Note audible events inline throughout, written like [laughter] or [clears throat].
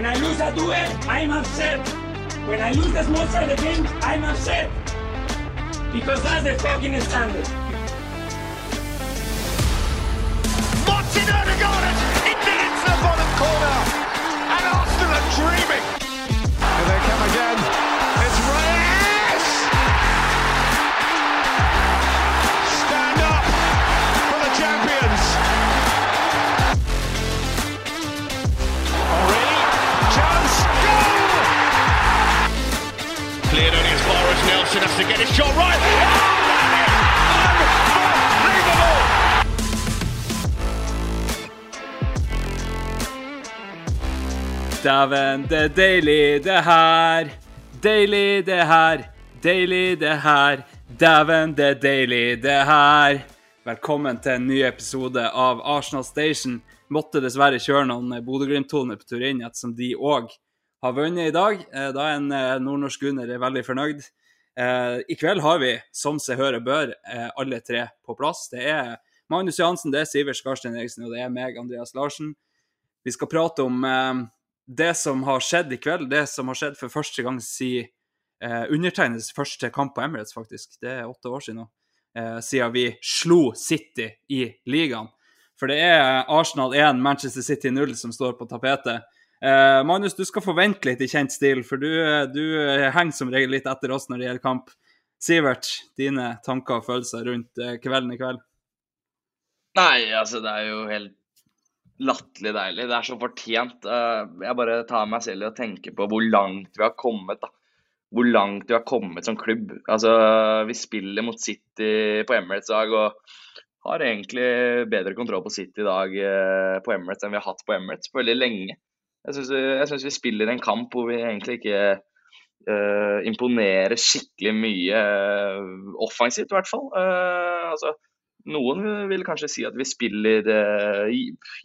When I lose a duel, I'm upset. When I lose the small side game, I'm upset. Because that's the fucking standard. Martin Odegaard has hit it into the bottom corner. And Arsenal are dreaming. As Nelson has to get his shot right. Oh! Dæven, det er deilig, det her. Deilig, det her. Deilig, det her. Dæven, det er deilig, det her. Velkommen til en ny episode av Arsenal Station. Måtte dessverre kjøre noen Bodø-Glimt-toner på tur inn, ettersom de òg har vunnet i dag. Eh, Da er en eh, nordnorsk gunner veldig fornøyd. Eh, I kveld har vi, som seg hører bør, eh, alle tre på plass. Det er Magnus Johansen, det er Sivert Skarstein Eriksen og det er meg, Andreas Larsen. Vi skal prate om eh, det som har skjedd i kveld, det som har skjedd for første gang siden eh, undertegnes første kamp på Emirates, faktisk. Det er åtte år siden nå. Eh, siden vi slo City i ligaen. For det er Arsenal 1, Manchester City 0 som står på tapetet. Eh, Magnus, du skal forvente litt i kjent stil, for du, du henger som regel litt etter oss når det gjelder kamp. Sivert, dine tanker og følelser rundt eh, kvelden i kveld? Nei, altså det er jo helt latterlig deilig. Det er så fortjent. Eh, Jeg bare tar meg selv i å tenke på hvor langt vi har kommet, da. Hvor langt vi har kommet som klubb. Altså, vi spiller mot City på Emirates i dag og har egentlig bedre kontroll på City i dag eh, på Emirates enn vi har hatt på Emirates på veldig lenge. Jeg syns vi, synes vi spiller en kamp hvor vi egentlig ikke uh, imponerer skikkelig mye uh, offensivt, i hvert fall. Uh, altså, noen vil kanskje si at vi spiller eh,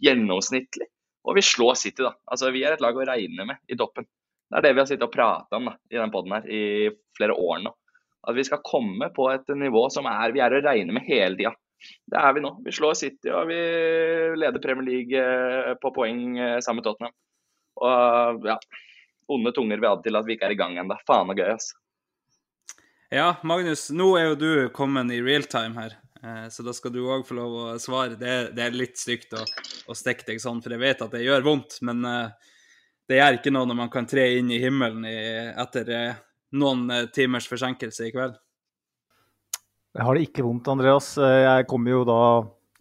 gjennomsnittlig, og vi slår City, da. Altså, vi er et lag å regne med i toppen. Det er det vi har sittet og prata om da, i den poden her i flere år nå. At vi skal komme på et nivå som er, vi er å regne med hele tida. Det er vi nå. Vi slår City, og vi leder Premier League eh, på poeng eh, sammen med Tottenham. Og ja, onde tunger vil ha det til at vi ikke er i gang ennå. Faen og gøy, altså. Ja, Magnus, nå er jo du kommet i real time her, eh, så da skal du òg få lov å svare. Det, er- det er litt stygt å, å stikke deg sånn, for jeg vet at det gjør vondt, men eh, det gjør ikke noe når man kan tre inn i himmelen i, etter eh, noen timers forsinkelse i kveld. Jeg har det ikke vondt, Andreas. Jeg kommer jo da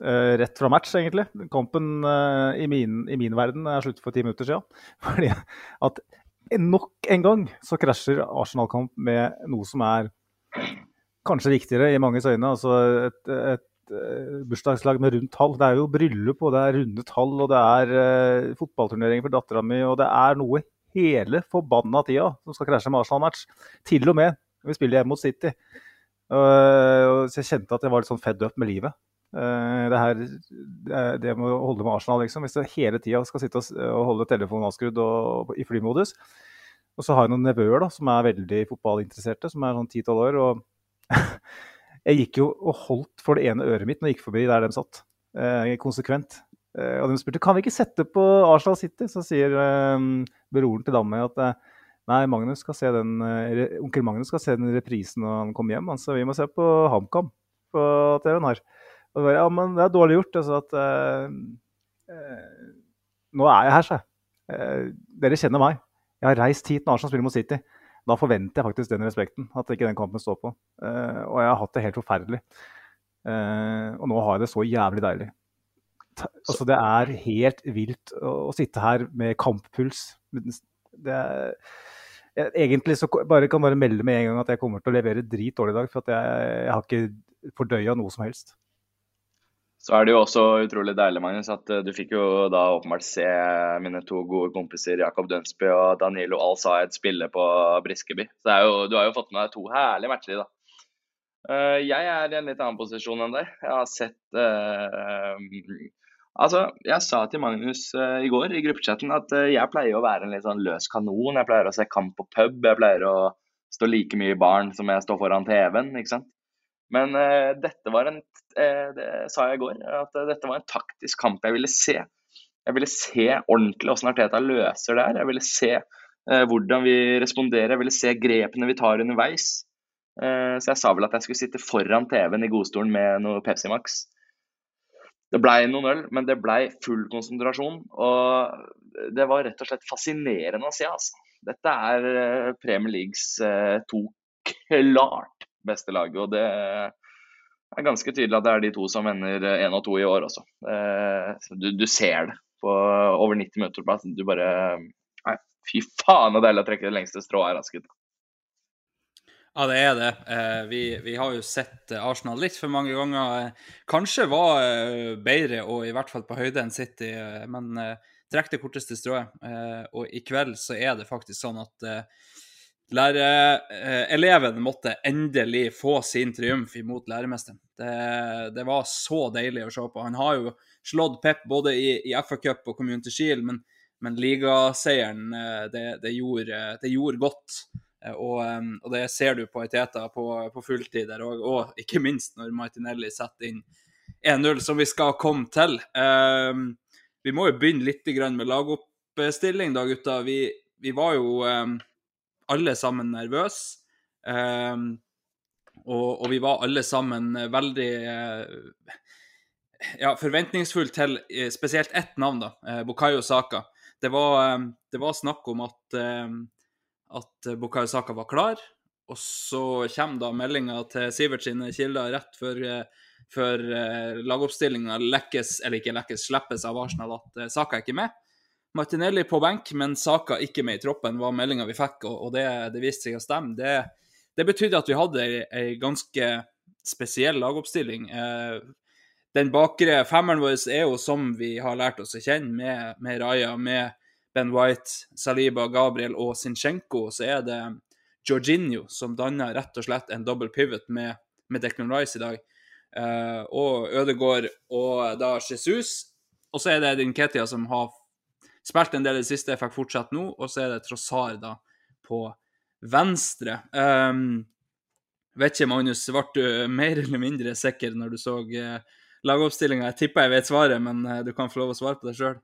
eh, rett fra match, egentlig. Kampen uh, i, min, i min verden er slutt for ti minutter siden. [laughs] Fordi at nok en gang så krasjer Arsenal-kamp med noe som er kanskje viktigere i manges øyne. Altså et, et uh, bursdagslag med rundt tall. Det er jo bryllup, og det er runde tall, og det er fotballturnering for dattera mi, og det er noe hele forbanna tida som skal krasje med Arsenal-match. Til og med når vi spiller hjemme mot City. Uh, så jeg kjente at jeg var litt sånn fed up med livet. Uh, det her, det, med å holde med Arsenal, liksom. Hvis du hele tida skal sitte og, holde telefonen avskrudd i flymodus. Og så har jeg noen nevøer da, som er veldig fotballinteresserte, som er sånn 10-12 år. Og [laughs] jeg gikk jo og holdt for det ene øret mitt når jeg gikk forbi der de satt. Eh, konsekvent. Eh, og de spurte kan vi ikke sette på Arsenal City. Så sier eh, broren til dama at uh, Nei, Magnus skal se den, eh, onkel Magnus skal se den reprisen når han kommer hjem. Altså, vi må se på HamKam på TV-en her. Og det var, ja, men det er dårlig gjort. Altså, at, eh, eh, nå er jeg her, sa jeg. Eh, dere kjenner meg. Jeg har reist hit når Arsenal spiller mot City. Da forventer jeg faktisk den respekten, at ikke den kampen står på. Eh, og jeg har hatt det helt forferdelig. Eh, og nå har jeg det så jævlig deilig. Altså, det er helt vilt å, å sitte her med kamppuls. Det er, jeg, egentlig så bare kan bare melde med en gang at jeg kommer til å levere drit dårlig i dag. For jeg, jeg har ikke fordøya noe som helst. Så er det jo også utrolig deilig, Magnus, at eh, du fikk jo da åpenbart se mine to gode kompiser Jakob Dønsby og Danilo Al-Saed spille på Briskeby. Så jo, du har jo fått med deg to herlige matcher i dag. Eh, jeg er i en litt annen posisjon enn deg. Jeg har sett uh, Altså, jeg sa til Magnus uh, i går i gruppechatten at uh, jeg pleier å være en litt sånn løs kanon. Jeg pleier å se kamp på pub. Jeg pleier å stå like mye i baren som jeg står foran TV-en, ikke sant. Men uh, dette var en uh, Det sa jeg i går, at uh, dette var en taktisk kamp jeg ville se. Jeg ville se ordentlig hvordan Arteta løser det her. Jeg ville se hvordan vi responderer. Jeg ville se grepene vi tar underveis. Så jeg sa vel at jeg skulle sitte foran TV-en i godstolen med noe Pepsi Max. Det blei noen øl, men det blei full konsentrasjon. Og det var rett og slett fascinerende å se. Altså. Dette er Premier Leagues to klart beste laget. Og det er ganske tydelig at det er de to som ender én og to i år også. Eh, du, du, ser det på over 90 minutter. Du bare Nei, fy faen så deilig å trekke det lengste strået her, Asket. Ja, det er det. Eh, vi, vi, har jo sett Arsenal litt for mange ganger. Kanskje var eh, bedre, og i hvert fall på høyde enn City, eh, men trekk det korteste strået. Og i kveld så er det faktisk sånn at lærereleven måtte endelig få sin triumf imot læremesteren. Det, det, var så deilig å se på. Han har jo slått Pep både i, i FA-cup og Community Shield, men, men ligaseieren, det, det, gjorde, det gjorde godt. Eh, og, og, det ser du på Eteta på, på fulltid der òg, og ikke minst når Martinelli setter inn 1-0, som vi skal komme til. Um, vi må jo begynne litt med lagoppstilling, da, gutta. Vi, vi var jo um, alle sammen nervøse. Um, og, og, vi var alle sammen veldig uh, ja, forventningsfulle til uh, spesielt ett navn, da, Bukayo Saka. Det var, det var snakk om at at eh, Bukayo Saka var klar. Og så kommer da meldinga til Sivert sine kilder rett før, eh, før eh, lagoppstillinga lekkes, eller ikke lekkes, slippes av Arsenal at Saka er ikke med. Martinelli på benk, men Saka ikke med i troppen, var meldinga vi fikk, og det, det viste seg å stemme. Det, det betydde at vi hadde ei, ganske spesiell lagoppstilling. Den bakre femmeren vår er jo som vi har lært oss å kjenne, med, med Raja, med Ben White, Saliba, Gabriel og Sinchenko, så er det Jorginho som danner rett og slett en double pivot med, med Declan Rice i dag. Uh, og Ødegaard og da Jesus. Og så er det Dinketia som har spilt en del i det siste, jeg fikk fortsette nå. Og så er det Trossard da på venstre. Um, vet ikke, Magnus, ble du mer eller mindre sikker når du så uh, lagoppstillinga? Jeg tipper jeg vet svaret, men uh, du kan få lov å svare på det sjøl.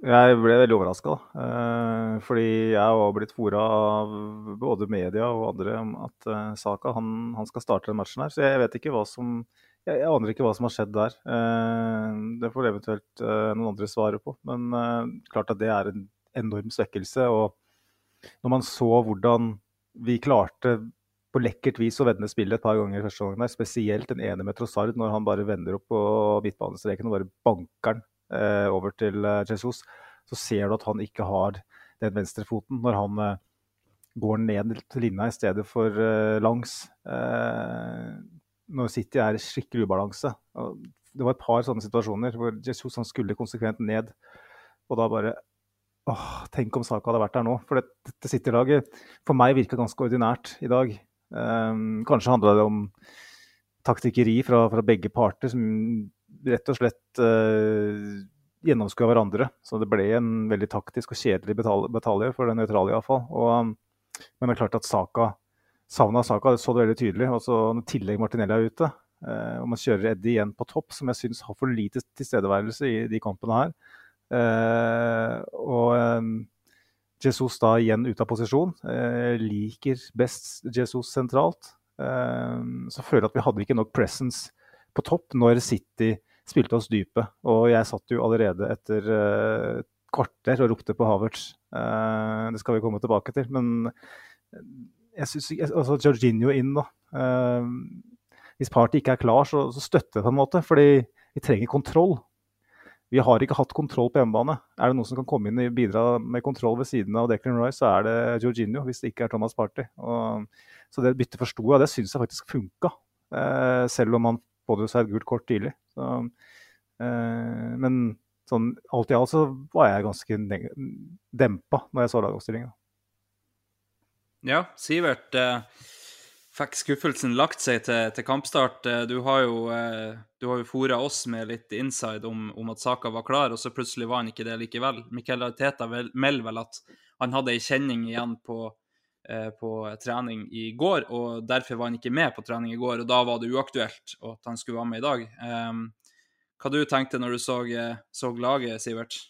Jeg ble veldig overraska. Eh, fordi jeg har blitt fora av både media og andre om at eh, Saka han, han, skal starte den matchen her. Så jeg vet ikke hva som jeg, jeg, aner ikke hva som har skjedd der. Eh, det får eventuelt eh, noen andre svare på. Men eh, klart at det er en enorm svekkelse. Og når man så hvordan vi klarte på lekkert vis å vende spillet et par ganger i første der, spesielt den ene med Trossard, når han bare vender opp på midtbanestreken og bare banker den over til Jesus, så ser du at han ikke har den venstrefoten når han går ned til linja i stedet for langs. Når City er skikkelig ubalanse. Det var et par sånne situasjoner hvor Jesus han skulle konsekvent ned. Og da bare åh, Tenk om Saka hadde vært der nå. For dette City-laget for meg virka ganske ordinært i dag. Um, kanskje handla det om taktikkeri fra, fra, begge parter, som rett og slett uh, gjennomskua hverandre. Så det ble en veldig taktisk og kjedelig batalje for den nøytrale iallfall. Men det er klart at Saka, savnet Saka det så det veldig tydelig. Og så i tillegg Martinelli er ute, uh, og man kjører Eddie igjen på topp, som jeg syns har for lite tilstedeværelse i de kampene her. Uh, og um, Jesus da igjen ute av posisjon. Liker best Jesus sentralt. så føler jeg at vi hadde ikke nok presence på topp når City spilte oss dype. Og jeg satt jo allerede etter uh, kvarter og ropte på Havertz. Det skal vi komme tilbake til. Men jeg synes, altså Jorginho inn, da. Uh, hvis Party ikke er klar, så, så støtter jeg på en måte. Fordi vi trenger kontroll. Vi har ikke hatt kontroll på hjemmebane. Er det noen som kan komme inn og bidra med kontroll ved siden av Declan Rice, så er det Jorginho, hvis det ikke er Thomas Party. Og, så det byttet forsto jeg, og det syns jeg faktisk funka. Uh, selv om han pådro seg et gult kort tidlig. Så, uh, men sånn alt i alt så var jeg ganske dempa når jeg så lagoppstillinga. Ja, Sivert. Eh, fikk skuffelsen lagt seg til, til kampstart? Eh, du har jo, eh, jo fora oss med litt inside om, om, at saka var klar, og så plutselig var han ikke det likevel. Miquel Arteta melder vel at han hadde ei kjenning igjen på, eh, på, trening i går, og derfor var han ikke med på trening i går. og Da var det uaktuelt at han skulle være med i dag. Um, hva du tenkte når du så, så laget, Sivert?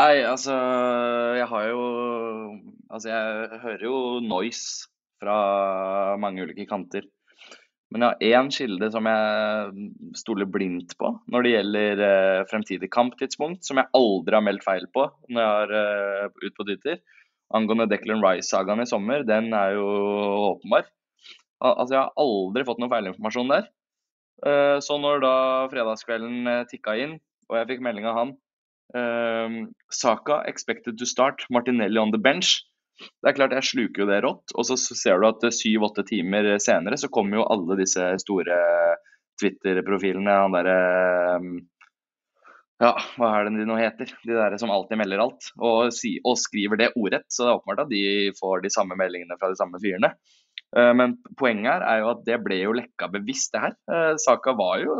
Nei, altså Jeg har jo Altså, jeg hører jo noise fra mange ulike kanter. Men jeg har én kilde som jeg stoler blindt på når det gjelder eh, fremtidig kamptidspunkt, som jeg aldri har meldt feil på når jeg har eh, ut på Twitter. Angående Declan Rice-sagaen i sommer, den er jo åpenbar. Al altså, jeg har aldri fått noen feilinformasjon der. Eh, så når da fredagskvelden uh, tikka inn, og jeg fikk melding av han Saka expected to start, Martinelli on the bench. Det er klart, jeg sluker jo det rått. Og så ser du at syv-åtte timer senere så kommer jo alle disse store Twitter-profilene. Han derre Ja, hva er det de nå heter? De der som alltid melder alt. Og, si, og, skriver det ordrett. Så det er åpenbart at de får de samme meldingene fra de samme fyrene. Eh, men poenget her er jo at det ble jo lekka bevisst, det her. Eh, Saka var jo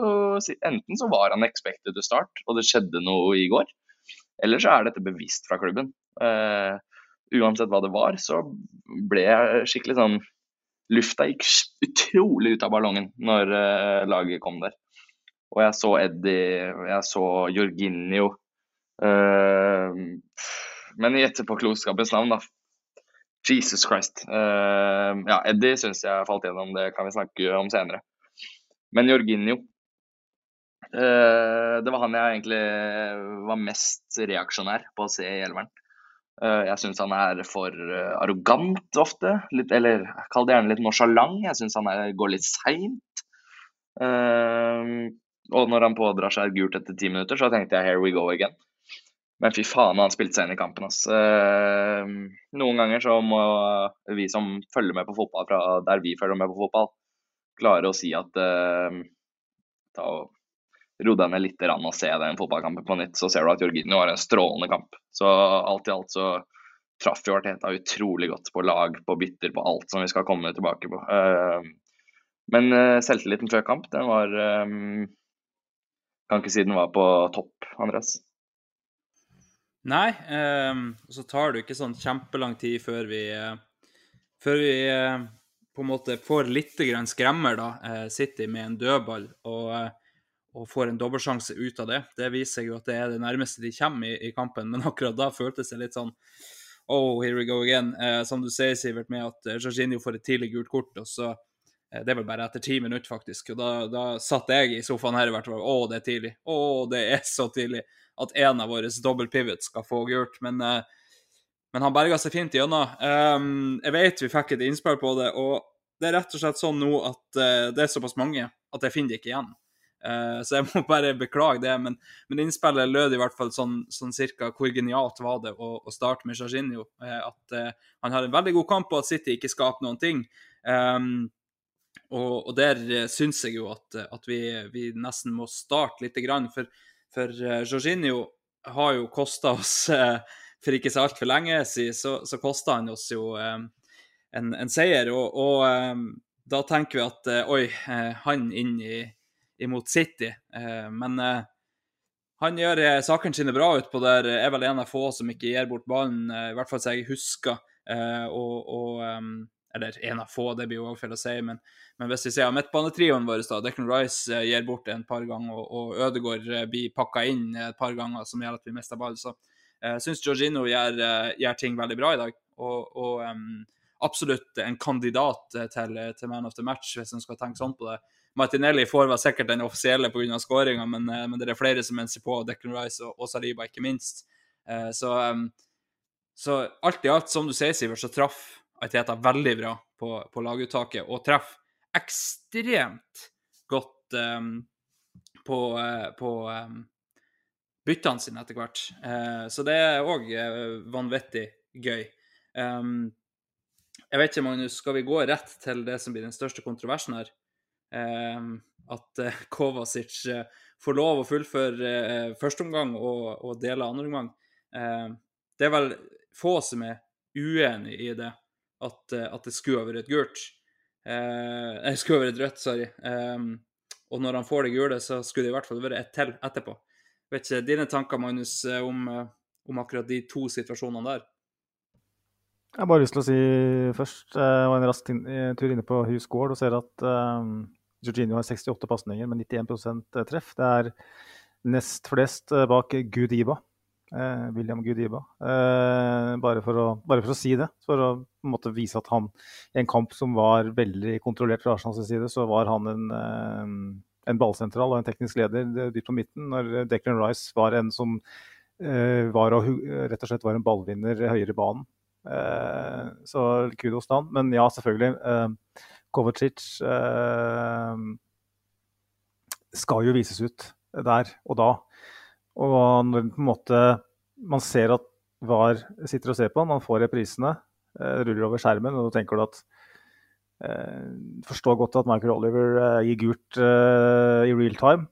Enten så var han expected to start, og det skjedde noe i går. Eller så er dette bevisst fra klubben. Uh, uansett hva det var, så ble jeg skikkelig sånn Lufta gikk utrolig ut av ballongen når uh, laget kom der. Og jeg så Eddie, jeg så Jorginho. Uh, men i etterpåklokskapens navn, da. Jesus Christ. Uh, ja, Eddie syns jeg falt gjennom, det kan vi snakke om senere. Men Jorginho Det var han jeg egentlig var mest reaksjonær på å se i Elveren. Eh, jeg syns han er for eh, arrogant ofte, litt, eller kall det gjerne litt nonsjalant. Jeg syns han er, går litt seint. Og når han pådrar seg gult etter ti minutter, så tenkte jeg 'here we go again'. Men fy faen, han spilte seg inn i kampen. ass. Noen ganger så må vi som følger med på fotball fra der vi følger med på fotball, klare å si at ta og ro deg ned litt og se den fotballkampen på nytt, så ser du at Jorginho har en strålende kamp. Så alt i alt så traff jo Arteta utrolig godt på lag, på bytter, på alt som vi skal komme tilbake på. Ehm, men eh, selvtilliten før kamp, den var ehm, Kan ikke si den var på topp, Andreas. Nei, um, så tar det ikke sånn kjempelang tid før vi, uh, før vi uh, på en måte får litt grann skremmer, da. City med en dødball. og og får en dobbeltsjanse ut av det. Det viser jo at det er det nærmeste de kommer i, i kampen, men [laughs] akkurat da føltes det litt sånn Oh, here we go again. Eh, som du sier, Sivert, med at eh, Jorginho får et tidlig gult kort, og så eh, Det er vel bare etter ti minutter, faktisk. Og da, da satt jeg i sofaen her i hvert fall. Å, det er tidlig. Å, det er [laughs] så tidlig at en av våre double pivots skal få gult. Men, eh, men han berga seg fint gjennom. Um, jeg vet vi fikk et innspill på det, og det er rett og slett sånn nå at uh, det er såpass mange at jeg finner det ikke igjen. Uh, så jeg må [laughs] bare beklage det, men, men innspillet lød i hvert fall sånn, sånn cirka hvor genialt var det å, å starte med Jorginho. Uh, at uh, han har en veldig god kamp, og at City ikke skaper noen ting. Um, og, og, der syns jeg jo at, at vi, vi, nesten må starte litt, grann, for, for Jorginho har jo kosta oss For ikke så altfor lenge siden så, så kosta han oss jo um, en, en, seier, og, og um, da tenker vi at oi, han inn i imot City. Eh, men eh, han gjør eh, sakene sine bra utpå der. Er vel en av få som ikke gir bort ballen, i hvert fall så jeg husker. Og, og, eller en av få, det blir jo også feil å si, men, men hvis vi ser midtbanetrioen vår, da, Declan Rice gir bort en par ganger, og, og Ødegaard blir pakka inn et par ganger, som gjør at vi mister ball, så jeg syns Georgino gjør, gjør, ting veldig bra i dag. Og, og um, absolutt en kandidat til, til, man of the match, hvis en skal tenke sånn på det. Martinelli får vel sikkert den offisielle pga. skåringa, men, eh, men, det er flere som menser på, Declan Rice og, og Saliba ikke minst. Eh, så, så, alt i alt, som du sier, Sivert, så traff Aiteta veldig bra på, på laguttaket, og traff ekstremt godt um, på, uh, på um, byttene sine etter hvert. Så det er òg vanvittig gøy. Um, jeg vet ikke, Magnus, skal vi gå rett til det som blir den største kontroversen her? Um, at uh, [laughs] Kovacic uh, får lov å fullføre første omgang og, og dele andre omgang. det er vel få som er uenig i det, at, at det skulle ha vært gult. Eh, skulle ha vært rødt, sorry. Um, og når han får det gule, så skulle det i hvert fall vært ett til etterpå. Vet ikke dine tanker, Magnus, om, om akkurat de to situasjonene der? Jeg har bare lyst til å si først Jeg var en rask tur inne på Hus gård og ser at um, Jorginho har 68 pasninger med 91% treff. Det er nest flest bak Gudiba. Eh, William Gudiba. Eh, bare, for å, bare, for å, si det. For å måte, vise at han i en kamp som var veldig kontrollert fra Arsenals side, så var han en, eh, en ballsentral og en teknisk leder dypt på midten. Når Declan Rice var en som eh, var og, rett og slett var en ballvinner høyere i banen. Eh, så kudos til han. Men ja, selvfølgelig. Eh, Kovacic skal jo vises ut der og da. Og når på en måte man ser at VAR sitter og ser på, man får reprisene, eh, ruller over skjermen, og da tenker du at eh, Forstår godt at Michael Oliver eh, gir gult eh, i real time.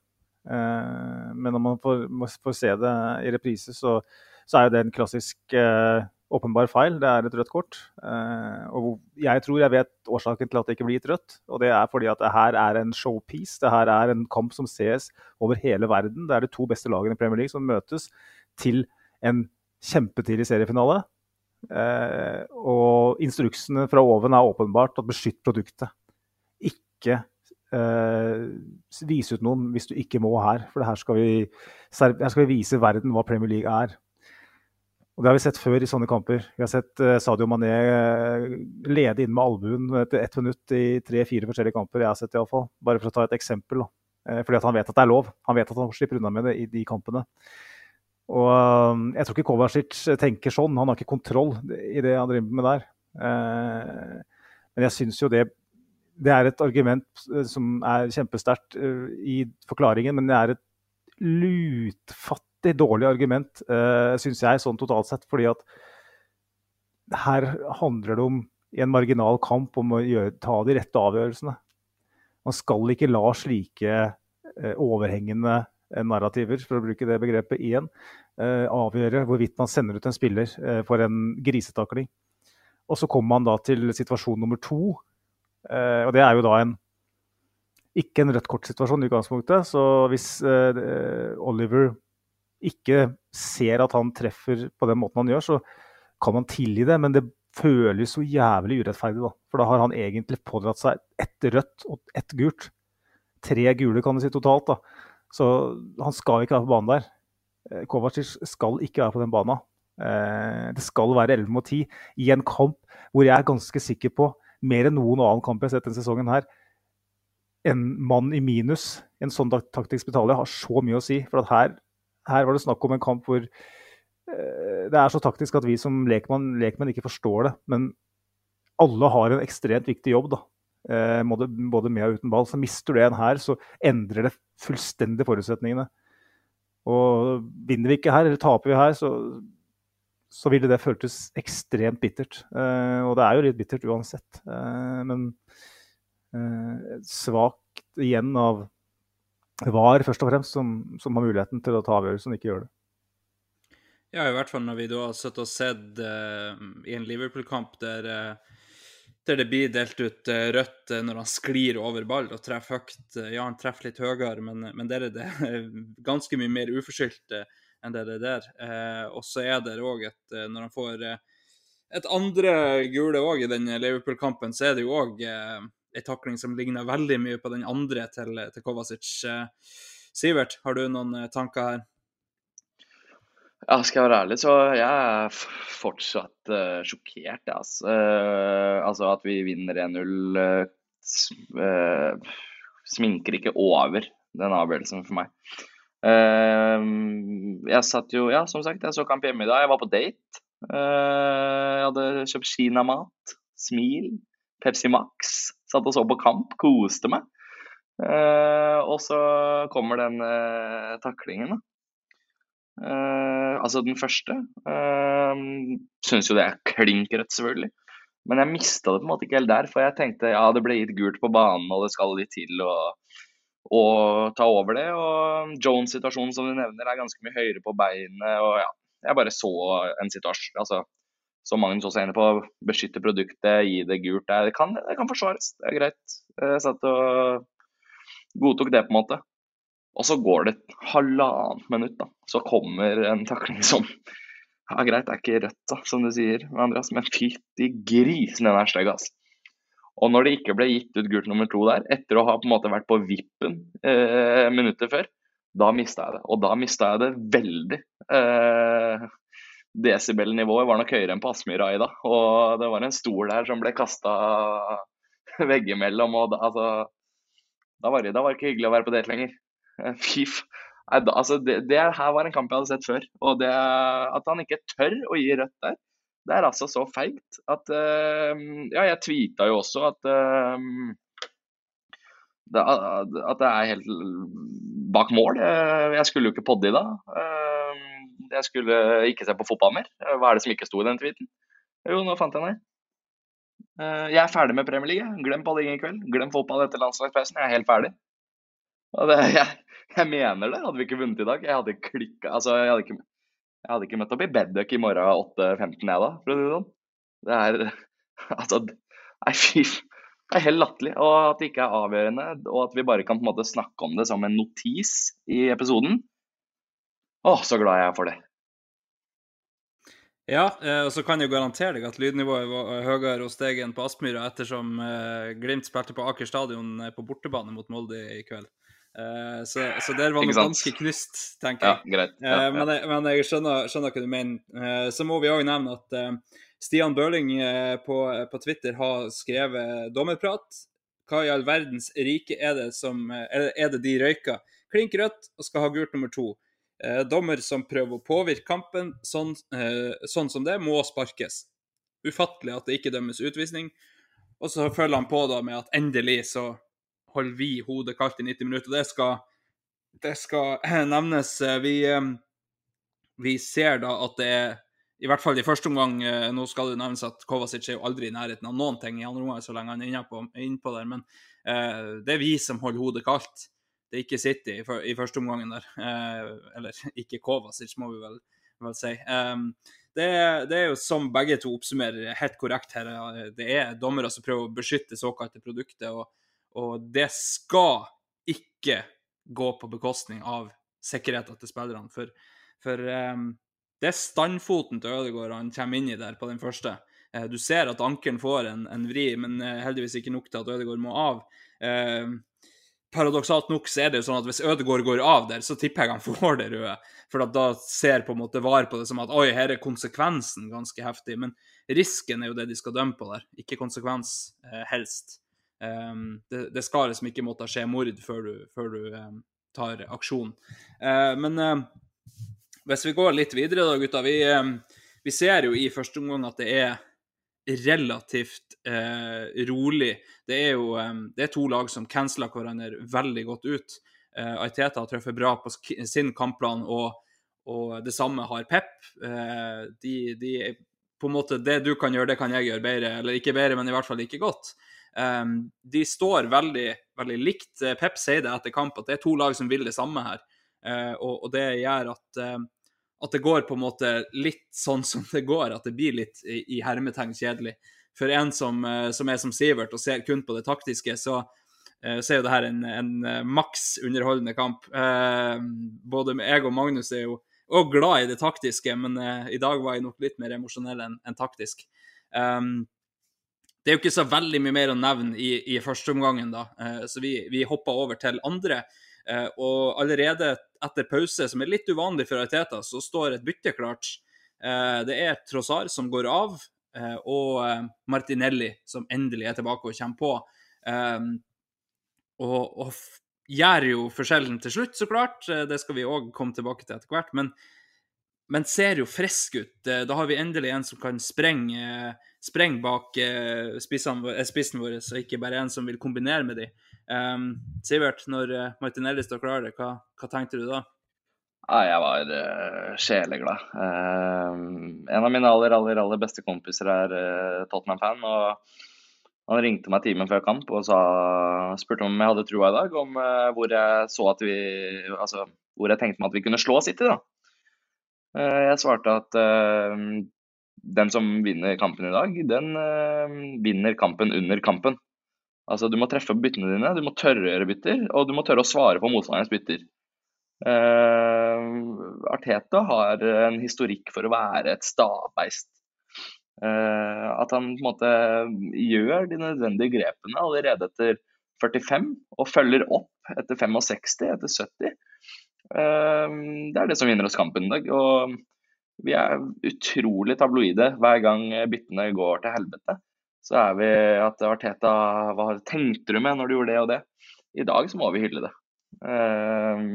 Eh, men når man får, får, se det i reprise, så, så er jo det en klassisk eh, åpenbar feil. Det er et rødt kort. Eh, og jeg tror jeg vet årsaken til at det ikke blir gitt rødt. Og det er fordi at det her er en showpiece. Det her er en kamp som ses over hele verden. Det er de to beste lagene i Premier League som møtes til en kjempetidlig seriefinale. Eh, og instruksene fra oven er åpenbart at beskytt produktet. Ikke Uh, vise ut noen hvis du ikke må her. For her skal, vi, her skal vi vise verden hva Premier League er. Og Det har vi sett før i sånne kamper. Vi har sett uh, Sadio Mané uh, lede inn med albuen etter ett minutt i tre-fire forskjellige kamper. jeg har sett i fall. Bare for å ta et eksempel. Uh, fordi han vet at det er lov. Han vet at han slipper unna med det i de kampene. Og Jeg tror ikke Kovacic tenker sånn. Han har ikke kontroll i det han driver med der. men jeg syns jo det, det er et argument som er kjempesterkt i forklaringen, men det er et lutfattig vanvittig dårlig argument, uh, eh, syns jeg, sånn totalt sett. Fordi at her handler det om, i en marginal kamp, om å gjøre, ta de rette avgjørelsene. Man skal ikke la slike uh, overhengende uh, narrativer, for å bruke det begrepet igjen, uh, avgjøre hvorvidt man sender ut en spiller for en grisetakling. Og så kommer man da til situasjon nummer to, og det er jo da en ikke en rødt kort-situasjon i utgangspunktet. Så hvis Oliver ikke ser at han treffer på den måten han gjør, så kan man tilgi det. Men det føles så jævlig urettferdig, da. For da har han egentlig pådratt seg ett rødt og ett gult. Tre gule, kan du si, totalt. da. Så han skal ikke være på banen der. Eh, Kovacic skal ikke være på den banen. Eh, det skal være 11 mot 10 i en kamp hvor jeg er ganske sikker på, mer enn noen annen kamp jeg har sett denne sesongen her, en mann i minus, en sånn taktisk betalje, har så mye å si. For at her her var det snakk om en kamp hvor eh, det er så taktisk at vi som lekmann, lekmenn ikke forstår det. Men alle har en ekstremt viktig jobb, da. Eh, både med og uten ball. Så mister du en her, så endrer det fullstendig forutsetningene. Og vinner vi ikke her, eller taper vi her, så, så ville det føltes ekstremt bittert. Eh, og det er jo litt bittert uansett. men svakt igjen av var først og fremst som, som har muligheten til å ta avgjørelsen, ikke gjør det. Ja, i hvert fall når vi da har sittet og sett uh, i en Liverpool-kamp der, uh, der, det blir delt ut uh, rødt når han sklir over ball og treffer høyt. ja, han treffer litt høyere, men, men der er det [laughs] ganske mye mer uforskyldt enn det er der. og så er det òg et Når han får et andre gule òg i den Liverpool-kampen, så er det jo òg ei takling som ligner veldig mye på den andre til, til Kovacic. Eh, Sivert, har du noen eh, tanker her? Ja, skal jeg være ærlig, så jeg er fortsatt uh, sjokkert. Altså. Uh, altså at vi vinner 1-0 uh, sminker ikke over den avgjørelsen for meg. jeg satt jo, ja, som sagt, jeg så kamp hjemme i dag. Jeg var på date. jeg hadde kjøpt kinamat. Smil. Pepsi Max. Satt og så på kamp, koste meg. Uh, og så kommer den uh, taklingen, da. Uh, altså den første. Uh, Syns jo det er klink rødt, selvfølgelig. Men jeg mista det på en måte ikke helt der, for jeg tenkte ja, det ble gitt gult på banen, og det skal litt til. å, ta over det. Og Jones-situasjonen, som du nevner, er ganske mye høyere på beinet. og ja, Jeg bare så en situasjon altså, Som Magnus også er inne på, beskytte produktet, gi det gult. Det kan, det kan forsvares, det er greit. Jeg satt og godtok det, på en måte. Og så går det et halvannet minutt, da. Så kommer en takling som Ja, greit, det er ikke rødt, da, som du sier, Andreas, men fytti grisen, den er stygg, altså. Og når det ikke ble gitt ut gult nummer to der, etter å ha på en måte vært på vippen eh, minutter før, da mista jeg det. Og da mista jeg det veldig. Eh, Desibelnivået var nok høyere enn på Aspmyra i dag. Og det var en stol der som ble kasta veggimellom. Og da, altså, da, var det, da var det ikke hyggelig å være på date lenger. Eh, fy altså, det, det, her var en kamp jeg hadde sett før. Og det, at han ikke tør å gi rødt der, det er altså så feigt at uh, Ja, jeg tweeta jo også at uh, at det er helt bak mål. Jeg skulle jo ikke podde i dag. Jeg skulle ikke se på fotball mer. Hva er det som ikke sto i den tweeten? Jo, nå fant jeg den her. Jeg er ferdig med Premier League. Glem podding i kveld. Glem fotball etter landslagspausen. Jeg er helt ferdig. Det, [laughs] jeg, jeg, mener det. Hadde vi ikke vunnet i dag, jeg hadde klikka altså, jeg, hadde ikke, jeg hadde ikke møtt opp i Bedduck i morgen 8.15, jeg da, for å si det sånn. Det er [laughs] Altså, nei, fy Det er helt latterlig. Og at det ikke er avgjørende, og at vi bare kan på en måte snakke om det som en notis i episoden. Å, så glad jeg er for det. Ja, eh, og så kan jeg garantere deg at lydnivået var høyere hos deg enn på Aspmyra, ettersom eh, Glimt spilte på Aker stadion eh, på bortebane mot Molde i kveld. Så, så, der var det ganske knust, tenker jeg. Ja. Ja, uh, men, jeg men, jeg, skjønner, skjønner hva du mener. Så må vi òg nevne at Stian Børling på, på, Twitter har skrevet dommerprat. Hva i all verdens rike er det som er det de røyker? Klink rødt og skal ha gult nummer to. Dommer som prøver å påvirke kampen, sånn, sånn som det, må sparkes. Ufattelig at det ikke dømmes utvisning. Og så følger han på da med at endelig så holder vi hodet kaldt i 90 minutter. Det skal, det skal [clears throat] nevnes. Eh, vi, eh, vi, ser da at det er i hvert fall i første omgang eh, Nå skal det nevnes at Kovacic er jo aldri i nærheten av noen ting i andre omgang så lenge han er innpå, innpå der, men eh, det er vi som holder hodet kaldt. Det er ikke City i, første omgangen der. Eh, eller ikke Kovacic, må vi vel, vel si. Um, det, det, er jo som begge to oppsummerer helt korrekt her. Det er dommere som prøver å beskytte såkalte produktet. og og det skal ikke gå på bekostning av sikkerheten til spillerne. For, for um, det er standfoten til Ødegaard han kommer inn i der på den første. Uh, du ser at ankelen får en, en vri, men uh, heldigvis ikke nok til at Ødegaard må av. Uh, paradoksalt nok så er det jo sånn at hvis Ødegaard går av der, så tipper jeg han [laughs] får det røde. For da ser på en måte VAR på det som at oi, her er konsekvensen ganske heftig. Men risken er jo det de skal dømme på der, ikke konsekvens, helst. Um, det, det, skal liksom ikke måtte skje mord før du, før du um, tar aksjon. Uh, men uh, hvis vi går litt videre, da, gutta. Vi, um, vi, ser jo i første omgang at det er relativt eh, rolig. Det er jo det er to lag som canceler hverandre veldig godt ut. Eh, Aiteta har truffet bra på sin kampplan, og, og, det samme har Pep. de, de, på en måte, Det du kan gjøre, det kan jeg gjøre bedre. Eller ikke bedre, men i hvert fall ikke godt. Um, de står veldig, veldig likt. Eh, Pep sier det etter kamp at det er to lag som vil det samme her. Uh, og, og, det gjør at, uh, at det går på en måte litt sånn som det går, at det blir litt i, i hermetegn kjedelig. For en som, uh, som, er som Sivert og ser kun på det taktiske, så, så er jo det her en, en maks underholdende kamp. både jeg og Magnus er jo òg glad i det taktiske, men i dag var jeg nok litt mer emosjonell enn en taktisk. Det er jo ikke så veldig mye mer å nevne i, i førsteomgangen, da. Eh, så vi, vi hoppa over til andre. Eh, og allerede etter pause, som er litt uvanlig for Ariteta, så står et bytte klart. Eh, det er Trossar som går av, eh, og Martinelli som endelig er tilbake og kommer på. Og, og gjør jo forskjellen til slutt, så klart. Det skal vi òg komme tilbake til etter hvert. Men, men ser jo frisk ut. Da har vi endelig en som kan sprenge sprenger bak uh, spissen vår, og ikke bare en som vil kombinere med dem. Um, Sivert, når uh, Martinelli står klar, hva, hva tenkte du da? Ja, jeg var uh, sjeleglad. Uh, en av mine aller, aller, aller beste kompiser er uh, Tottenham-fan. og Han ringte meg timen før kamp og sa, spurte om jeg hadde trua i dag, om uh, hvor jeg vi Altså hvor jeg tenkte meg at vi kunne slå City, da. Uh, jeg svarte at uh, den som vinner kampen i dag, den vinner kampen under kampen. Altså Du må treffe byttene dine, du må tørre å gjøre bytter, og du må tørre å svare på motstanderens bytter. Arteta har en historikk for å være et stabeist Uh, at han på en måte gjør de nødvendige grepene allerede etter 45 og følger opp etter 65, etter 70. Uh, det er det som vinner oss kampen i dag. Og vi er utrolig tabloide hver gang byttene går til helvete. Så er vi at Arteta Hva tenkte du med når du gjorde det og det? I dag så må vi hylle det. Eh,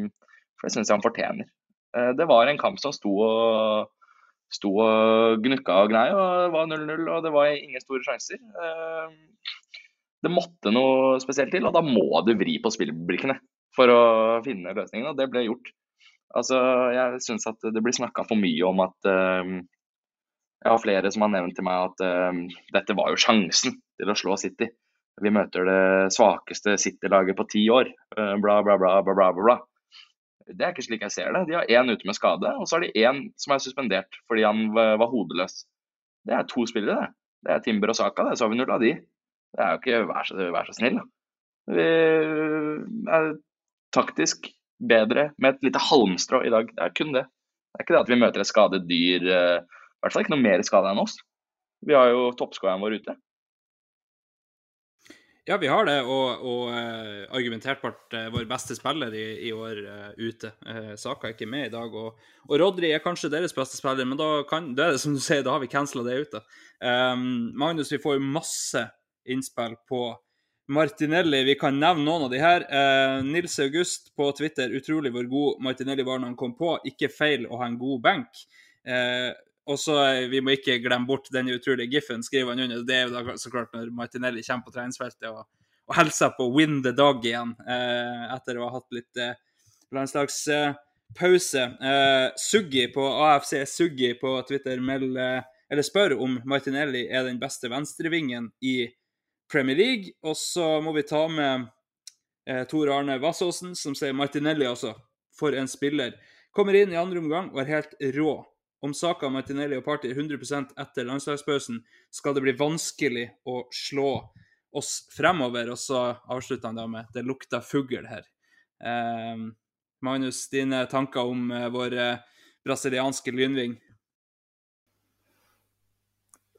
for det syns jeg han fortjener. Det var en kamp som sto og sto og gnukka og gnei, og det var 0-0, og det var ingen store sjanser. Eh, det måtte noe spesielt til, og da må du vri på spillblikkene for å finne løsningen, og det ble gjort. Altså, jeg syns at det blir snakka for mye om at uh, Jeg har flere som har nevnt til meg at uh, dette var jo sjansen til å slå City. Vi møter det svakeste City-laget på ti år. Uh, bla, bla, bla, bla, bla, bla. Det er ikke slik jeg ser det. De har én ute med skade, og så har de én som er suspendert fordi han var hodeløs. Det er to spillere, det. Det er Timber og Saka, det. Så har vi null av de. Det er jo ikke Vær så, vær så snill, da. Vi er taktisk bedre med et lite halmstrå i dag. Det er kun det. Det er ikke det at vi møter et skadet dyr. Eh, I hvert fall ikke noe mer skada enn oss. Vi har jo toppskåreren vår ute. Ja, vi har det, og, og uh, argumentert på uh, vår beste spiller i, i år uh, ute. Saka er ikke med i dag, og, og, Rodri er kanskje deres beste spiller, men da, kan, det er det som du sier, da har vi cancela det ute. Um, Magnus, vi får masse innspill på Martinelli. Vi kan nevne noen av de her. Nils August på Twitter, utrolig hvor god Martinelli var når han kom på. Ikke feil å ha en god benk. Og så eh, Vi må ikke glemme bort den utrolige giffen, skriver han under. Det er jo da så klart når Martinelli kommer på treningsfeltet og, og hilser på 'win the dog' igjen, eh, etter å ha hatt litt eh, landslagspause. Eh, Suggi på AFC Suggi på Twitter melder, eller spør om Martinelli er den beste venstrevingen i Premier League. Og så må vi ta med eh, Tor Arne Vassåsen, som sier Martinelli også, for en spiller. Kommer inn i andre omgang og er helt rå om Saka, Martinelli og Party er 100% etter landslagspausen, skal det bli vanskelig å slå oss fremover. Og så avslutter han da med 'det lukter fugl' her. Eh, Magnus, dine tanker om eh, vår eh, brasilianske lynving?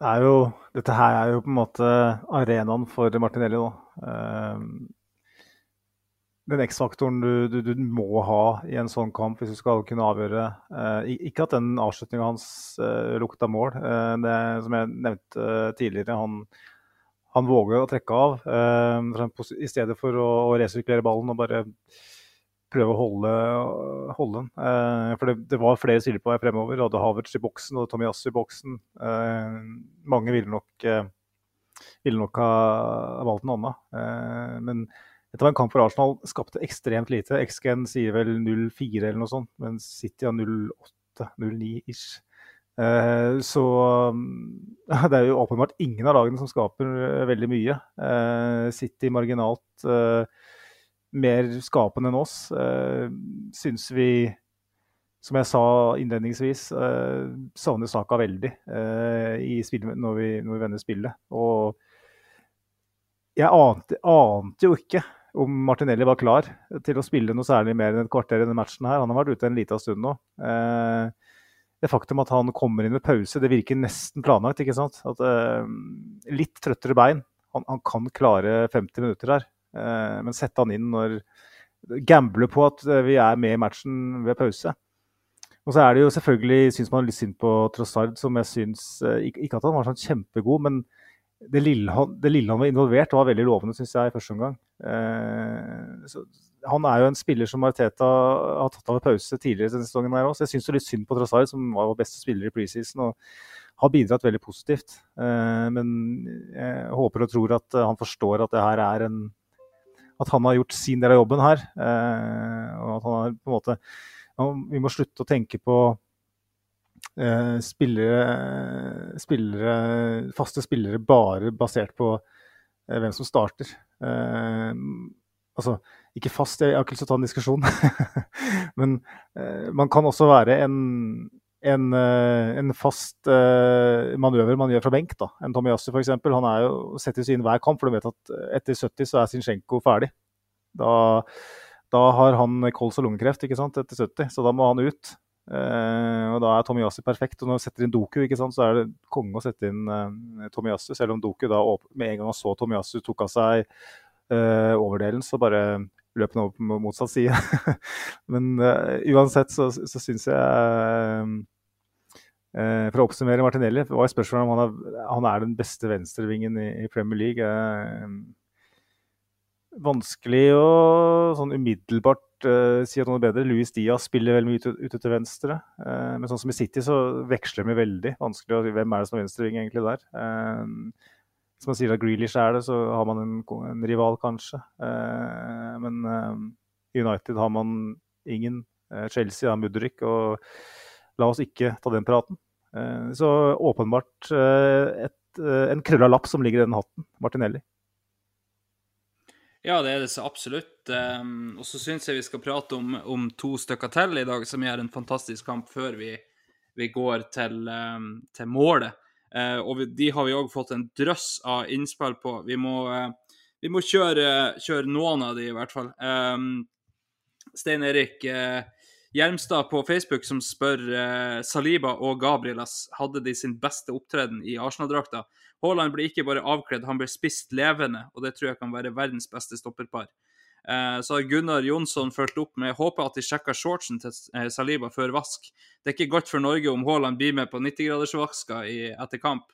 Det jo, dette her er jo på en måte arenaen for Martinelli nå. Eh, den X-faktoren du, du, du, må ha i en sånn kamp hvis du skal kunne avgjøre. Eh, ikke at den avslutninga hans eh, lukta mål. Eh, det som jeg nevnte eh, tidligere, han, han våger å trekke av. Eh, I stedet for å, å resirkulere ballen og bare prøve å holde, holde den. Eh, for det, det, var flere stiller på vei fremover. Du hadde Havertz i boksen og Tomiyasu i boksen. mange ville nok, ville nok ha valgt en annen. men dette var en kamp hvor Arsenal skapte ekstremt lite. XGN sier vel 0-4 eller noe sånt, men City har 0-8-0-9 ish. Eh, så [laughs] det er jo åpenbart ingen av lagene som skaper eh, veldig mye. Eh, City marginalt mer skapende enn oss. Syns vi, som jeg sa innledningsvis, savner saka veldig i spillet, når, vi, når vi vender spillet. Og jeg ante, ante, jo ikke om Martinelli var klar til å spille noe særlig mer enn et kvarter i denne matchen. her. Han har vært ute en liten stund nå. Eh, det faktum at han kommer inn med pause, det virker nesten planlagt. ikke sant? At, eh, litt trøttere bein. Han, han, kan klare 50 minutter her. Eh, men sette han inn når Gamble på at vi er med i matchen ved pause. Og så er det jo selvfølgelig, syns man litt synd på Trossard, som jeg syns Ikke at han var sånn kjempegod, men det lille, han, det lille, han, var involvert, var veldig lovende, syns jeg, i første omgang. Eh, han er jo en spiller som Mariteta har tatt av pause tidligere denne sesongen. her også. Jeg syns litt synd på Trossard, som var vår beste spiller i preseason. og har bidratt veldig positivt. Eh, men jeg håper og tror at han forstår at det her er en At han har gjort sin del av jobben her. Eh, og at han har på en måte Vi må slutte å tenke på spillere, spillere, faste spillere bare basert på eh, hvem som starter. Eh, altså, ikke fast, jeg har ikke lyst til å ta en diskusjon, [laughs] men eh, man kan også være en, en, eh, en fast eh, manøver man gjør fra benk. da. En Tomiyasu f.eks. Han er jo, settes inn hver kamp, for du vet at etter 70 så er Zinchenko ferdig. Da, da har han kols og lungekreft ikke sant, etter 70, så da må han ut. Eh, og Da er Tomiyasu perfekt. og Når du setter inn Doku, sant, så er det konge å sette inn eh, Tomiyasu. Selv om Doku da med en gang han så Tomiyasu tok av seg uh, overdelen, så bare løp han over på motsatt side. [laughs] Men uh, uansett så, så syns jeg uh, For å oppsummere Martinelli var spørsmålet om han er, han er den beste venstrevingen i, i Premier League. Uh, vanskelig å sånn umiddelbart uh, si at noe bedre. Louis Diaz spiller veldig mye ute, ute til venstre. Uh, men sånn som i City så veksler de veldig. Vanskelig å si hvem er det som er venstreving egentlig der. Uh, som man sier at Grealish er det, så har man en, en rival, kanskje. men United har man ingen. Chelsea har Mudrik. Og la oss ikke ta den praten. så åpenbart et, en krølla lapp som ligger i den hatten. Martinelli. Ja, det er det så absolutt. Um, og så syns jeg vi skal prate om, om, to stykker til i dag som gjør en fantastisk kamp før vi, vi går til, um, til målet. Uh, og vi, de har vi òg fått en drøss av innspill på. Vi må, uh, vi må kjøre, kjøre, noen av de, i hvert fall. Um, Stein Erik uh, på Facebook som spør Saliba og Gabrielas hadde de sin beste opptreden i Arsenal-drakta. Haaland blir ikke bare avkledd, han blir spist levende, og det tror jeg kan være verdens beste stopperpar. Eh, så har Gunnar Jonsson fulgt opp med håper at de sjekker shortsen til eh, Saliba før vask. Det er ikke godt for Norge om Haaland blir med på 90-gradersvaska etter kamp.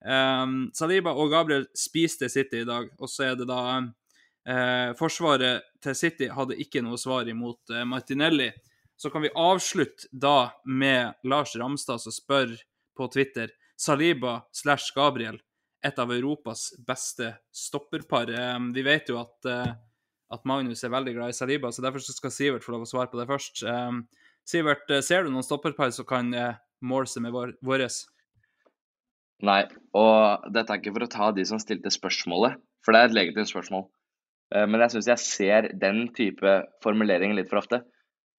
Um, Saliba og Gabriel spiste City i dag, og så er det da uh, Forsvaret til City hadde ikke noe svar imot uh, Martinelli. Så kan vi avslutte da med Lars Ramstad som spør på Twitter Saliba slash Gabriel et av Europas beste stopperpar. Vi vet jo at, eh, at, Magnus er veldig glad i Saliba, så derfor skal Sivert få lov å svare på det først. Sivert, eh, ser du noen stopperpar som kan eh, måle seg med vår, Nei, og dette er ikke for å ta de som stilte spørsmålet, for det er et legitimt spørsmål. Men jeg syns jeg ser den type formuleringer litt for ofte.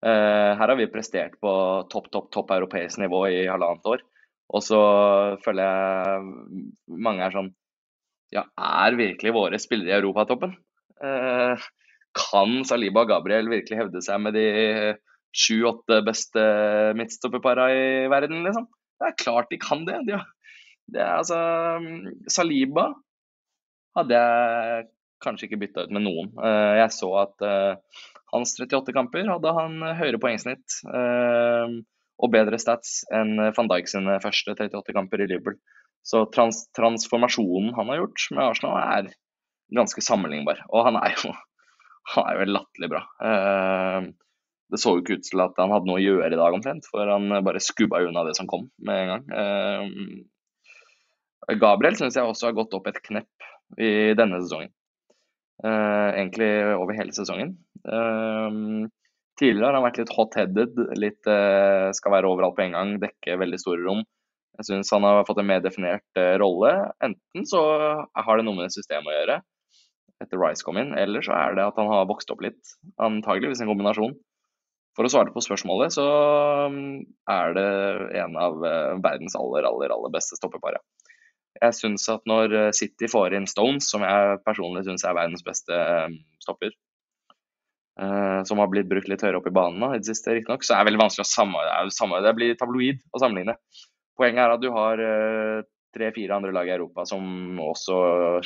Her har vi prestert på topp, topp, topp europeisk nivå i halvannet år. Og så føler jeg mange er sånn Ja, er virkelig våre spillere i europatoppen? Eh, kan Saliba og Gabriel virkelig hevde seg med de sju-åtte beste midtstopperpara i verden, liksom? Det er klart de kan det. De, det er, altså, Saliba hadde jeg kanskje ikke bytta ut med noen. Eh, jeg så at uh, hans 38 kamper hadde han høyere poengsnitt. Og bedre stats enn van Dijk sine første 38 kamper i Liverpool. Så trans transformasjonen han har gjort med Arsenal, er ganske sammenlignbar. Og han er jo, [laughs] han er jo latterlig bra. Uh, det så jo ikke ut til at han hadde noe å gjøre i dag omtrent, for han bare skubba unna det som kom med en gang. Uh, Gabriel syns jeg også har gått opp et knepp i denne sesongen. Egentlig over hele sesongen. Tidligere har han vært litt hot-headed, litt uh, skal være overalt på en gang, dekke veldig store rom. Jeg syns han har fått en mer definert uh, rolle. Enten så har det noe med systemet å gjøre, etter Rice kom inn, eller så er det at han har vokst opp litt. Antageligvis en kombinasjon. For å svare på spørsmålet, så um, er det en av uh, verdens aller, aller, aller beste stoppepar. Jeg syns at når City får inn Stones, som jeg personlig syns er verdens beste stopper, Uh, som har blitt brukt litt høyere opp i banen i det siste, riktignok. Så er det veldig vanskelig å. Det, det blir tabloid å sammenligne. Poenget er at du har uh, tre-fire andre lag i Europa som også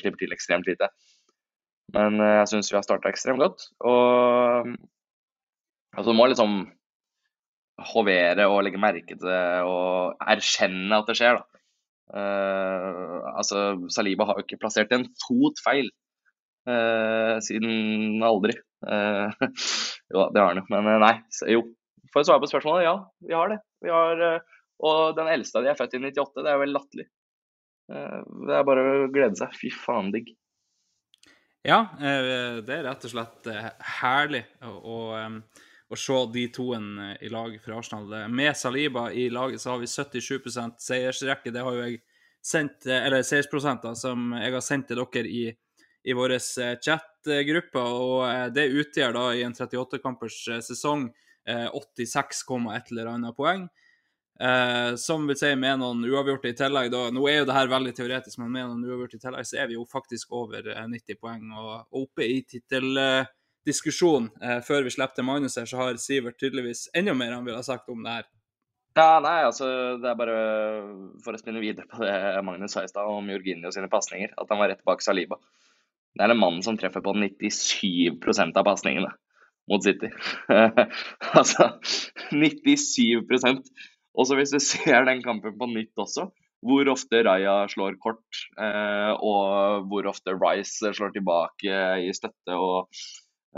slipper til ekstremt lite. Men uh, jeg syns vi har starta ekstremt godt. Og altså, du må liksom hovere og legge merke til det og erkjenne at det skjer, da. altså, Saliba har jo ikke plassert en fot feil siden aldri. Uh, [laughs] jo, det har han jo. Men uh, nei, jo. For å svare på spørsmålet, ja, vi har det. Vi har, uh, og den eldste av de er født i 98. Det er vel latterlig. det er bare å glede seg. Fy faen digg. Ja, det er rett og slett herlig å, å se de toen i lag fra Arsenal. Med Saliba i laget så har vi 77% seiersrekke. Det har jo jeg sendt, eller seiersprosenter som jeg har sendt til dere i i vår chat-gruppe. Og eh, det utgjør da i en 38-kampers eh, sesong eh, 86,1 eller annet poeng. Eh, som vil si med noen uavgjorte i tillegg. Da. Nå er jo det her veldig teoretisk, men med noen uavgjorte i tillegg så er vi jo faktisk over eh, 90 poeng og, oppe i titteldiskusjon. Eh, før vi slipper til Magnus her, så har Sivert tydeligvis enda mer han ville ha sagt om det her. Ja, nei, altså det er bare for å spille videre på det Magnus sa i stad om Jorginho sine pasninger, at han var rett bak Saliba. Det er en mann som treffer på 97% av pasningene mot City. [laughs] altså 97% Og så hvis du [laughs] ser den kampen på nytt også, hvor ofte Raja slår kort, eh, og hvor ofte Rice slår tilbake i støtte, og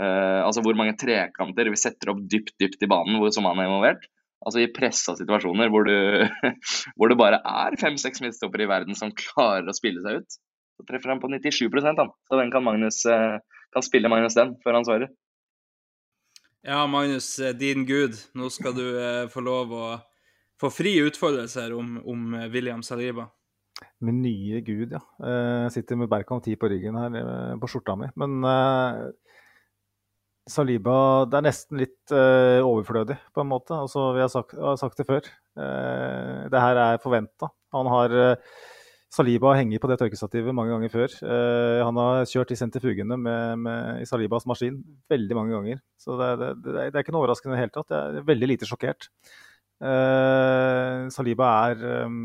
eh, altså hvor mange trekanter vi setter opp dypt, dypt i banen hvor som han er involvert. Altså i pressa situasjoner hvor, du, [laughs] hvor det bare er fem-seks midtstoppere i verden som klarer å spille seg ut, så treffer han på 97 da. Så den kan Magnus eh, kan spille Magnus den før han svarer. Ja, Magnus, eh, din gud. Nå skal du eh, få lov å få fri utfordrelser her om, om William Saliba. Min nye gud, ja. Jeg sitter med Berkan 10 på ryggen her på skjorta mi. Men Saliba det er nesten litt uh, overflødig, på en måte. Altså, vi har sagt, har sagt det før. Uh, det her er forventa. Han har uh, Saliba henger på det tørkestativet mange ganger før. han har kjørt i sentrifugene med, med, i Salibas maskin veldig mange ganger. Så det, det, det, det er ikke noe overraskende i det hele tatt. Jeg er veldig lite sjokkert. Saliba er um,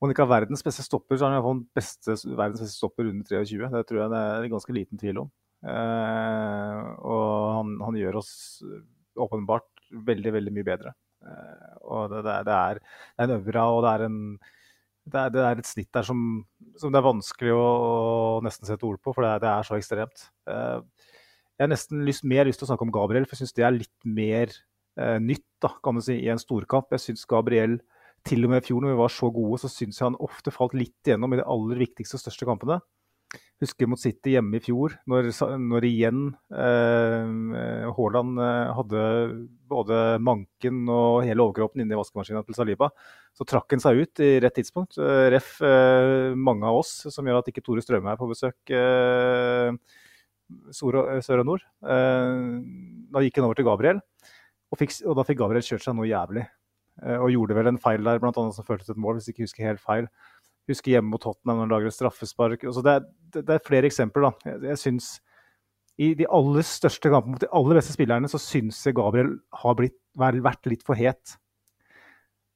om han ikke har verdens beste stopper, så er han beste, verdens beste stopper under 23. Det tror jeg det er ganske liten tvil om. Eh, og han, han, gjør oss åpenbart veldig, veldig mye bedre. Eh, og det, det, er, det, er, en øvre, og det er, en, det er, det er et snitt der som, som, det er vanskelig å, å nesten sette ord på, for det er, så ekstremt. Eh, jeg har nesten lyst, mer lyst til å snakke om Gabriel, for jeg syns det er litt mer eh, nytt da, kan du si, i en storkamp. Jeg syns Gabriel, til og med i fjor når vi var så gode, så syns jeg han ofte falt litt igjennom i de aller viktigste og største kampene husker mot City hjemme i fjor, når, når igjen eh, Haaland eh, hadde både manken og hele overkroppen inni vaskemaskinen til Saliba. Så trakk han seg ut i rett tidspunkt. Eh, ref eh, mange av oss, som gjør at ikke Tore Strømme er på besøk eh, sør og nord. Eh, da gikk han over til Gabriel, og, fikk, og da fikk Gabriel kjørt seg noe jævlig. og gjorde vel en feil der, annet som føltes et mål, hvis jeg ikke husker helt feil. Husker hjemme mot Tottenham når han lager et straffespark. Altså det, er, det, er, flere eksempler. da. Jeg, jeg synes, I de aller største kampene mot de aller beste spillerne så syns jeg Gabriel har blitt, vært litt for het.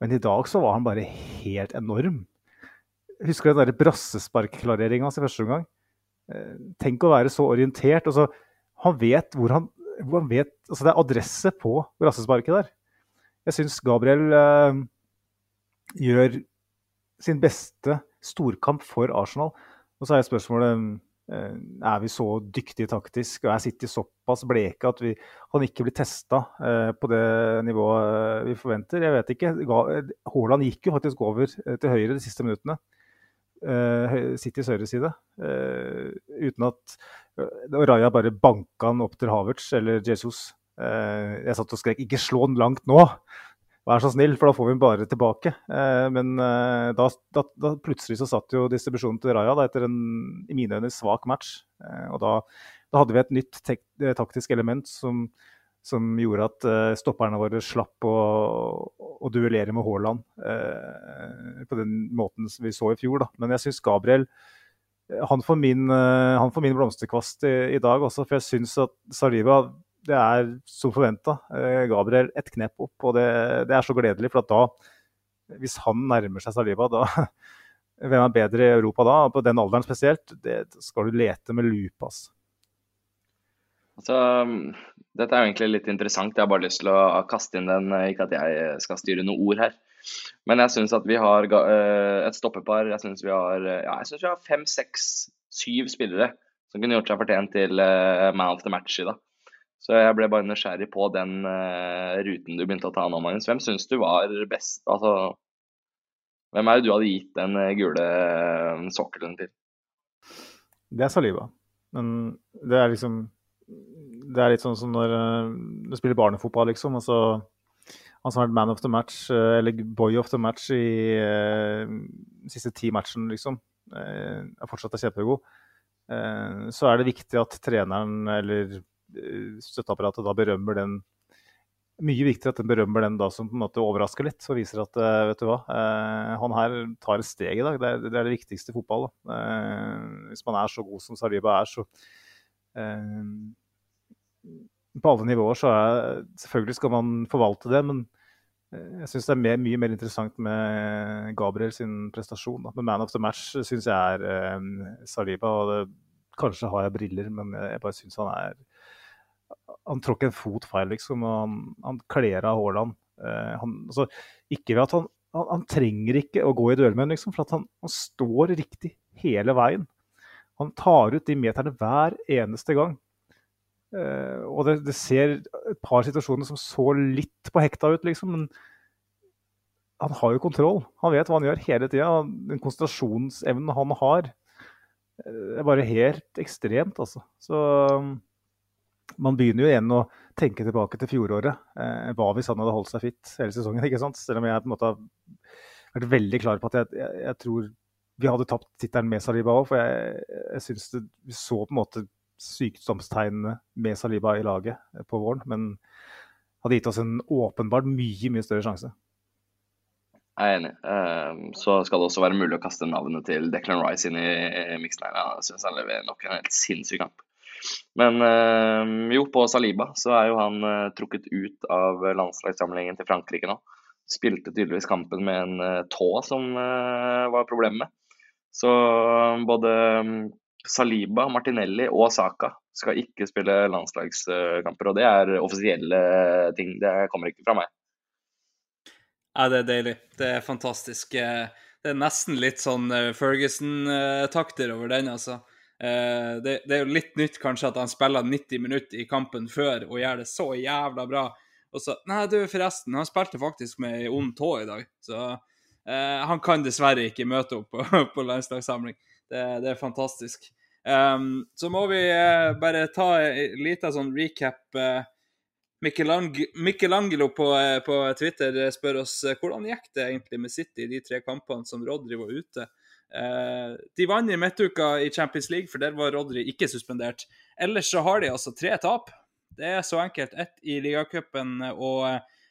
Men i dag så var han bare helt enorm. Husker du den der brassesparkklareringa hans i første omgang? Eh, tenk å være så orientert. Altså, han vet hvor han, hvor han vet, altså Det er adresse på brassesparket der. Jeg syns Gabriel eh, gjør sin beste storkamp for Arsenal. Og så er spørsmålet eh, er vi så dyktige taktisk og er City såpass bleke at vi han ikke blir testa eh, på det nivået vi forventer? Jeg vet ikke. Haaland gikk jo faktisk over eh, til høyre de siste minuttene. Citys høyreside. Uten at Raja bare banka han opp til Havertz eller Jesus. Jeg satt og skrek 'ikke slå han langt nå'. Vær så snill, for da får vi den bare tilbake. Eh, men eh, da, da, da, plutselig så satt jo distribusjonen til Raja da, etter en i mine øyne svak match. Eh, og da, da, hadde vi et nytt taktisk element som, som gjorde at stopperne våre slapp å, å duellere med Haaland på den måten vi så i fjor. Da. Men jeg syns Gabriel han får min, han får min blomsterkvast i, i, dag også, for jeg syns at Saliba det er som forventa. Eh, Gabriel et knep opp, og det, det, er så gledelig. For da, hvis han nærmer seg Saliba, da [laughs] Hvem er bedre i Europa da? På den alderen spesielt. Det skal du lete med lupe, altså. Altså, dette er jo egentlig litt interessant. Jeg har bare lyst til å kaste inn den, ikke at jeg skal styre noen ord her. Men jeg syns at vi har eh, et stoppepar. Jeg syns vi har ja, har fem, seks, syv spillere som kunne gjort seg fortjent til eh, man of the match i dag. Så jeg ble bare nysgjerrig på den uh, ruten du begynte å ta nå, Magnus. Hvem syns du var best? Altså, hvem er det du hadde gitt den uh, gule uh, sokkelen til? Det er Saliba. Men det er liksom Det er litt sånn som når du spiller barnefotball, liksom. Altså, han som har vært man of the match, eller boy of the match i de siste ti matchene, liksom. er fortsatt er kjempegod. Uh, så er det viktig at treneren eller eh, støtteapparatet da berømmer den mye viktigere at den berømmer den da som på en måte overrasker litt og viser at eh, vet du hva, han her tar et steg i dag. Det er det, er det viktigste i fotball. Da. hvis man er så god som Saliba er, så På alle nivåer så er Selvfølgelig skal man forvalte det, men jeg syns det er mer, mye mer interessant med Gabriel sin prestasjon. Da. Men man of the match syns jeg er eh, Saliba. og det, Kanskje har jeg briller, men jeg bare syns han er Han tråkker en fot feil, liksom. og Han, han kler av Haaland. Eh, altså, ikke ved at han, han, han trenger ikke å gå i duell med ham, liksom, for han, han står riktig hele veien. Han tar ut de meterne hver eneste gang. Eh, og det, det, ser et par situasjoner som så litt på hekta ut, liksom. Men han har jo kontroll. Han vet hva han gjør hele tida. Den konsentrasjonsevnen han har, eh, er bare helt ekstremt, altså. Så man begynner jo igjen å tenke tilbake til fjoråret. Eh, hva hvis han hadde holdt seg fit hele sesongen? [laughs] ikke sant? Selv om jeg på en måte har vært veldig klar på at jeg, jeg, jeg tror vi hadde tapt tittelen med Saliba òg. For jeg, jeg syns vi så på en måte sykdomstegnene med Saliba i laget på våren. Men hadde gitt oss en åpenbart mye, mye større sjanse. Jeg er enig. Ehm, så skal det også være mulig å kaste navnet til Declan Rice inn i miksen her. Jeg syns han leverer nok en helt sinnssyk kamp. Men ehm, jo, på Saliba så er jo han eh, trukket ut av landslagssamlingen til Frankrike nå. Spilte tydeligvis kampen med en eh, tå som eh, var problemet. Så både ehm, Saliba, Martinelli og Saka skal ikke spille landslagskamper. Og det er offisielle ting. Det kommer ikke fra meg. Ja, det er deilig. Det er fantastisk. Det er nesten litt sånn eh, Ferguson-takter over den, altså. Eh, det, det, er jo litt nytt kanskje at han spiller 90 minutter i kampen før og gjør det så jævla bra. Og så Nei, du, forresten, han spilte faktisk med ei ond tå i dag, så eh, han kan dessverre ikke møte opp på, [laughs] på landslagssamling. Det, det er fantastisk. Um, så må vi uh, bare ta en liten sånn recap. Uh, Michelangelo på, uh, på, Twitter spør oss hvordan gikk det egentlig med City i de tre kampene som Rodri var ute. De vant i midtuka i Champions League, for der var Rodri ikke suspendert. Ellers så har de altså tre tap. Det er så enkelt. Ett i ligacupen og,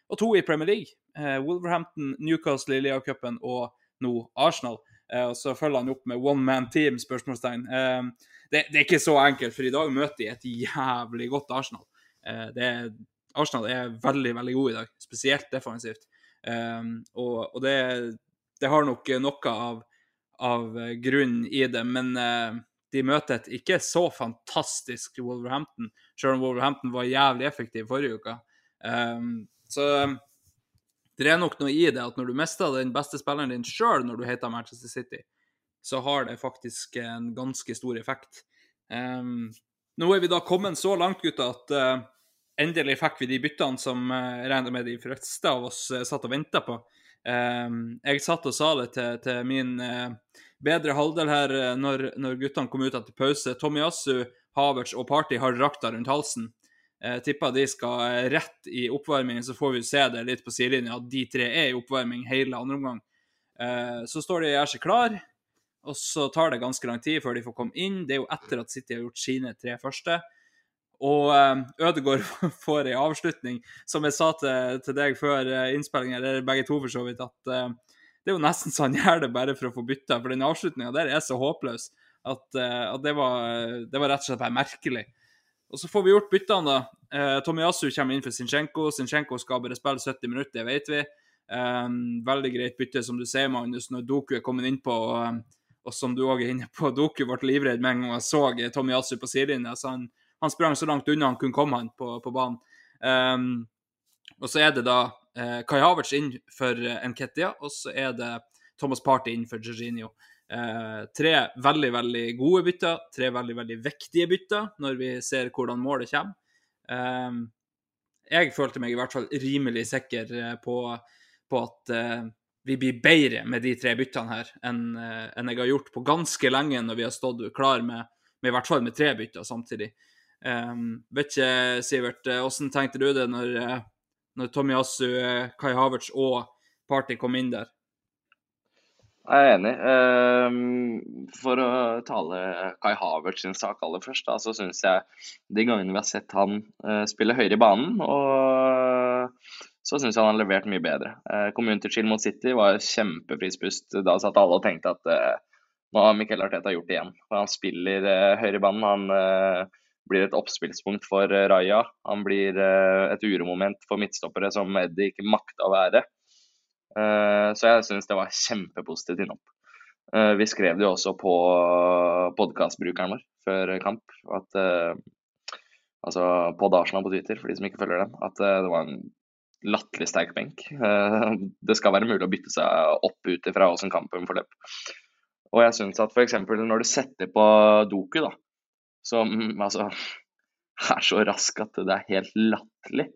og to i Premier League. Wolverhampton, Newcastle i ligacupen og nå Arsenal. Eh, og så følger han opp med one man team? spørsmålstegn. Eh, det, det, er ikke så enkelt, for i dag møter de et jævlig godt Arsenal. Eh, er, Arsenal er veldig, veldig god i dag, spesielt defensivt. og, og det, det, har nok noe av, av grunn i det, men de møter et ikke så fantastisk Wolverhampton, selv om Wolverhampton var jævlig effektiv forrige uke. så det er nok noe i det at når du mister den beste spilleren din sjøl når du heter Manchester City, så har det faktisk en ganske stor effekt. Um, nå er vi da kommet så langt, gutta, at uh, endelig fikk vi de byttene som uh, regna med de fleste av oss uh, satt og venta på. Um, jeg satt og sa det til, til min bedre halvdel her når, når guttene kom ut etter pause. Tommy Assu, Havertz og Party har drakta rundt halsen. Jeg tipper de skal rett i oppvarmingen, så får vi se det litt på sidelinja at de tre er i oppvarming hele andre omgang. Eh, så står de og gjør seg klar, og så tar det ganske lang tid før de får komme inn. Det er jo etter at City har gjort sine tre første. Og eh, Ødegaard [laughs] får ei avslutning, som jeg sa til, til deg før eh, innspillinga, eller begge to for så vidt, at det er jo nesten så han gjør det bare for å få bytta, for den avslutninga der er så håpløs at, at det, var, det var rett og slett bare merkelig. Og så får vi gjort byttene, da. Eh, Tomiyasu kommer inn for Zinchenko. Zinchenko skal bare spille 70 minutter, det vet vi. Veldig greit bytte, som du ser, Magnus, når Doku er kommet innpå. Og, og som du òg er inne på, Doku ble livredd med en gang han så Tomiyasu på sidelinja. Så han, han, sprang så langt unna han kunne komme han på, på banen. Um, og så er det da eh, Kai Havertz inn for eh, Nketia, og så er det Thomas Party inn for Jorginho. Eh, tre veldig, veldig gode bytter, tre veldig, veldig viktige bytter når vi ser hvordan målet kommer. Eh, jeg følte meg i hvert fall rimelig sikker eh, på, på at eh, vi blir bedre med de tre byttene her enn, enn jeg har gjort på ganske lenge når vi har stått klar med, med i hvert fall med tre bytter samtidig. Um, vet ikke, Sivert, hvordan tenkte du det når, når Tommy Assu, Kai Havertz og Party kom inn der? Jeg er enig. Um, for å tale Kai Havertz sin sak aller først, da, så syns jeg de gangene vi har sett han uh, spille høyere i banen, og så syns jeg han har levert mye bedre. Uh, Community Chill mot City var kjempefrispust. Da satt alle og tenkte at uh, nå har Mikkel Arteta gjort det igjen. For han spiller høyre i banen. Han blir et oppspillspunkt for Raja. Han blir et uromoment for midtstoppere som Eddie ikke makta å være. så jeg syns det var kjempepositivt. Eh, vi skrev det jo også på podkastbrukeren vår før kamp. at altså på Arsenal på Twitter, for de som ikke følger dem, at det var en latterlig sterk benk. Det skal være mulig å bytte seg opp ut ifra åssen kampen forløp. Og jeg syns at f.eks. når du setter på Doku, da, som altså [laughs] er så rask at det er helt latterlig,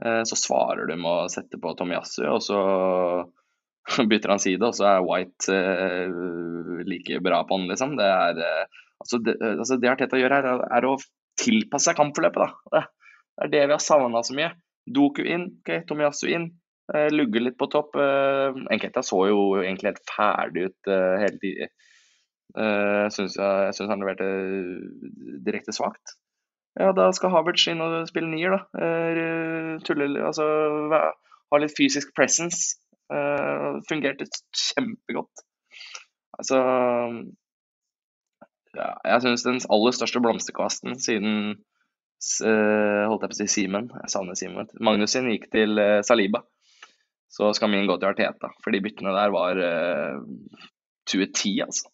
så svarer du med å sette på Tomiyasu, og så [laughs] bytter han side, og så er White uh, like bra på han, liksom. Det er uh, altså, det, altså det Arteta gjør her, er, å tilpasse seg kampforløpet, da. Det er det vi har savna så mye. Doku inn, okay, Tomiyasu inn. Uh, lugge litt på topp. Enkelte så jo egentlig helt ferdig ut hele tiden. Synes jeg syns han leverte direkte svakt. Ja, da skal Havertz inn og spille nier, da. tulle, altså ha litt fysisk presence. Fungerte kjempegodt. Altså ja, Jeg syns den aller største blomsterkvasten siden holdt jeg på å si Simen, jeg savner Simen, Magnus sin gikk til Saliba. Så skal min gå til Arteta, for de byttene der var uh, 2010, altså.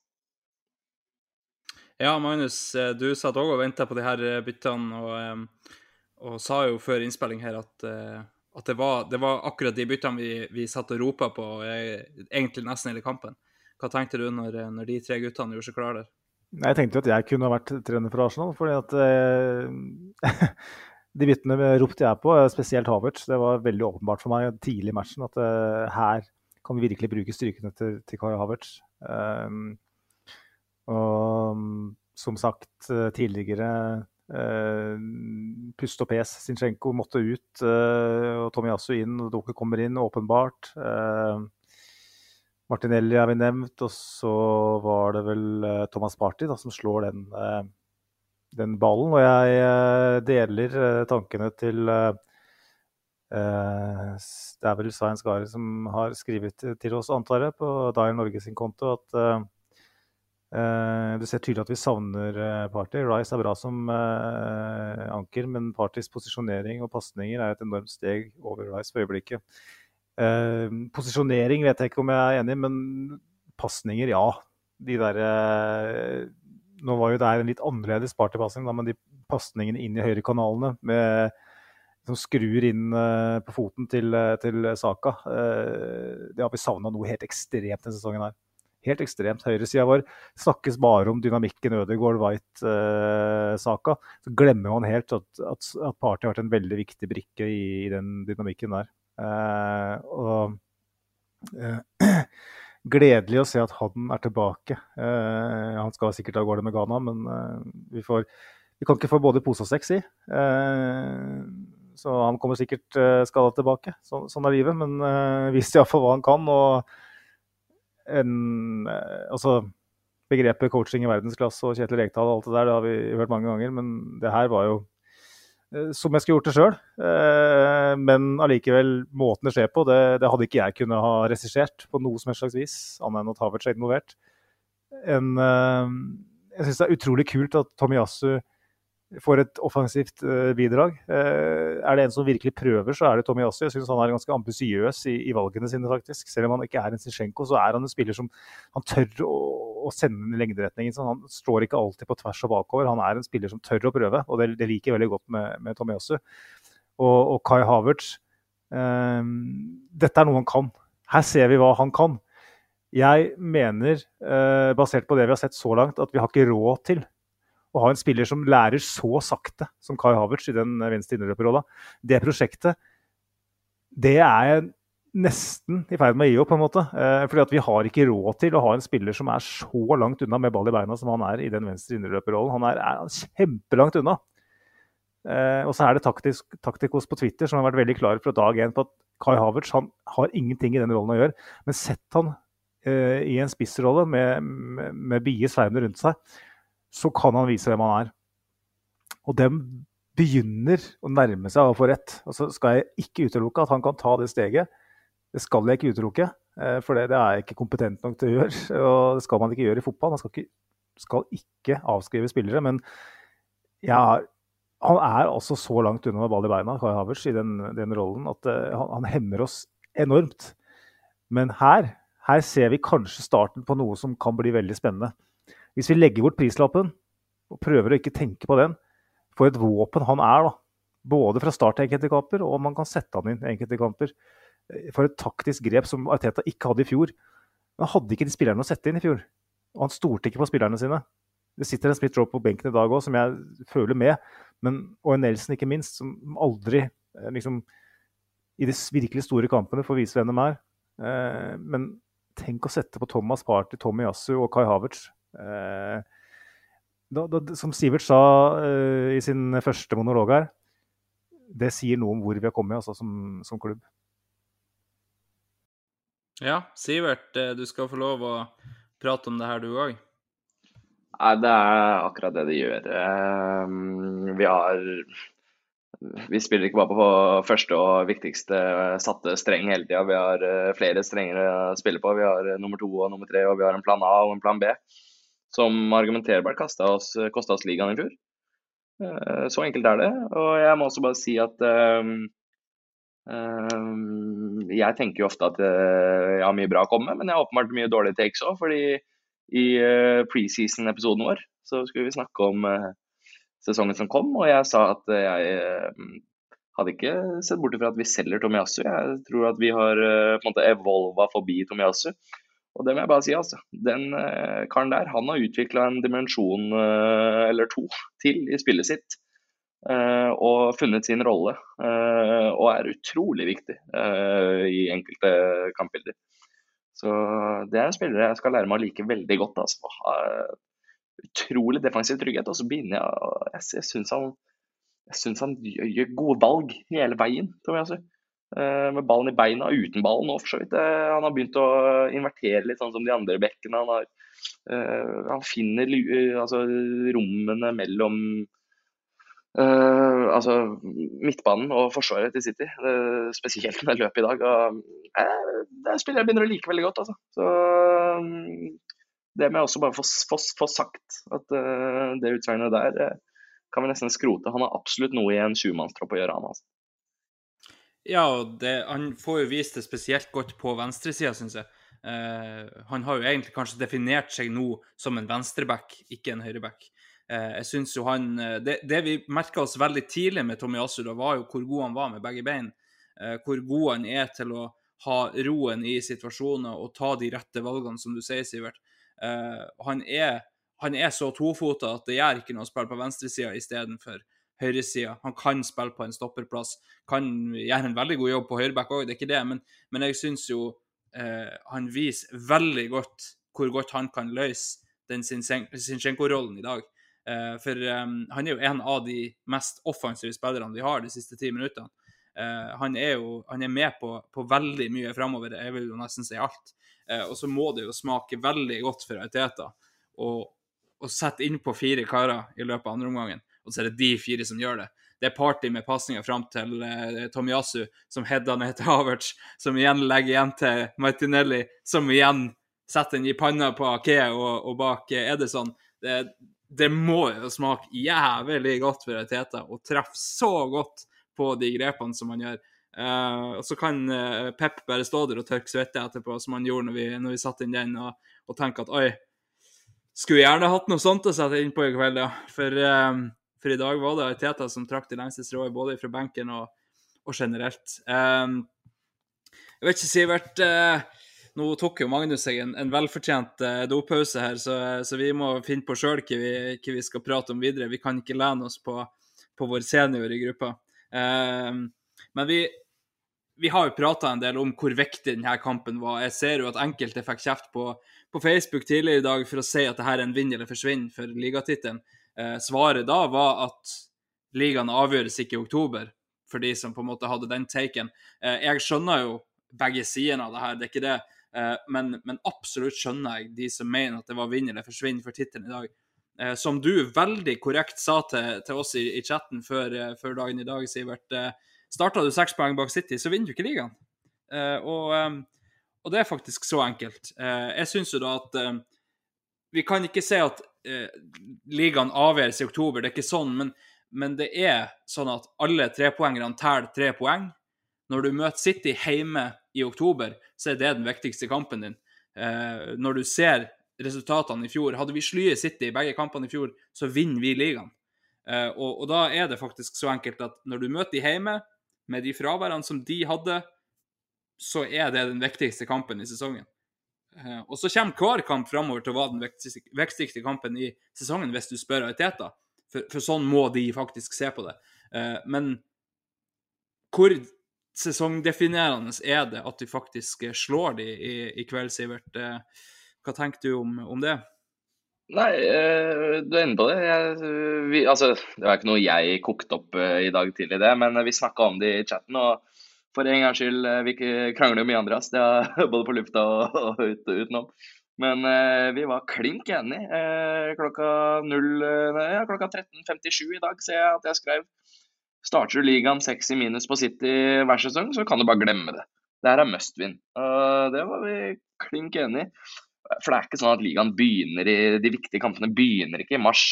Ja, Magnus, du satt òg og venta på de her byttene, og, og, sa jo før innspilling her at at det var, det var, akkurat de byttene vi, vi satt og ropa på egentlig nesten hele kampen. Hva tenkte du når, når de tre guttene gjorde seg klare der? Jeg tenkte jo at jeg kunne vært trener for Arsenal. fordi at eh, [laughs] De byttene ropte jeg på, spesielt Havertz. Det var veldig åpenbart for meg tidlig i matchen at eh, her kan vi virkelig bruke styrkene til, til Kai Havertz. Um, og som sagt eh, tidligere Uh, Pust og pes. Sinchenko måtte ut, uh, og Tomiyasu inn. og Doku kommer inn, åpenbart. Uh, Martinelli har vi nevnt, og så var det vel Thomas Party da, som slår den, den ballen. Og jeg deler tankene til Det er vel Svein Skari som har skrevet til oss, antar jeg, på Dial Norge sin konto at Uh, du ser tydelig at vi savner uh, Party. Rice er bra som uh, anker, men Partys posisjonering og pasninger er et enormt steg over Rice for øyeblikket. posisjonering vet jeg ikke om jeg er enig i, men pasninger, ja. De der Nå var jo det en litt annerledes Party-pasning, men de pasningene inn i høyrekanalene med som skrur inn på foten til, til Saka, det har vi savna noe helt ekstremt denne sesongen her helt ekstremt. Høyresida vår snakkes bare om dynamikken Ødegaard-White-saka. så glemmer man helt at, at, at partiet har vært en veldig viktig brikke i, i den dynamikken der. Eh, og eh, [clears throat] Gledelig å se at han er tilbake. Eh, han skal sikkert av gårde med Ghana, men eh, vi, får, vi kan ikke få både pose og sekk, si. Eh, så han kommer sikkert skada tilbake. Så, sånn er livet. Men uh, vis iallfall hva han kan. og en eh, Altså begrepet coaching i verdensklasse og Kjetil Rekdal og alt det der, det har vi hørt mange ganger. Men det her var jo eh, som jeg skulle gjort det sjøl. Eh, men allikevel, måten det skjer på, det, det hadde ikke jeg kunnet ha regissert på noe som helst slags vis, annet enn at Havertz er involvert. En, jeg syns det er utrolig kult at Tomiyasu får et offensivt uh, bidrag. Uh, er det en som virkelig prøver, så er det Tommy Tomiyasu. Jeg syns han er ganske ambisiøs i, i, valgene sine, faktisk. Selv om han ikke er en Zizjenko, så er han en spiller som han tør å, å sende lengderetningen. Så han står ikke alltid på tvers og bakover. Han er en spiller som tør å prøve, og det, det liker jeg veldig godt med, med Tomiyasu. Og, og, Kai Havertz uh, Dette er noe han kan. Her ser vi hva han kan. Jeg mener, basert på det vi har sett så langt, at vi har ikke råd til å ha en spiller som lærer så sakte som Kai Havertz i den venstre innerløperrolla, det prosjektet, det er nesten i ferd med å gi opp, på en måte. Eh, fordi at vi har ikke råd til å ha en spiller som er så langt unna med ball i beina som han er i den venstre innerløperrollen. Han er, er kjempelangt unna. Eh, og så er det Taktikos på Twitter som har vært veldig klar fra dag én på at Kai Havertz han har ingenting i den rollen å gjøre. Men sett han eh, i en spissrolle med, med, med Bie Sveine rundt seg, så kan han vise hvem han er. Og dem begynner å nærme seg å få rett. Og så skal jeg ikke utelukke at han kan ta det steget. Det skal jeg ikke utelukke, eh, for det, det er jeg ikke kompetent nok til å gjøre. [laughs] Og det skal man ikke gjøre i fotball. Man skal ikke, skal ikke avskrive spillere. Men er, han er altså så langt unna med ball i beina, Kai Havers, i den, den rollen, at uh, han, han, hemmer oss enormt. Men her, her ser vi kanskje starten på noe som kan bli veldig spennende. Hvis vi legger bort prislappen og prøver å ikke tenke på den, for et våpen han er, da. Både fra start til enkelte kamper, og man kan sette han inn i enkelte kamper. For et taktisk grep som Arteta ikke hadde i fjor. Han hadde ikke de spillerne å sette inn i fjor. Og han stolte ikke på spillerne sine. Det sitter en Smith Roe på benken i dag òg, som jeg føler med. Men, og en Nelson, ikke minst, som aldri eh, liksom, i de virkelig store kampene får vise hvem de er. Eh, men tenk å sette på Thomas Party, Tommy Yasu og Kai Havertz. Eh, da, da, som Sivert sa uh, i sin første monolog her, det sier noe om hvor vi har kommet altså, som, som, klubb. Ja, Sivert, eh, du skal få lov å prate om det her, du òg. Nei, det er akkurat det det gjør. Vi har Vi spiller ikke bare på første og viktigste satte streng hele tida. Vi har flere strenger å spille på. Vi har nummer to og nummer tre, og vi har en plan A og en plan B som argumenterbart kosta oss, oss ligaen i fjor. Eh, så enkelt er det. Og jeg må også bare si at um, um, Jeg tenker jo ofte at jeg har mye bra å komme med, men jeg har åpenbart mye dårlige takes òg. fordi i uh, preseason-episoden vår så skulle vi snakke om sesongen som kom, og jeg sa at jeg uh, hadde ikke sett bort fra at vi selger Tomiyasu. Jeg tror at vi har på en måte evolva forbi Tomiyasu. Og det må jeg bare si, altså. Den uh, karen der, han har utvikla en dimensjon uh, eller to til i spillet sitt. Uh, og funnet sin rolle. og er utrolig viktig i enkelte kampbilder. Så det er en spiller jeg skal lære meg å like veldig godt. altså. utrolig defensiv trygghet. Og så begynner jeg Jeg, jeg syns han, han, gjør gode valg hele veien, tror jeg. Altså. Eh, med ballen i beina, uten ballen òg, for så vidt. Eh, han har begynt å invertere litt, sånn som de andre bekkene. Han, har, uh, han finner altså, rommene mellom uh, altså, midtbanen og forsvaret til City. Uh, spesielt med løpet i dag. Og, det er spiller jeg begynner å like veldig godt. Altså. Så det må jeg også bare få, få, få sagt, at det utsagnet der kan vi nesten skrote. Han har absolutt noe i en sjumannstropp å gjøre, han. altså. Ja, det, han får jo vist det spesielt godt på venstresida, syns jeg. Uh, han har jo egentlig kanskje definert seg nå som en venstreback, ikke en høyreback. Uh, jeg synes jo han uh, Det, det vi merka oss veldig tidlig med Tommy Asura, var jo hvor god han var med begge bein. hvor god han er til å ha roen i situasjoner og ta de rette valgene, som du sier, Sivert. han, er, han er så tofota at det gjør ikke noe å spille på venstresida istedenfor høyresida. Han kan spille på en stopperplass, kan gjøre en veldig god jobb på høyreback òg, det er ikke det, men, men jeg syns jo eh, han viser veldig godt hvor godt han kan løse den Sinchenko-rollen i dag. Eh, for eh, han er jo en av de mest offensive spillerne vi har de siste ti minuttene. Eh, han er jo han er med på, på veldig mye framover, jeg vil jo nesten si alt. Eh, og så må det jo smake veldig godt for Aiteta å sette innpå fire karer i løpet av andre omgangen og så er det de fire som gjør det. Det er Party med pasninger fram til uh, Tomiyasu, som header ned til Havertz, som igjen legger igjen til Martinelli, som igjen setter den i panna på Ake og, og bak uh, Edison. Det, det må jo smake jævlig godt for Teta å treffe så godt på de grepene som han gjør. Uh, og så kan uh, Pep bare stå der og tørke svette etterpå, som han gjorde når vi, når vi satte inn den, og, og tenke at oi, skulle gjerne hatt noe sånt å sette inn på i kveld, ja. For uh, for i dag var det Teta som trakk det lengste strået, både fra benken og, og generelt. Um, jeg vet ikke, Sivert. Uh, nå tok jo Magnus seg en, en velfortjent uh, dopause her, så, så, vi må finne på sjøl hva, hva, vi skal prate om videre. Vi kan ikke lene oss på, på vår senior i gruppa. Um, men vi, vi har jo prata en del om hvor viktig denne kampen var. Jeg ser jo at enkelte fikk kjeft på, på Facebook tidligere i dag for å si at dette er en vinn eller forsvinn for ligatittelen. Eh, svaret da var at ligaen avgjøres ikke i oktober, for de som på en måte hadde den taken. Eh, jeg skjønner jo begge sidene av det her, det er ikke det. Eh, men, men absolutt skjønner jeg de som mener at det var vinn eller forsvinn for tittelen i dag. Som du veldig korrekt sa til, til oss i, i chatten før, før, dagen i dag, Sivert. Starta du seks poeng bak City, så vinner du ikke ligaen. Og, og, det er faktisk så enkelt. jeg syns jo da at vi kan ikke se at ligaen avgjøres i oktober, det er ikke sånn. men men det er sånn at alle trepoengerne teller tre poeng. Når du møter City hjemme i oktober, så er det den viktigste kampen din. Eh, når du ser resultatene i fjor Hadde vi slyet City i begge kampene i fjor, så vinner vi ligaen. Eh, og, og, da er det faktisk så enkelt at når du møter de hjemme, med de fraværene som de hadde, så er det den viktigste kampen i sesongen. Eh, og så kommer hver kamp framover til å være den viktigste, kampen i sesongen, hvis du spør Ariteta. For, for, sånn må de faktisk se på det. Eh, men hvor sesongdefinerende er det at du faktisk slår de i, i kveld, Sivert? Eh, hva tenker du om, om det? Nei, eh, du er inne på det. Jeg, vi, altså, det var ikke noe jeg kokte opp eh, i dag tidlig, det, men vi snakka om det i chatten. og for en gangs skyld, eh, vi krangler jo mye, Andreas. Det er [laughs] både på lufta og, ut, utenom. Men eh, vi var klink enige. Eh, klokka, 0, eh, klokka 13.57 i dag ser jeg at jeg skrev Starter du ligaen 6 i minus på City hver sesong, så kan du bare glemme det. Det her er must win. Uh, det var vi klink enige. For det er ikke sånn at ligaen begynner i De viktige kampene begynner ikke i mars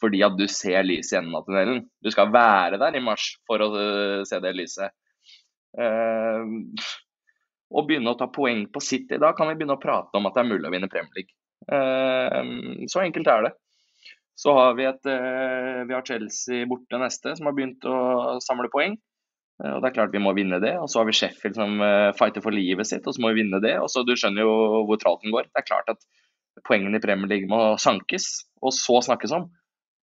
fordi at du ser lyset i enden av tunnelen. Du skal være der i mars for å uh, se det lyset. Uh, og begynne å ta poeng på City. Da kan vi begynne å prate om at det er mulig å vinne Premier League. Uh, så enkelt er det. Så har vi, et, uh, vi har Chelsea borte neste, som har begynt å samle poeng. Og Det er klart vi må vinne det. Og så har vi Sheffield som fighter for livet sitt, og så må vi vinne det. Og så Du skjønner jo hvor tralten går. Det er klart at poengene i Premier League må sankes, og så snakkes om.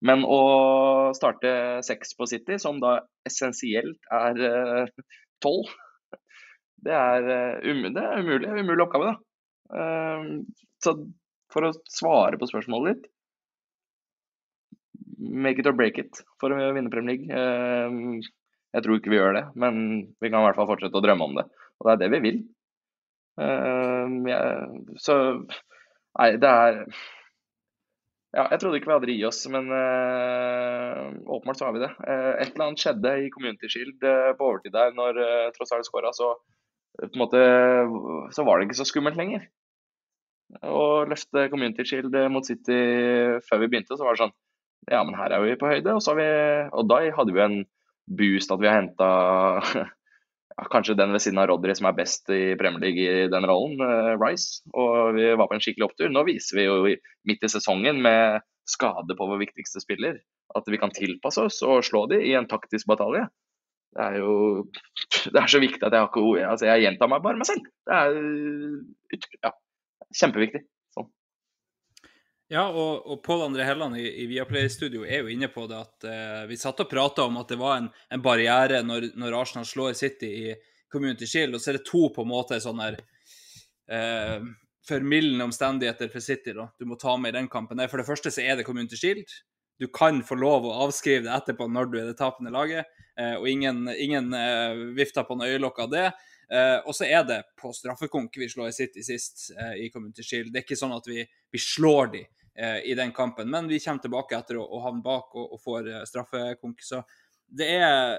Men å starte seks på City, som da essensielt er tolv det er, eh, um, det er umulig. Umulig oppgave, da. Uh, så for å svare på spørsmålet ditt Make it or break it for å vinne Premier League. Uh, jeg tror ikke vi gjør det, men vi kan i hvert fall fortsette å drømme om det. Og det er det vi vil. Jeg, så Nei, det er ja, jeg trodde ikke vi hadde det i oss, men uh, åpenbart så har vi det. Uh, et eller annet skjedde i Community Shield uh, på overtid der når uh, Trossard skåra, så på en måte, så var det ikke så skummelt lenger. Å løfte Community Shield mot City før vi begynte, så var det sånn Ja, men her er vi på høyde. Og, vi, og da hadde vi en boost at vi har henta [laughs] kanskje den ved siden av Rodry som er best i Premier League i den rollen, uh, Rice. Og vi var på en skikkelig opptur. Nå viser vi jo midt i sesongen med skade på vår viktigste spiller at vi kan tilpasse oss og slå dem i en taktisk batalje det er jo det er så viktig at jeg har ikke ord. Altså, jeg gjentar meg bare meg selv. Det er ja, kjempeviktig. Ja, og, og Pål André Helland i, i Viaplay-studio er jo inne på det at eh, vi satt og prata om at det var en, en barriere når, når, Arsenal slår City i Community Shield, og så er det to på en måte sånne eh, formildende omstendigheter for City. da. Du må ta med i den kampen. For det første så er det Community Shield. Du kan få lov å avskrive det etterpå når du er det tapende laget, eh, og ingen, ingen eh, vifter på en øyelokk av det. Uh, og så er det på straffekonk vi slår i City sist i Community Shield. Det er ikke sånn at vi, vi slår de i den kampen, men vi kommer tilbake etter å, å havne bak og, og får straffekonk. Så det er,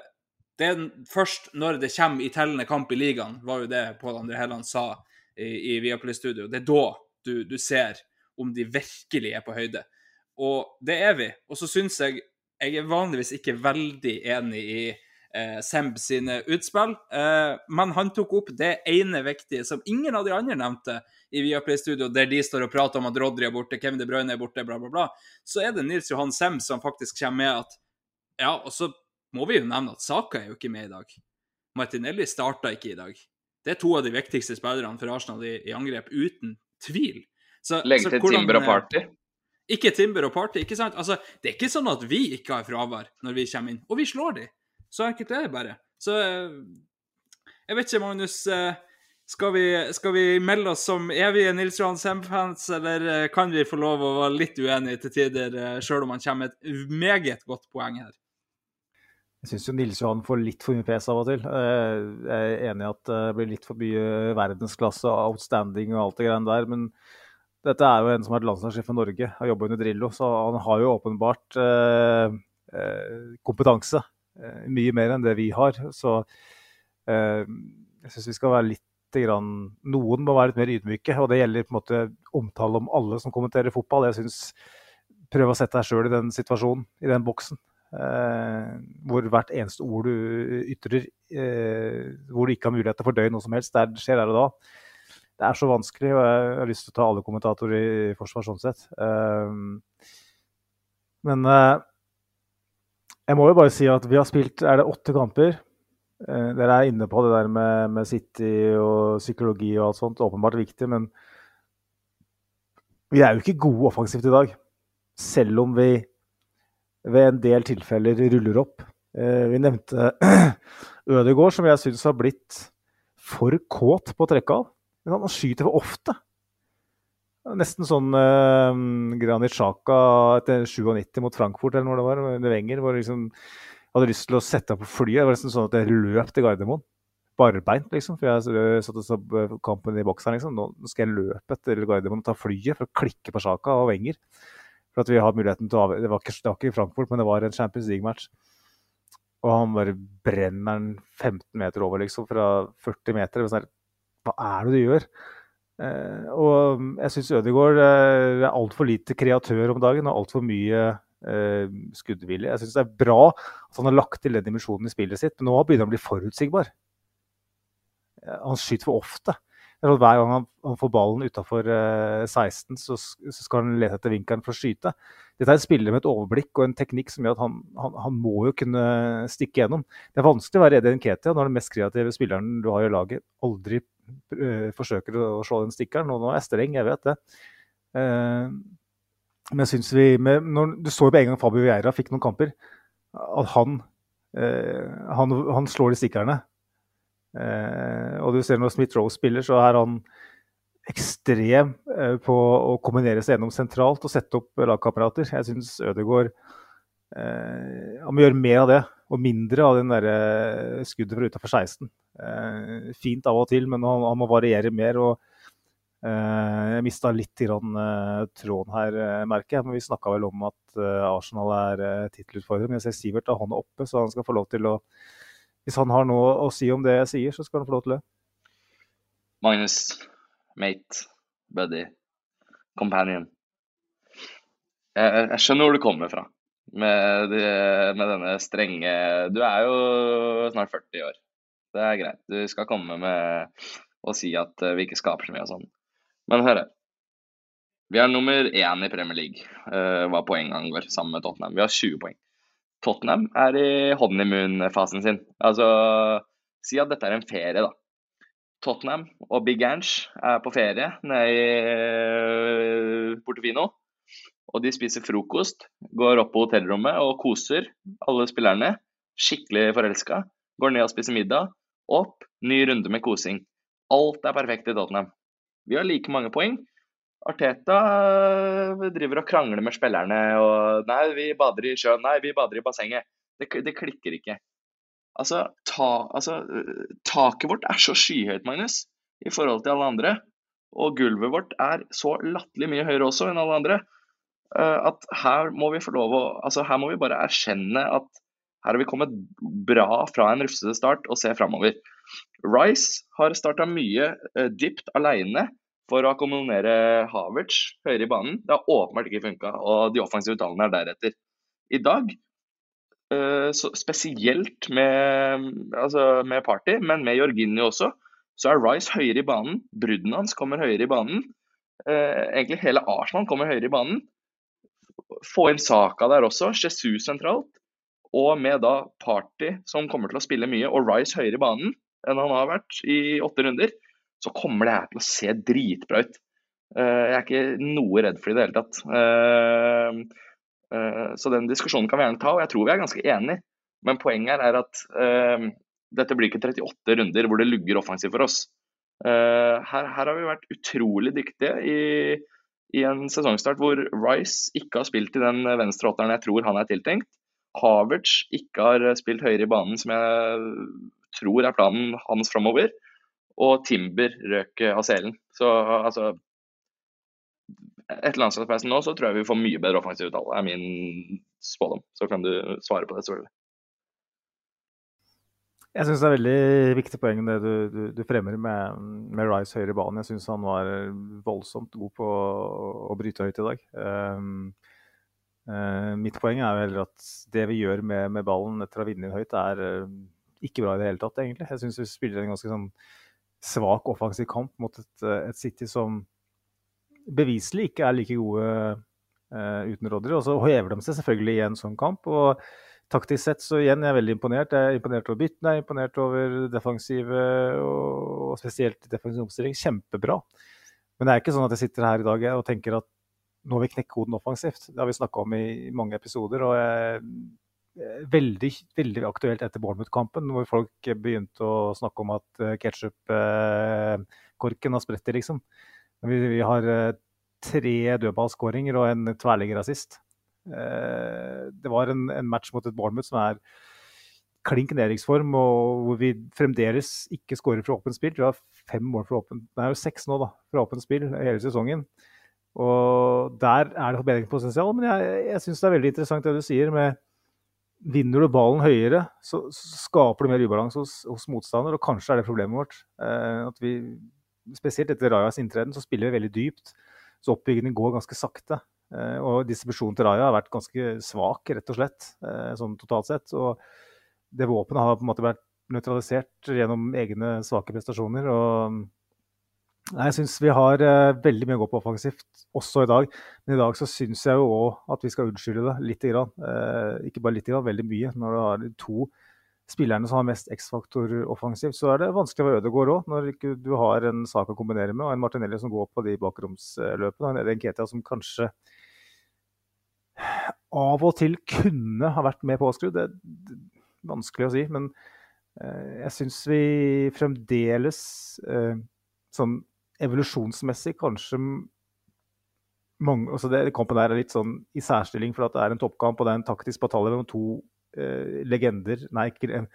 det er først når det kommer i tellende kamp i ligaen, var jo det Pål André Helland sa i, i Viaplay-studio. Det er da du, du ser om de virkelig er på høyde. Og det er vi. Og så syns jeg Jeg er vanligvis ikke veldig enig i eh, Semb sine utspill, eh, men han tok opp det ene viktige som ingen av de andre nevnte i Viaplay-studio, der de står og prater om at Rodry er borte, Kevin De Bruyne er borte, bla, bla, bla. Så er det Nils Johan Semb som faktisk kommer med at Ja, og så må vi jo nevne at Saka er jo ikke med i dag. Martinelli starta ikke i dag. Det er to av de viktigste spillerne for Arsenal i, i angrep, uten tvil. Legg til Timber og eh, Party. Ikke Timber og Party. ikke sant? Altså, Det er ikke sånn at vi ikke har fravær når vi kommer inn, og vi slår de. Så enkelt er det bare. Så eh, jeg vet ikke, Magnus. Eh, skal vi, skal vi melde oss som evige Nils Johan Sem-fans, eller eh, kan vi få lov å være litt uenige til tider, sjøl om han kommer med et meget godt poeng her? Jeg syns Nils Johan får litt for mye pes av og til. Jeg er enig i at det blir litt for mye verdensklasse og outstanding og alt det greiene der. Men dette er jo en som har vært landslagssjef for Norge har jobba under Drillo, så han har jo åpenbart kompetanse. Eh, mye mer enn det vi har. Så eh, jeg syns vi skal være litt grann, Noen må være litt mer ydmyke, og det gjelder på en måte omtale om alle som kommenterer fotball. Jeg synes, Prøv å sette deg sjøl i den situasjonen, i den boksen. Eh, hvor hvert eneste ord du ytrer, eh, hvor du ikke har mulighet til å fordøye noe som helst, der skjer der og da. Det er så vanskelig, og jeg har lyst til å ta alle kommentatorer i forsvar sånn sett. Eh, men eh, jeg må jo bare si at vi har spilt er det åtte kamper. Eh, dere er inne på det der med, med City og psykologi og alt sånt. Åpenbart viktig, men vi er jo ikke gode offensivt i dag. Selv om vi ved en del tilfeller ruller opp. Eh, vi nevnte [clears throat] Ødegaard, som jeg syns har blitt for kåt på å trekke av. Han skyter for ofte. Nesten sånn uh, Granit Xhaka etter 97 mot Frankfurt eller hvor det var, med Wenger. hvor liksom hadde lyst til å sette opp på flyet. Det var nesten sånn at jeg løp til Gardermoen. Barbeint, liksom. For jeg satt og så kampen i boksen. Liksom. Nå skal jeg løpe etter Gardermoen og ta flyet for å klikke på Sjaka og Wenger. For at vi har muligheten til å Det var ikke, det var ikke i Frankfurt, men det var en Champions League-match. Og han bare brenner den 15 meter over, liksom, fra 40 meter. Sånn, Hva er det du gjør? Eh, og jeg syns Ødegaard eh, er altfor lite kreatør om dagen og altfor mye skuddvillig. skuddvilje. Jeg syns det er bra at han har lagt til den dimensjonen i spillet sitt, men nå begynner han å bli forutsigbar. Han skyter for ofte. Hver gang han, får ballen utafor eh, 16, så, så, skal han lete etter vinkelen for å skyte. Dette er en spiller med et overblikk og en teknikk som gjør at han, han, han må jo kunne stikke gjennom. Det er vanskelig å være Edin Ketia når den mest kreative spilleren du har i laget, aldri uh, forsøker å slå den stikkeren. Og nå er jeg streng, jeg vet det. Uh, men jeg synes vi med, når, Du så jo på en gang Fabio Vieira fikk noen kamper, at han, uh, han slår de stikkerne. Eh, og du ser når Smith-Rose spiller, så er han ekstrem eh, på å kombinere seg gjennom sentralt og sette opp lagkamerater. Jeg syns Ødegaard eh, Han må gjøre mer av det, og mindre av den der eh, skuddet fra utafor 16. Eh, fint av og til, men han, han må variere mer. og eh, jeg mista litt grann, tråden her, merker jeg. Men vi snakka vel om at Arsenal er tittelutfordrer. Men jeg ser Sivert har hånda oppe, så han skal få lov til å hvis han har noe å si om det jeg sier, så skal han få lov til det. Magnus, mate, buddy, companion. Jeg, jeg skjønner hvor du kommer fra med, med, denne strenge Du er jo snart 40 år. Det er greit. Du skal komme med å si at vi ikke skaper så mye og sånn. Men hør her. Vi er nummer én i Premier League, uh, hva poengene går, sammen med Tottenham. Vi har 20 poeng. Tottenham er i honeymoon-fasen sin. Altså, si at dette er en ferie, da. Tottenham og Big Ange er på ferie nede i eh, Portofino. Og de spiser frokost, går opp på hotellrommet og koser, alle spillerne. Skikkelig forelska. Går ned og spiser middag. Opp, ny runde med kosing. Alt er perfekt i Tottenham. Vi har like mange poeng, Arteta eh, driver og krangler med spillerne og Nei, vi bader i sjøen. Nei, vi bader i bassenget. Det, det klikker ikke. Altså, ta, altså, taket vårt er så skyhøyt, Magnus, i forhold til alle andre. Og gulvet vårt er så latterlig mye høyere også enn alle andre. Eh, at her må vi få lov å Altså, her må vi bare erkjenne at her har vi kommet bra fra en rufsete start og se framover. Rice har starta mye dypt aleine for å akkommodere Havertz høyere i banen. Det har åpenbart ikke funka, og de offensive tallene er deretter. I dag, eh, spesielt med, altså med, Party, men med Jorginho også, så er Rice høyere i banen. Bruddene hans kommer høyere i banen. Eh, egentlig hele Arsenal kommer høyere i banen. Få inn Saka der også, Jesus sentralt. Og med da Party, som kommer til å spille mye, og Rice høyere i banen enn han har vært i åtte runder så kommer det her til å se dritbra ut. Eh, jeg er ikke noe redd for det i det hele tatt. Eh, eh, så den diskusjonen kan vi gjerne ta, og jeg tror vi er ganske enige. Men poenget her er at dette blir ikke 38 runder hvor det lugger offensivt for oss. Her, her, har vi vært utrolig dyktige i, i, en sesongstart hvor Rice ikke har spilt i den venstre åtteren jeg tror han er tiltenkt. Havertz ikke har spilt høyere i banen, som jeg tror er planen hans framover. Og Timber røk av selen. Så altså Etter landslagspausen nå så tror jeg vi får mye bedre offensive tall, er min spådom. Så kan du svare på det, selvfølgelig. Jeg syns det er veldig viktig poeng det du, du, du fremmer med, med Rice høyre i banen. Jeg syns han var voldsomt god på å, å bryte høyt i dag. Um, uh, mitt poeng er heller at det vi gjør med, med ballen etter å ha vunnet høyt, er uh, ikke bra i det hele tatt, egentlig. Jeg syns vi spiller en ganske sånn svak offensiv kamp mot et, et City som beviselig ikke er like gode uh, uten Rodry. Og så hever de seg selvfølgelig i en sånn kamp. og taktisk sett så igjen, jeg er veldig imponert. Jeg er imponert over byttene, jeg er imponert over defensive og spesielt defensiv omstilling. Kjempebra. Men det er ikke sånn at jeg sitter her i dag og tenker at nå har vi knekt koden offensivt. Det har vi snakka om i mange episoder. og jeg, Veldig, veldig aktuelt etter Bournemouth-kampen, hvor folk begynte å snakke om at eh, ketsjup-korken har spredt, liksom. Vi, vi har eh, tre dødballskåringer og en tverliggerassist. Eh, det var en, en, match mot et Bournemouth som er klink nedrykksform, og hvor vi fremdeles ikke skårer fra åpent spill. Vi har fem mål fra åpent, det er jo seks nå da, fra åpent spill hele sesongen. Og Der er det forbedringspotensial. Men jeg, jeg syns det er veldig interessant det du sier med Vinner du ballen høyere, så, skaper du mer ubalanse hos, hos, motstander. Og kanskje er det problemet vårt. Eh, at vi, Spesielt etter Rajas inntreden så spiller vi veldig dypt. Så oppbyggingen går ganske sakte. Eh, og distribusjonen til Raja har vært ganske svak, rett og slett, eh, sånn totalt sett. Og det våpenet har på en måte vært nøytralisert gjennom egne svake prestasjoner. og jeg syns vi har uh, veldig mye å gå på offensivt også i dag. Men i dag så syns jeg jo òg at vi skal unnskylde det litt. Grann. Uh, ikke bare litt, grann, veldig mye. Når du har de to spillerne som har mest X-faktor offensivt, så er det vanskelig være Ødegaard òg. Når ikke du har en sak å kombinere med, og en Martinelli som går på de bakromsløpene. En Ketia som kanskje av og til kunne ha vært mer påskrudd. Det er vanskelig å si. Men uh, jeg syns vi fremdeles, sånn evolusjonsmessig, kanskje mange, altså det, Kampen der er litt sånn i særstilling for at det er en toppkamp og det er en taktisk batalje mellom to eh, legender Nei, ikke en,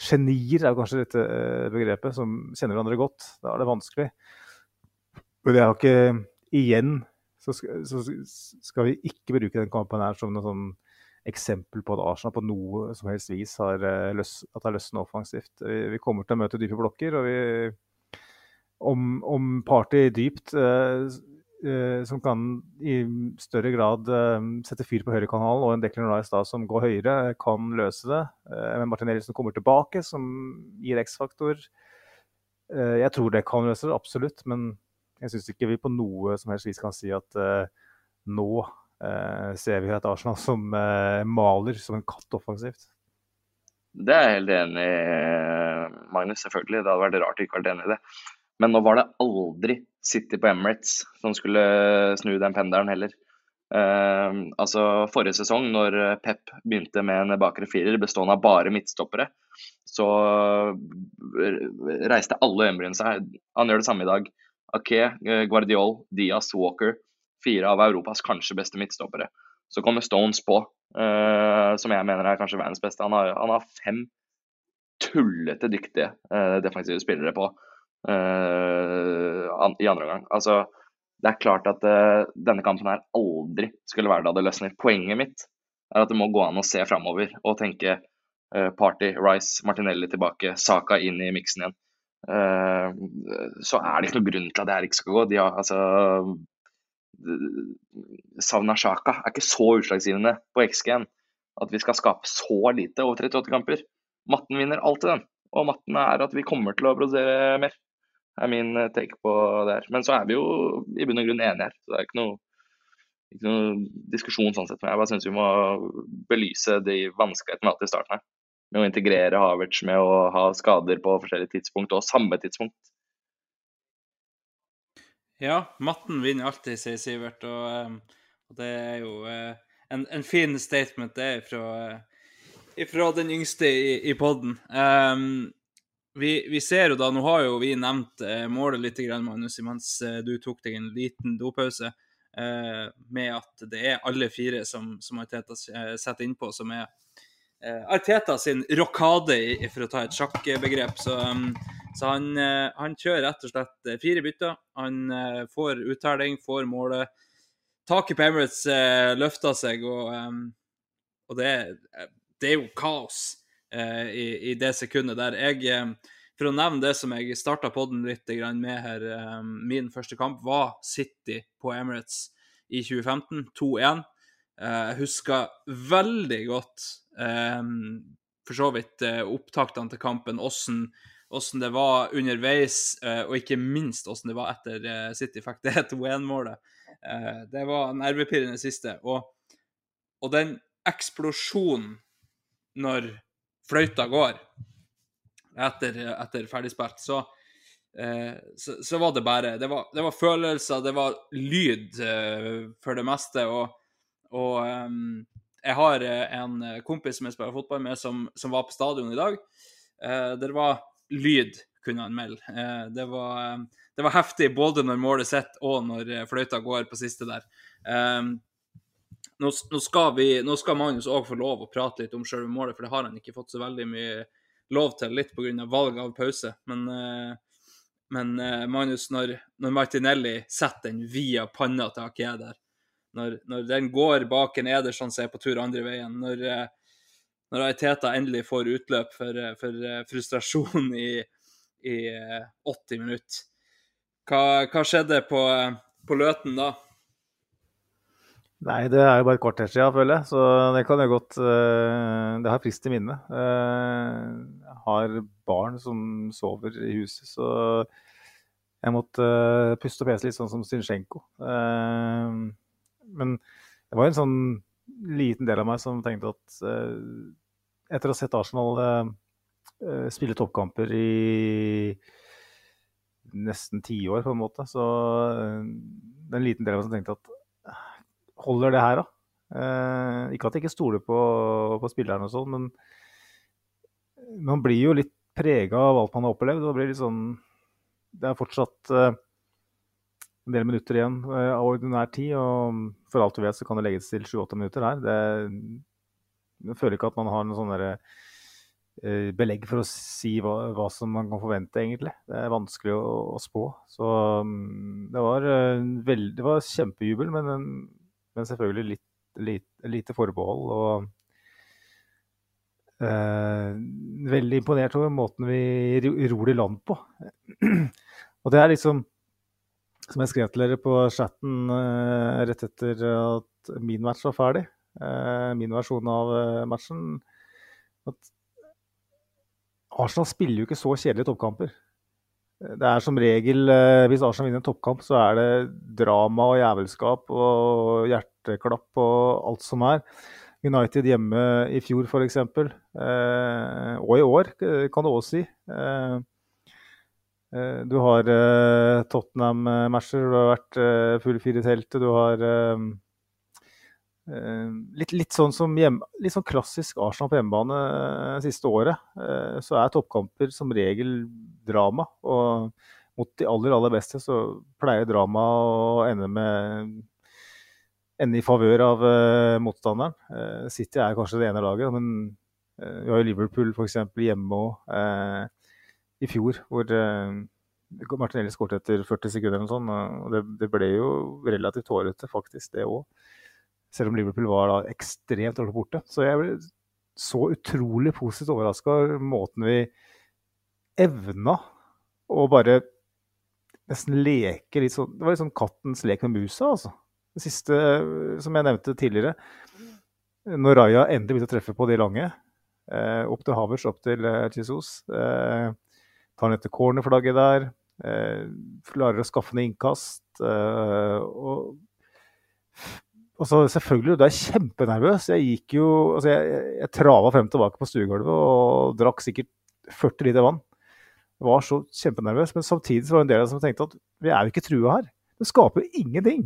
genier er kanskje dette eh, begrepet, som kjenner hverandre godt. Da er det vanskelig. Men jeg har ikke igjen så skal, så skal, vi ikke bruke den kampen her som noe sånn eksempel på at Arsenal på noe som helst vis har eh, at det er løsnet offensivt. Vi, vi, kommer til å møte dype blokker. og vi, Om, om Party dypt eh, eh, som kan i større grad eh, sette fyr på høyrekanalen, og en Declan Rice da som går høyere, kan løse det. Men Martin som kommer tilbake, som gir X-faktor. Jeg tror det kan løse det, absolutt. men jeg syns ikke vi på noe som helst vis kan si at uh, nå uh, ser vi et Arsenal som uh, maler som en katt offensivt. Det er jeg helt enig i, Magnus. Selvfølgelig. Det hadde vært rart å ikke vært enig i det. Men nå var det aldri City på Emirates som skulle snu den pendelen heller. Uh, altså Forrige sesong, når Pep begynte med en bakre firer bestående av bare midtstoppere, så reiste alle øyenbrynene seg. Han gjør det samme i dag. Ake, eh, Guardiol, Diaz, Walker. Fire av Europas kanskje beste midtstoppere. Så kommer Stones på, uh, som jeg mener er kanskje verdens beste. Han har, han har fem tullete dyktige uh, defensive spillere på uh, i andre omgang. Altså, det er klart at denne kampen her aldri skulle være da det løsner. Poenget mitt er at det må gå an å se framover og tenke Party, Rice, Martinelli tilbake, Saka inn i miksen igjen. Så er det ikke noen grunn til at det her ikke skal gå. De har, altså, Savna Shaka er ikke så utslagsgivende på XG-en at vi skal skape så lite over 38 kamper. Matten vinner alltid den, og matten er at vi kommer til å produsere mer. Er min eh, take på det her. Men så er vi jo i bunn og grunn enige her. Så det er ikke noe, ikke noe diskusjon sånn sett. Men jeg bare syns vi må belyse de vanskelighetene vi har hatt i starten her med å integrere Havertz med å ha skader på forskjellige tidspunkt og samme tidspunkt. Ja, matten vinner alltid, sier Sivert. Og, eh, og det er jo eh, en, en, fin statement det er fra, den yngste i, i poden. Um, vi, vi, ser jo da, nå har jo vi nevnt målet litt, Magnus, mens du tok deg en liten dopause. eh, med at det er alle fire som, som Arteta eh, setter innpå, som er eh, Arteta sin rokade, for å ta et sjakkbegrep. Så, um, så han, eh, han kjører rett og slett eh, fire bytter. Han eh, får uttelling, får målet. Taket på Emirates eh, løfter seg, og, um, og det, det er jo kaos eh, i, i det sekundet der. Jeg, eh, for å nevne det som jeg starta podden litt med her, eh, min første kamp var City på Emirates i 2015, 2-1. Eh, Jeg husker veldig godt eh, for så vidt eh, opptaktene til kampen, åssen det var underveis, eh, og ikke minst hvordan det var etter eh, City fikk det [laughs] 2-1-målet. Eh, Det var nervepirrende siste. Og, og den eksplosjonen når fløyta går etter, etter ferdigspilt, så, eh, så, så var det bare det var, det var følelser, det var lyd eh, for det meste. Og, og em, jeg har eh, en kompis som jeg spiller fotball med, som, som var på stadion i dag. Eh, det var lyd, kunne han melde. Eh, det, var, eh, det var heftig både når målet sitter og når eh, fløyta går på siste der. Em, nå, nå, skal vi, nå skal Magnus òg få lov å prate litt om selve målet, for det har han ikke fått så veldig mye lov til, litt pga. valg av pause. Men, eh, men eh, Magnus, når, når Martinelli setter den via panna til Ake der, når, når den går bak en Ederson som er på tur andre veien, når, eh, når Aiteta endelig får utløp for, for frustrasjon i, i eh, 80 minutter, hva, hva skjedde på, på Løten da? Nei, det er jo bare et kvarter siden, føler jeg. Så det kan jeg godt eh, Det har frist i minne. Eh, Jeg har barn som sover i huset, så jeg måtte eh, puste og pese litt sånn som. Eh, Men det var en sånn liten del av meg som tenkte at etter å ha sett Arsenal spille toppkamper i nesten ti år, på en måte, så det er en liten del av meg som tenkte at holder det her, da? Eh, ikke at jeg ikke stoler på, på spillerne og sånn, men man blir jo litt prega av alt man har opplevd. og blir litt sånn Det er fortsatt eh, en del minutter igjen eh, av ordinær tid, og for alt du vet så kan det legges til 7-8 minutter her. Det, jeg føler ikke at man har noe sånn derre eh, belegg for å si hva, hva som man kan forvente, egentlig. Det er vanskelig å, å spå. Så mm, det var, eh, veld, det var kjempejubel, men, en- men selvfølgelig litt, litt, lite forbehold. Og eh, veldig imponert over måten vi ro- ror i land på. [clears throat] og det er liksom som jeg skrev til dere på chatten eh, rett etter at min match var ferdig, eh, min versjon av eh, matchen, at Arsenal spiller jo ikke så kjedelige toppkamper. Det er som regel, eh, hvis Arsenal vinner en toppkamp, så er det drama og jævelskap og hjerteklapp og alt som er. United hjemme i fjor f.eks., eh, og i år eh, kan du også si. Eh, eh, du har Tottenham-matcher, du har vært full fire i teltet, du har litt, litt sånn som hjem, litt sånn klassisk Arsenal på hjemmebane siste året. Så er toppkamper som regel drama. Og mot de aller, aller beste så pleier drama å ende med ende i favør av eh, motstanderen. Eh, City er kanskje det ene laget, men eh, vi har jo Liverpool f.eks. hjemme òg i fjor, hvor Martinelli skåret etter 40 sekunder eller noe sånt. Og det, det ble jo relativt hårete, faktisk, det òg. Selv om Liverpool var da ekstremt dårlig borte. Så jeg ble så utrolig positivt overraska over måten vi evna å bare nesten leke litt sånn Det var litt sånn kattens lek med musa, altså. Siste, som jeg nevnte tidligere, når Raja endelig begynte å treffe på de lange, eh, opp til Havers, opp til eh, Jesus, eh, tar han etter cornerflagget der, eh, klarer å skaffe ned innkast. Eh, og, og så selvfølgelig, da er jeg kjempenervøs. Jeg gikk jo altså jeg, jeg, trava frem og tilbake på stuegulvet og drakk sikkert 40 liter vann. Jeg var så kjempenervøs, men samtidig var det en del av dem som tenkte at vi er jo ikke trua her. Det skaper jo ingenting.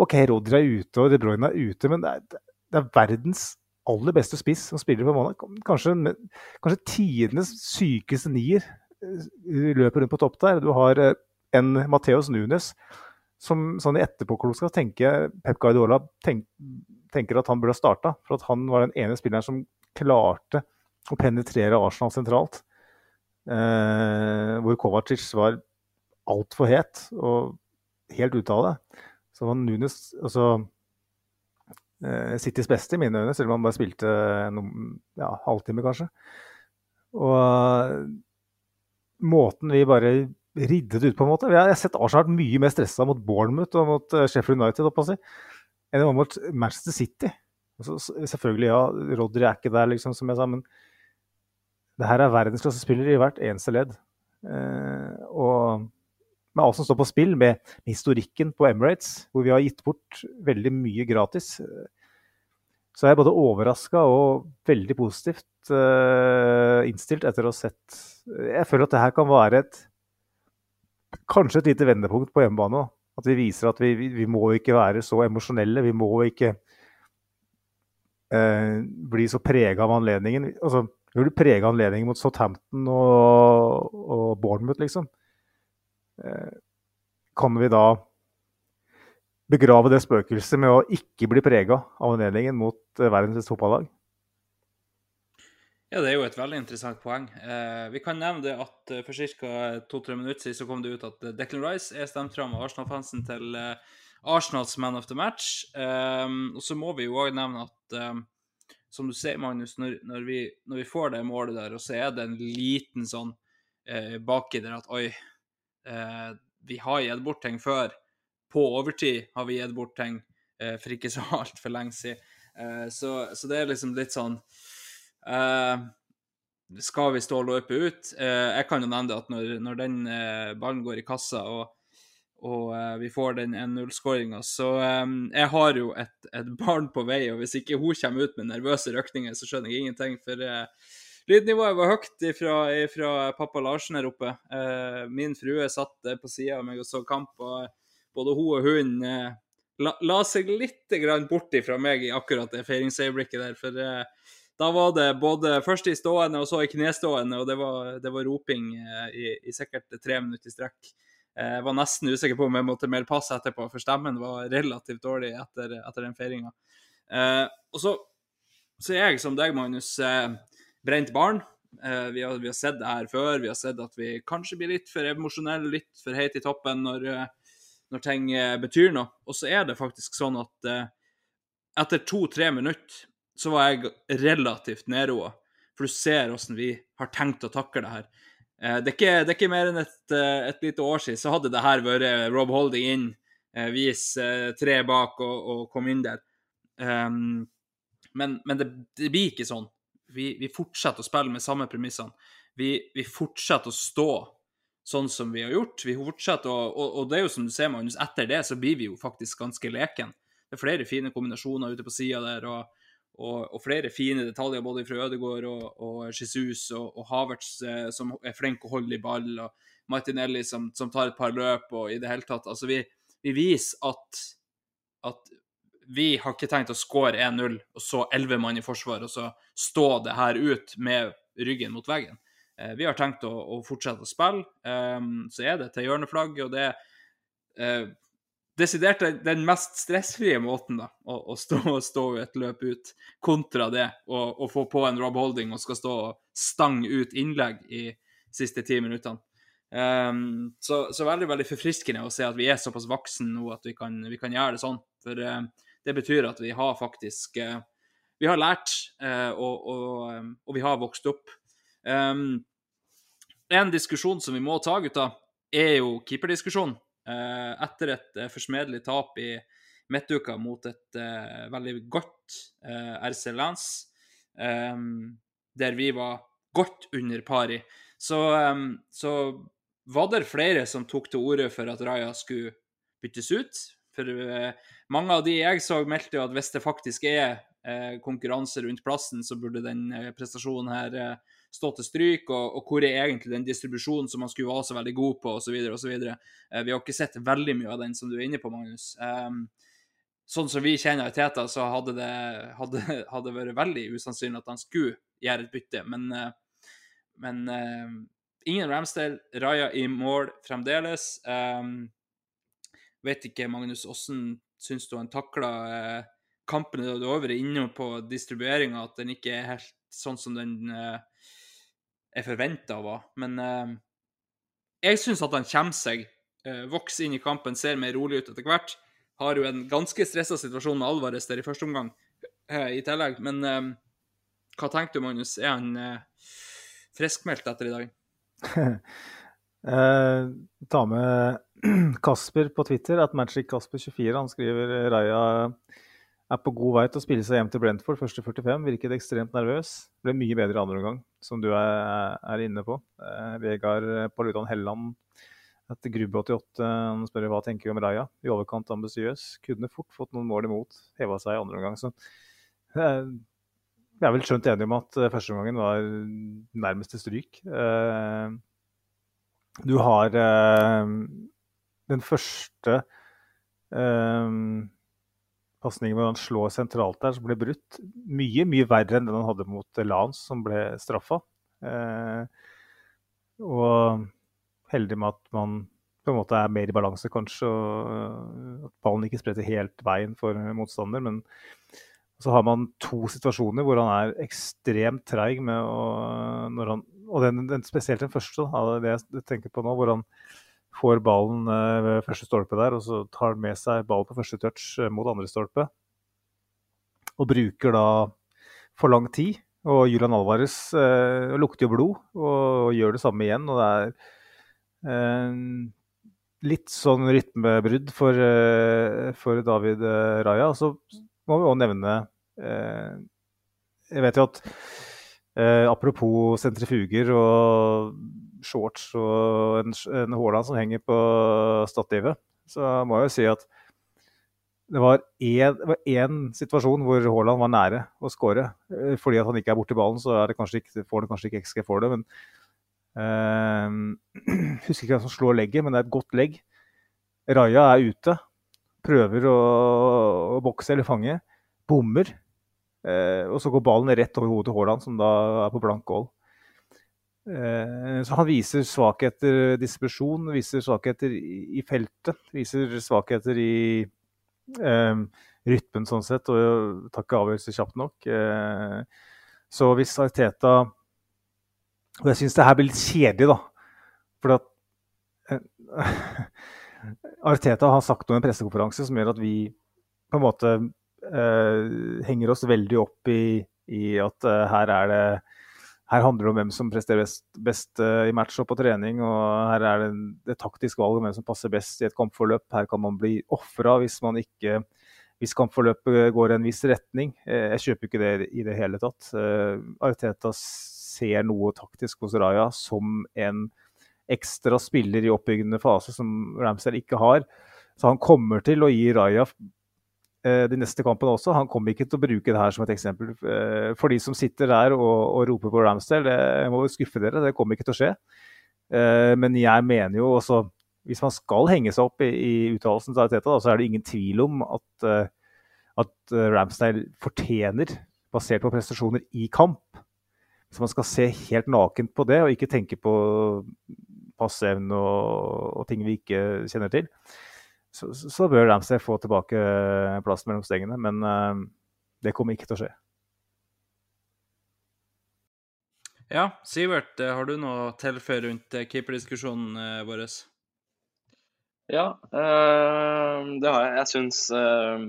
OK, Rodri er ute og De Bruyne er ute, men det er, det er verdens aller beste spiss som spiller på måned. Kanskje, kanskje tidenes sykeste nier eh, løper rundt på topp der. Du har eh, en Mateos Nunes som sånn i etterpåklokskap tenker Pep Guardiola tenk, tenker at han burde ha starta. For at han var den ene spilleren som klarte å penetrere Arsenal sentralt. Eh, hvor Kovacic var altfor het og helt ute av det. Så var Nunes altså, eh, Citys beste i mine øyne, selv om han bare spilte noen ja, halvtime, kanskje. Og måten vi bare riddet ut, på en måte. Jeg har sett Arsenal vært mye mer stressa mot Bournemouth og mot eh, Sheffield United si, enn det var mot Manchester City. Altså, selvfølgelig, ja, Rodry er ikke der, liksom, som jeg sa, men det her er verdensklassespillere i hvert eneste ledd. Eh, og med alt som står på spill, med historikken på Emirates, hvor vi har gitt bort veldig mye gratis, så er jeg både overraska og veldig positivt uh, innstilt etter å ha sett Jeg føler at det her kan være et kanskje et lite vendepunkt på hjemmebane. At vi viser at vi, vi, vi må ikke være så emosjonelle. Vi må ikke uh, bli så prega av anledningen. Altså, vi blir prega av anledningen mot Southampton og, og Bournemouth, liksom. Uh, kan vi da begrave det spøkelset med å ikke bli prega av anledningen mot uh, verdens beste fotballag? Ja, det er jo et veldig interessant poeng. Eh, vi kan nevne det at eh, for ca. to-tre minutter siden så kom det ut at Declan Rice er stemt fram av Arsenal-fansen til eh, Arsenals man of the match. Eh, og så må vi jo òg nevne at som du ser, Magnus, når, når, vi, når, vi, får det målet der, og så er det en liten sånn baki der at oi, vi har gitt bort ting før på overtid har vi gitt bort ting eh, for ikke så [laughs] altfor lenge siden. Eh, så, så, det er liksom litt sånn eh, Skal vi stå og løpe ut? Eh, jeg kan jo nevne at når, når den eh, ballen går i kassa og, og eh, vi får den 1-0-skåringa, så Jeg har jo et, et, barn på vei, og hvis ikke hun kommer ut med nervøse røkninger, så skjønner jeg ingenting. for Lydnivået var høyt fra pappa Larsen her oppe. min frue satt på sida av meg og så kamp. og både hun og hun eh, la, la, seg litt grann bort fra meg i akkurat det feiringsøyeblikket der. For eh, da var det både først i stående og så i knestående, og det var, det var roping eh, i, i, sikkert tre minutter i strekk. Eh, jeg var nesten usikker på om jeg måtte melde pass etterpå, for stemmen var relativt dårlig etter, etter den feiringa. Eh, og så, så er jeg som deg, Magnus, eh, brent barn. Vi har, vi, har, sett det her før. Vi har sett at vi kanskje blir litt for emosjonelle, litt for høyt i toppen når når ting eh, betyr noe. Og så er det faktisk sånn at eh, etter to-tre minutter så var jeg relativt nedroa. For du ser hvordan vi har tenkt å takle det her. Eh, det, er ikke, det, er ikke, mer enn et, eh, et lite år siden så hadde det her vært Rob Holding inn, eh, vis eh, tre bak og, og kom inn der. Um, men, men det, det, blir ikke sånn. Vi, vi, fortsetter å spille med samme premissene. Vi, vi fortsetter å stå sånn som vi har gjort. Vi fortsetter å, og, og, det er jo som du ser, Magnus, etter det så blir vi jo faktisk ganske leken. Det er flere fine kombinasjoner ute på sida der, og, og, og, flere fine detaljer både fra Ødegaard og, Jesus og, Havertz eh, som er flink å holde i ball, og Martinelli som, som, tar et par løp og i det hele tatt. Altså, vi, vi viser at, at vi har ikke tenkt å skåre 1-0 og så 11 mann i forsvar, og så stå det her ut med ryggen mot veggen. Eh, vi har tenkt å, å fortsette å spille. Um, så er det til hjørneflagg, og det er uh, desidert den mest stressfrie måten da, å, å stå, [laughs] stå et løp ut, kontra det å få på en Rob Holding og skal stå og stange ut innlegg i siste ti minuttene. Um, så, så, veldig veldig forfriskende å se at vi er såpass voksne nå at vi kan, vi kan gjøre det sånn. For uh, det betyr at vi har faktisk uh, Vi har lært, og, og, og, vi har vokst opp. Um, en diskusjon som vi må ta, gutta, er jo keeperdiskusjonen. Etter et forsmedelig tap i midtuka mot et veldig godt RC Lance, um, der vi var godt under pari, så, um, så var det flere som tok til orde for at Raja skulle byttes ut. For mange av de jeg så, meldte jo at hvis det faktisk er konkurranse rundt plassen, så burde den prestasjonen her stå til stryk, og, og, hvor er egentlig den distribusjonen som man skulle være så veldig god på, osv. osv. Eh, vi har ikke sett veldig mye av den som du er inne på, Magnus. Um, sånn som vi kjenner Teta, så hadde det hadde, hadde vært veldig usannsynlig at han skulle gjøre et bytte. Men, uh, men ingen Ramsdale. Raja i mål fremdeles. Um, vet ikke, Magnus, hvordan syns du han takla eh, kampen da du er over inne på distribueringa, at den ikke er helt sånn som den eh, er forventa å være. Men eh, jeg syns at han kommer seg, eh, vokser inn i kampen, ser mer rolig ut etter hvert. Har jo en ganske stressa situasjon med Alvarez der i første omgang i tillegg. Men hva tenker du, Magnus? Er han eh, friskmeldt etter i dag? [laughs] Ta med [clears throat] Kasper på Twitter, at MagicCasper24. Han skriver Raja er på god vei til å spille seg hjem til Brentford første 45. Virket ekstremt nervøs. Ble mye bedre andre omgang, som du er, er inne på. Eh, Vegard Paludan Helland etter Grubbe88 han spør hva tenker vi om Raja. I overkant ambisiøs. Kunne fort fått noen mål imot. Heva seg i andre omgang. Så eh, vi er vel skjønt enige om at eh, første omgangen var nærmest til stryk. Eh, du har eh, den første eh, pasningen hvor han slår sentralt der, som ble brutt. Mye, mye verre enn den han hadde mot Lans, som ble straffa. Eh, og heldig med at man på en måte er mer i balanse, kanskje, og at ballen ikke spretter helt veien for motstander. Men så har man to situasjoner hvor han er ekstremt treig med å når han, Og den, den, spesielt den første, da, det jeg tenker på nå, hvor han får ballen eh, ved første stolpe der, og så tar med seg ballen på første touch eh, mot andre stolpe. Og bruker da for lang tid. Og Julian Alvarez eh, lukter jo blod og gjør det samme igjen. Og det er eh, litt sånn rytmebrudd for, eh, for David eh, Raja. Og så må vi òg nevne Jeg vet jo at apropos sentrifuger og shorts og en, en Haaland som henger på stativet, så må jeg jo si at det var én situasjon hvor Haaland var nære å skåre. Fordi at han ikke er borti ballen, så det ikke, får han kanskje ikke XG for det. Men øh, [clears throat] husker ikke hvem som slår legget, men det er et godt legg. Raja er ute. Prøver å, å bokse eller fange. Bommer. Eh, og så går ballen rett over hodet til Haaland, som da er på blank goal. Eh, så han viser svakheter distribusjon, viser svakheter i feltet. Viser svakheter i eh, rytmen, sånn sett, og tar ikke avgjørelser kjapt nok. Eh, så hvis Arteta Og jeg syns det her blir litt kjedelig, da. For at eh, [laughs] Arteta har sagt noe i en pressekonferanse som gjør at vi på en måte eh, henger oss veldig opp i, i at eh, her er det her handler det om hvem som presterer best, best uh, i match og på trening. og Her er det et taktisk valg om hvem som passer best i et kampforløp. Her kan man bli ofra hvis hvis kampforløpet går i en viss retning. Uh, jeg kjøper ikke det i det hele tatt. Uh, Arteta ser noe taktisk hos Raja som en ekstra spiller i oppbyggende fase som Ramsdale ikke har. Så han kommer til å gi Raja Eh, de neste kampene også. Han kommer ikke til å bruke det her som et eksempel. Eh, for de som sitter der og, og roper på Ramsdale, det må skuffe dere. Det kommer ikke til å skje. Eh, men jeg mener jo også Hvis man skal henge seg opp i, i uttalelsen til Ariteta, så er det ingen tvil om at, at Ramsdale fortjener, basert på prestasjoner i kamp Hvis man skal se helt nakent på det og ikke tenke på passeevne og, og ting vi ikke kjenner til, så, så bør Ramsay få tilbake plassen mellom stengene. Men uh, det kommer ikke til å skje. Ja, Sivert, eh, har du noe å tilføye rundt eh, keeperdiskusjonen vår? Ja, øh, det har jeg. Jeg syns øh,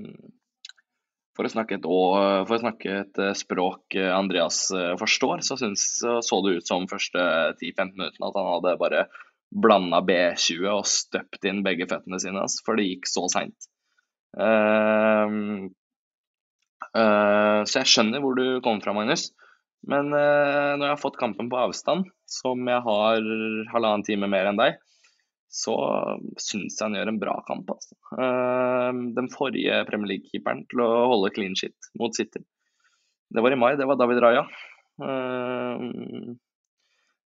for, å snakke et, for å snakke et språk Andreas forstår, så, synes, så, så det ut som første 10-15 minuttene at han hadde bare blanda B20 og støpt inn begge føttene sine, for det gikk så seint. Uh, uh, så jeg skjønner hvor du kommer fra, Magnus. Men uh, når jeg har fått kampen på avstand, som jeg har halvannen time mer enn deg, så syns jeg han gjør en bra kamp. Altså. den forrige Premier League-keeperen til å holde clean shit mot City, det var i mai, det var David Raja.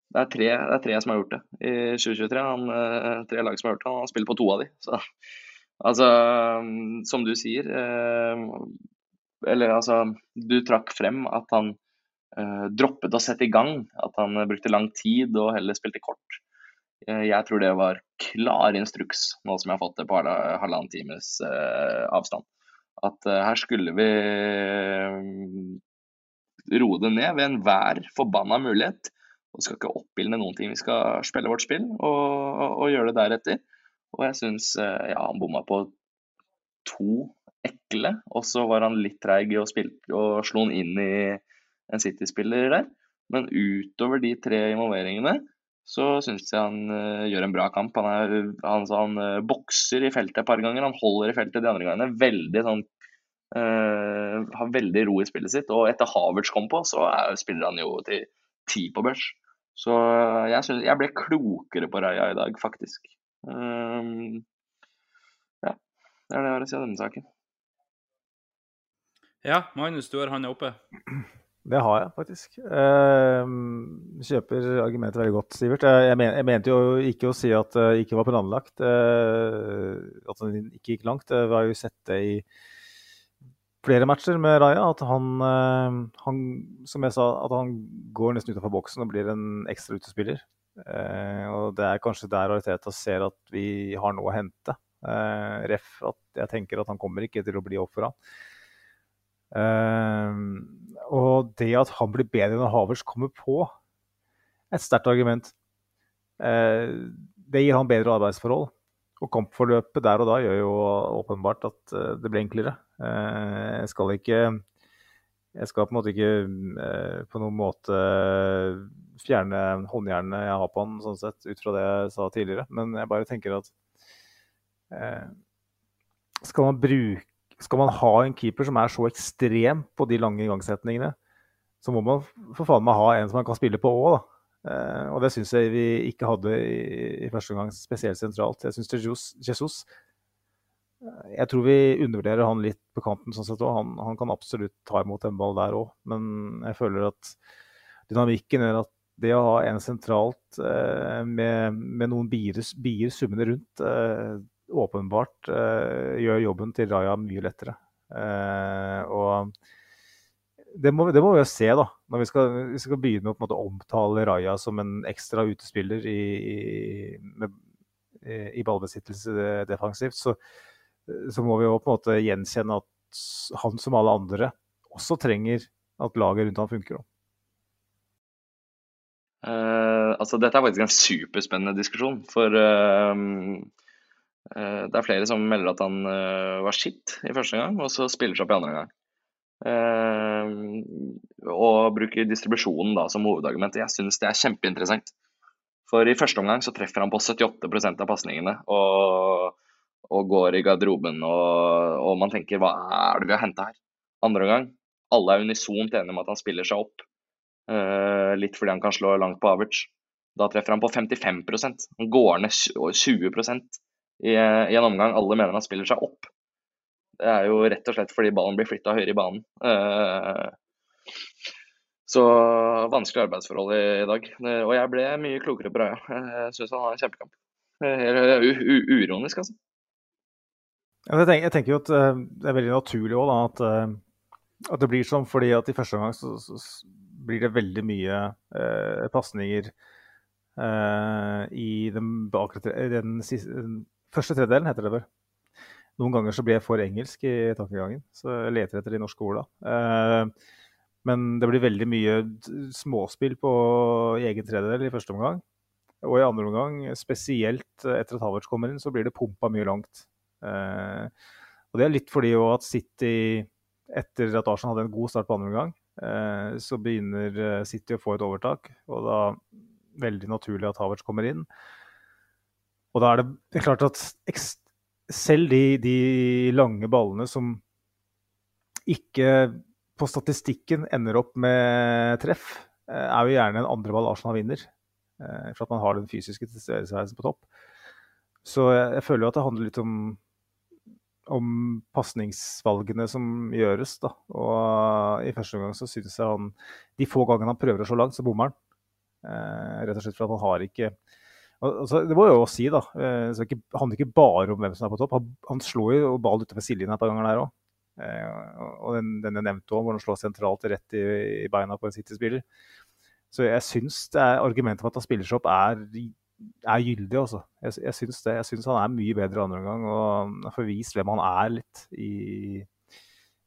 Det er, tre, det er, tre, som har gjort det i 2023. Han, eh, tre lag som har gjort det. Han har spilt på to av de. Så, altså, som du sier eh, Eller altså, du trakk frem at han eh, droppet å sette i gang. At han brukte lang tid og heller spilte kort. Eh, Jeg tror det var klar instruks, nå som jeg har fått det på halvannen times avstand. At her skulle vi roe det ned ved enhver forbanna mulighet. Og skal ikke oppildne noen ting. Vi skal spille vårt spill og, og gjøre det deretter. Og jeg syns eh, ja, han bomma på to ekle, og så var han litt treig og, og slo han inn i en City-spiller der. Men utover de tre involveringene så syns jeg han uh, gjør en bra kamp. Han, er, han, han uh, bokser i feltet et par ganger, han holder i feltet de andre gangene. Veldig sånn uh, Har veldig ro i spillet sitt. Og etter Havertz kom på, så er, spiller han jo til ti på børs. Så jeg, synes, jeg ble klokere på Raja i dag, faktisk. Um, ja, det er det jeg har å si om denne saken. Ja, Magnus, du har handa oppe. Det har jeg faktisk. Uh, kjøper argumentet veldig godt, Sivert. Jeg, men, jeg mente jo ikke å si at det ikke var planlagt. uh, at den ikke gikk langt. Vi har jo sett det i flere matcher med Raja. At han, eh, han som jeg sa, at han går nesten utenfor boksen og blir en ekstra utespiller. Eh, og det er kanskje der Ariteta ser at vi har noe å hente. Eh, ref at jeg tenker at han kommer ikke til å bli ofra. Eh. Og det at han blir bedre når Havers kommer på, et sterkt argument. Uh, det gir han bedre arbeidsforhold. Og kampforløpet der og da gjør jo åpenbart at uh, det blir enklere. jeg skal ikke Jeg skal på en måte ikke på noen måte fjerne håndjernet jeg har på han, sånn sett, ut fra det jeg sa tidligere. Men jeg bare tenker at skal man bruke skal man ha en keeper som er så ekstrem på de lange igangsetningene, så må man for faen meg ha en som man kan spille på òg, da. Eh, og det syns jeg vi ikke hadde i, i første omgang, spesielt sentralt. Jeg syns Jesus, Jesus Jeg tror vi undervurderer han litt på kanten sånn sett. Han, han, kan absolutt ta imot en ball der òg, men jeg føler at dynamikken gjør at det å ha en sentralt eh, med, med, noen bier, bier summende rundt eh, åpenbart gjør jobben til Raja mye lettere. Og det må, det må, vi jo se, da. Når vi skal, vi skal begynne å måte, omtale Raja som en ekstra utespiller i, i, med, i ballbesittelse defensivt, så, så, må vi jo på en måte gjenkjenne at han som alle andre også trenger at laget rundt ham funker. Uh, altså, dette er faktisk en superspennende diskusjon. For Eh, det er flere som melder at han eh, var skitt i første gang, og så spiller seg opp i andre gang. Eh, og bruker distribusjonen da som hovedargument. Jeg syns det er kjempeinteressant. For i første omgang så treffer han på 78% av pasningene og, og, går i garderoben. Og, og, man tenker hva er det vi har henta her? Andre omgang, alle er unisont enige om at han spiller seg opp. litt fordi han kan slå langt på average. Da treffer han på 55 Han går ned 20 i, i, en omgang alle mener han spiller seg opp. Det er jo rett og slett fordi ballen blir flytta høyere i banen. Uh, så vanskelig arbeidsforhold i, dag. Og jeg ble mye klokere på Raja. Jeg syns han har en kjempekamp. Uironisk, altså. Jeg tenker, jeg tenker, jo at det er veldig naturlig da, at, at, det blir sånn. fordi at i første omgang så, så, blir det veldig mye eh, pasninger i den, bakre, den, siste, den Første tredelen, heter det vel. Noen ganger så blir jeg for engelsk i tankegangen, så jeg leter etter de norske orda. Eh, men det blir veldig mye småspill på i egen tredjedel i første omgang. Og i andre omgang, spesielt etter at Havertz kommer inn, så blir det pumpa mye langt. Eh, og det er litt fordi jo at City, etter at Arsenal hadde en god start på andre omgang, eh, så begynner City å få et overtak. Og da veldig naturlig at Havertz kommer inn. Og da er det, det er klart at selv de, de, lange ballene som ikke på statistikken ender opp med treff, eh, er jo gjerne en andre ball Arsenal vinner. Eh, for at man har den fysiske tilstedeværelsen på topp. Så jeg, jeg føler jo at det handler litt om, om pasningsvalgene som gjøres. da. Og i første omgang så syns jeg han De få gangene han prøver å slå langt, så bommer han. Eh, rett og slett for at han har ikke Altså, det må jo også si, da. Så det handler ikke bare om hvem som er på topp. Han, slo jo ball utenfor sidelinja et par ganger der òg. Eh, og den, den jeg nevnte òg, hvor han slår sentralt rett i, i beina på en City-spiller. Så jeg syns argumentet om at han spiller seg opp, er er gyldig, altså. Jeg, jeg syns det. Jeg syns han er mye bedre andre omgang og får vist hvem han er litt i,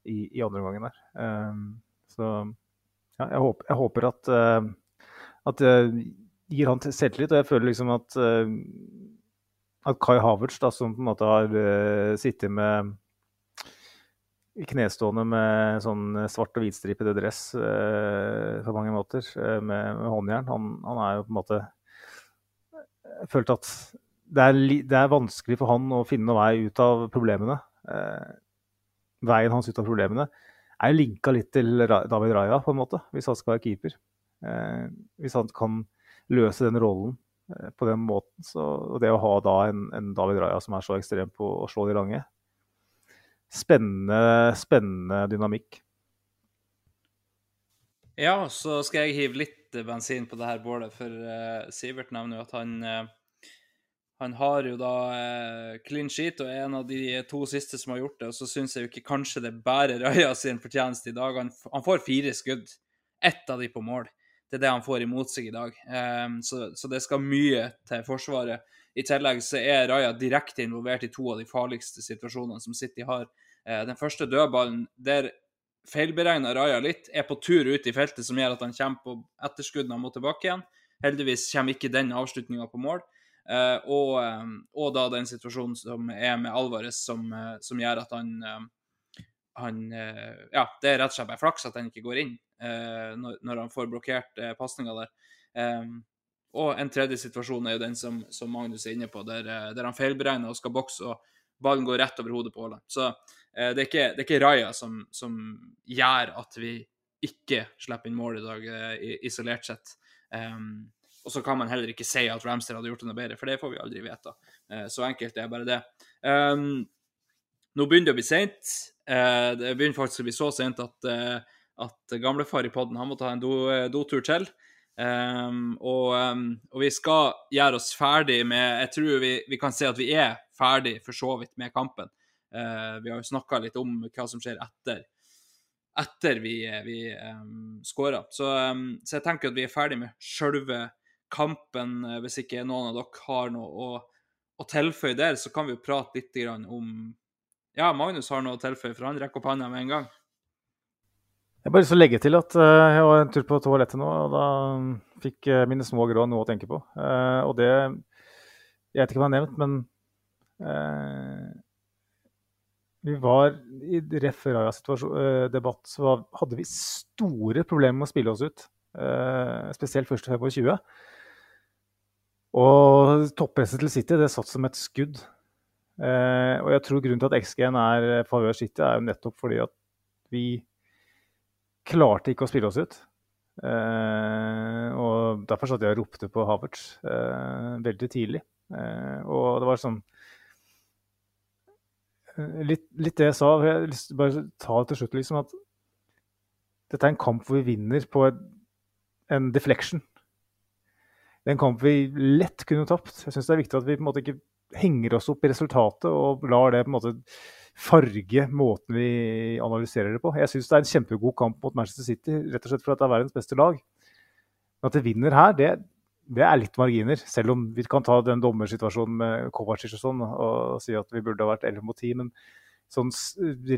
i, i andre omgangen der. Um, så ja, jeg håper, jeg håper at, uh, at det gir han selvtillit, og jeg føler liksom at, uh, at Kai Havertz, da, som på en måte har uh, sittet med knestående med sånn svart og hvitstripete dress uh, på mange måter, eh, med, med håndjern. Han, han, er jo på en måte Jeg følte at det er, det er, vanskelig for han å finne noen vei ut av problemene. Uh, veien hans ut av problemene er linka litt til David Raja, på en måte, hvis han skal være keeper. Eh, hvis han kan løse den rollen eh, på den måten. Så, og det å ha da en, en David Raja som er så ekstrem på å slå de lange, spennende, spennende dynamikk. Ja, så skal jeg hive litt bensin på det her bålet, for uh, Sivert nevner jo at han uh, han har jo da uh, clean sheet og er en av de to siste som har gjort det. Og så syns jeg jo ikke kanskje det bærer Raja sin fortjeneste i dag. Han, han, får fire skudd. Ett av de på mål. Det er det han får imot seg i dag. Um, så, så, det skal mye til Forsvaret. I tillegg så er Raja direkte involvert i to av de farligste situasjonene som City har. Eh, den første dødballen, der feilberegna Raja litt, er på tur ut i feltet, som gjør at han kommer på etterskudd når han må tilbake igjen. Heldigvis kommer ikke den avslutninga på mål. Eh, og, eh, og, da den situasjonen som er med Alvarez, som, som gjør at han han Ja, det er rett og slett bare flaks at den ikke går inn når, når han får blokkert pasninga der. Og en tredje situasjon er jo den som, som Magnus er inne på, der, der han feilberegner og skal bokse, og ballen går rett over hodet på Haaland. Så eh, det, er ikke, det, er ikke, Raja som, som, gjør at vi ikke slipper inn mål i dag, eh, isolert sett. Um, og så kan man heller ikke si at Ramster hadde gjort det noe bedre, for det får vi aldri vite. Uh, så enkelt er bare det. Um, nå begynner det å bli seint. Uh, det begynner faktisk å bli så sent at, uh, at gamlefar i poden må ta en do, dotur til. Um, og, um, og, vi skal gjøre oss ferdig med Jeg tror vi, vi, kan si at vi er ferdig for så vidt med kampen. Uh, vi har jo snakka litt om hva som skjer etter, etter vi, vi um, skåra. Så, så, jeg tenker at vi er ferdig med sjølve kampen. Hvis ikke noen av dere har noe å, å tilføye der, så kan vi jo prate litt om Ja, Magnus har noe å tilføye, for han rekker opp hånda med en gang. Jeg bare lyst til å legge til at uh, jeg var en tur på toalettet nå, og da fikk uh, mine små grå noe å tenke på. Uh, og det Jeg vet ikke om jeg har nevnt, men vi var I ref. Raja-debatt så hadde vi store problemer med å spille oss ut. spesielt første 25. Og toppresset til City det satt som et skudd. Og jeg tror grunnen til at XG-en er favør City, er jo nettopp fordi at vi klarte ikke å spille oss ut. Eh, og Derfor satt jeg og ropte på Havertz eh, veldig tidlig. Eh, og det var sånn eh, litt, litt, det jeg sa. Jeg bare ta til slutt. liksom at Dette er en kamp hvor vi vinner på en deflection. Det er en kamp vi lett kunne tapt. Jeg syns det er viktig at vi på en måte ikke henger oss opp i resultatet og lar det på en måte farge måten vi analyserer det på. Jeg syns det er en kjempegod kamp mot Manchester City, rett og slett for at det er verdens beste lag. Men at det vinner her, det, det er litt marginer. Selv om vi kan ta den dommersituasjonen med Kovacic og sånn og, si at vi burde ha vært 11 mot 10. Men sånn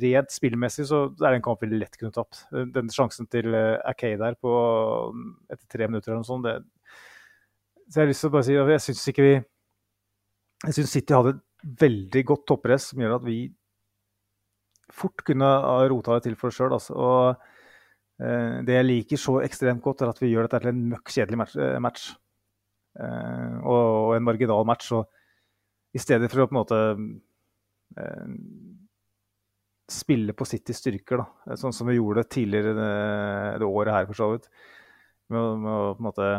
rent spillmessig så er det en kamp vi lett kunne tapt. Den sjansen til uh, Akay der på, etter tre minutter eller noe sånt, det, så jeg har lyst til å bare si at jeg syns ikke vi Jeg syns City hadde et veldig godt toppress som gjør at vi fort kunne rota det til for oss sjøl. Altså. Eh, det jeg liker så ekstremt godt, er at vi gjør dette til en møkk kjedelig match. Eh, match. Eh, og, og, en marginal match. Og i stedet for å på en måte eh, spille på Citys styrker, da, sånn som vi gjorde det tidligere det, det året her, for så vidt. Med, med, å på en måte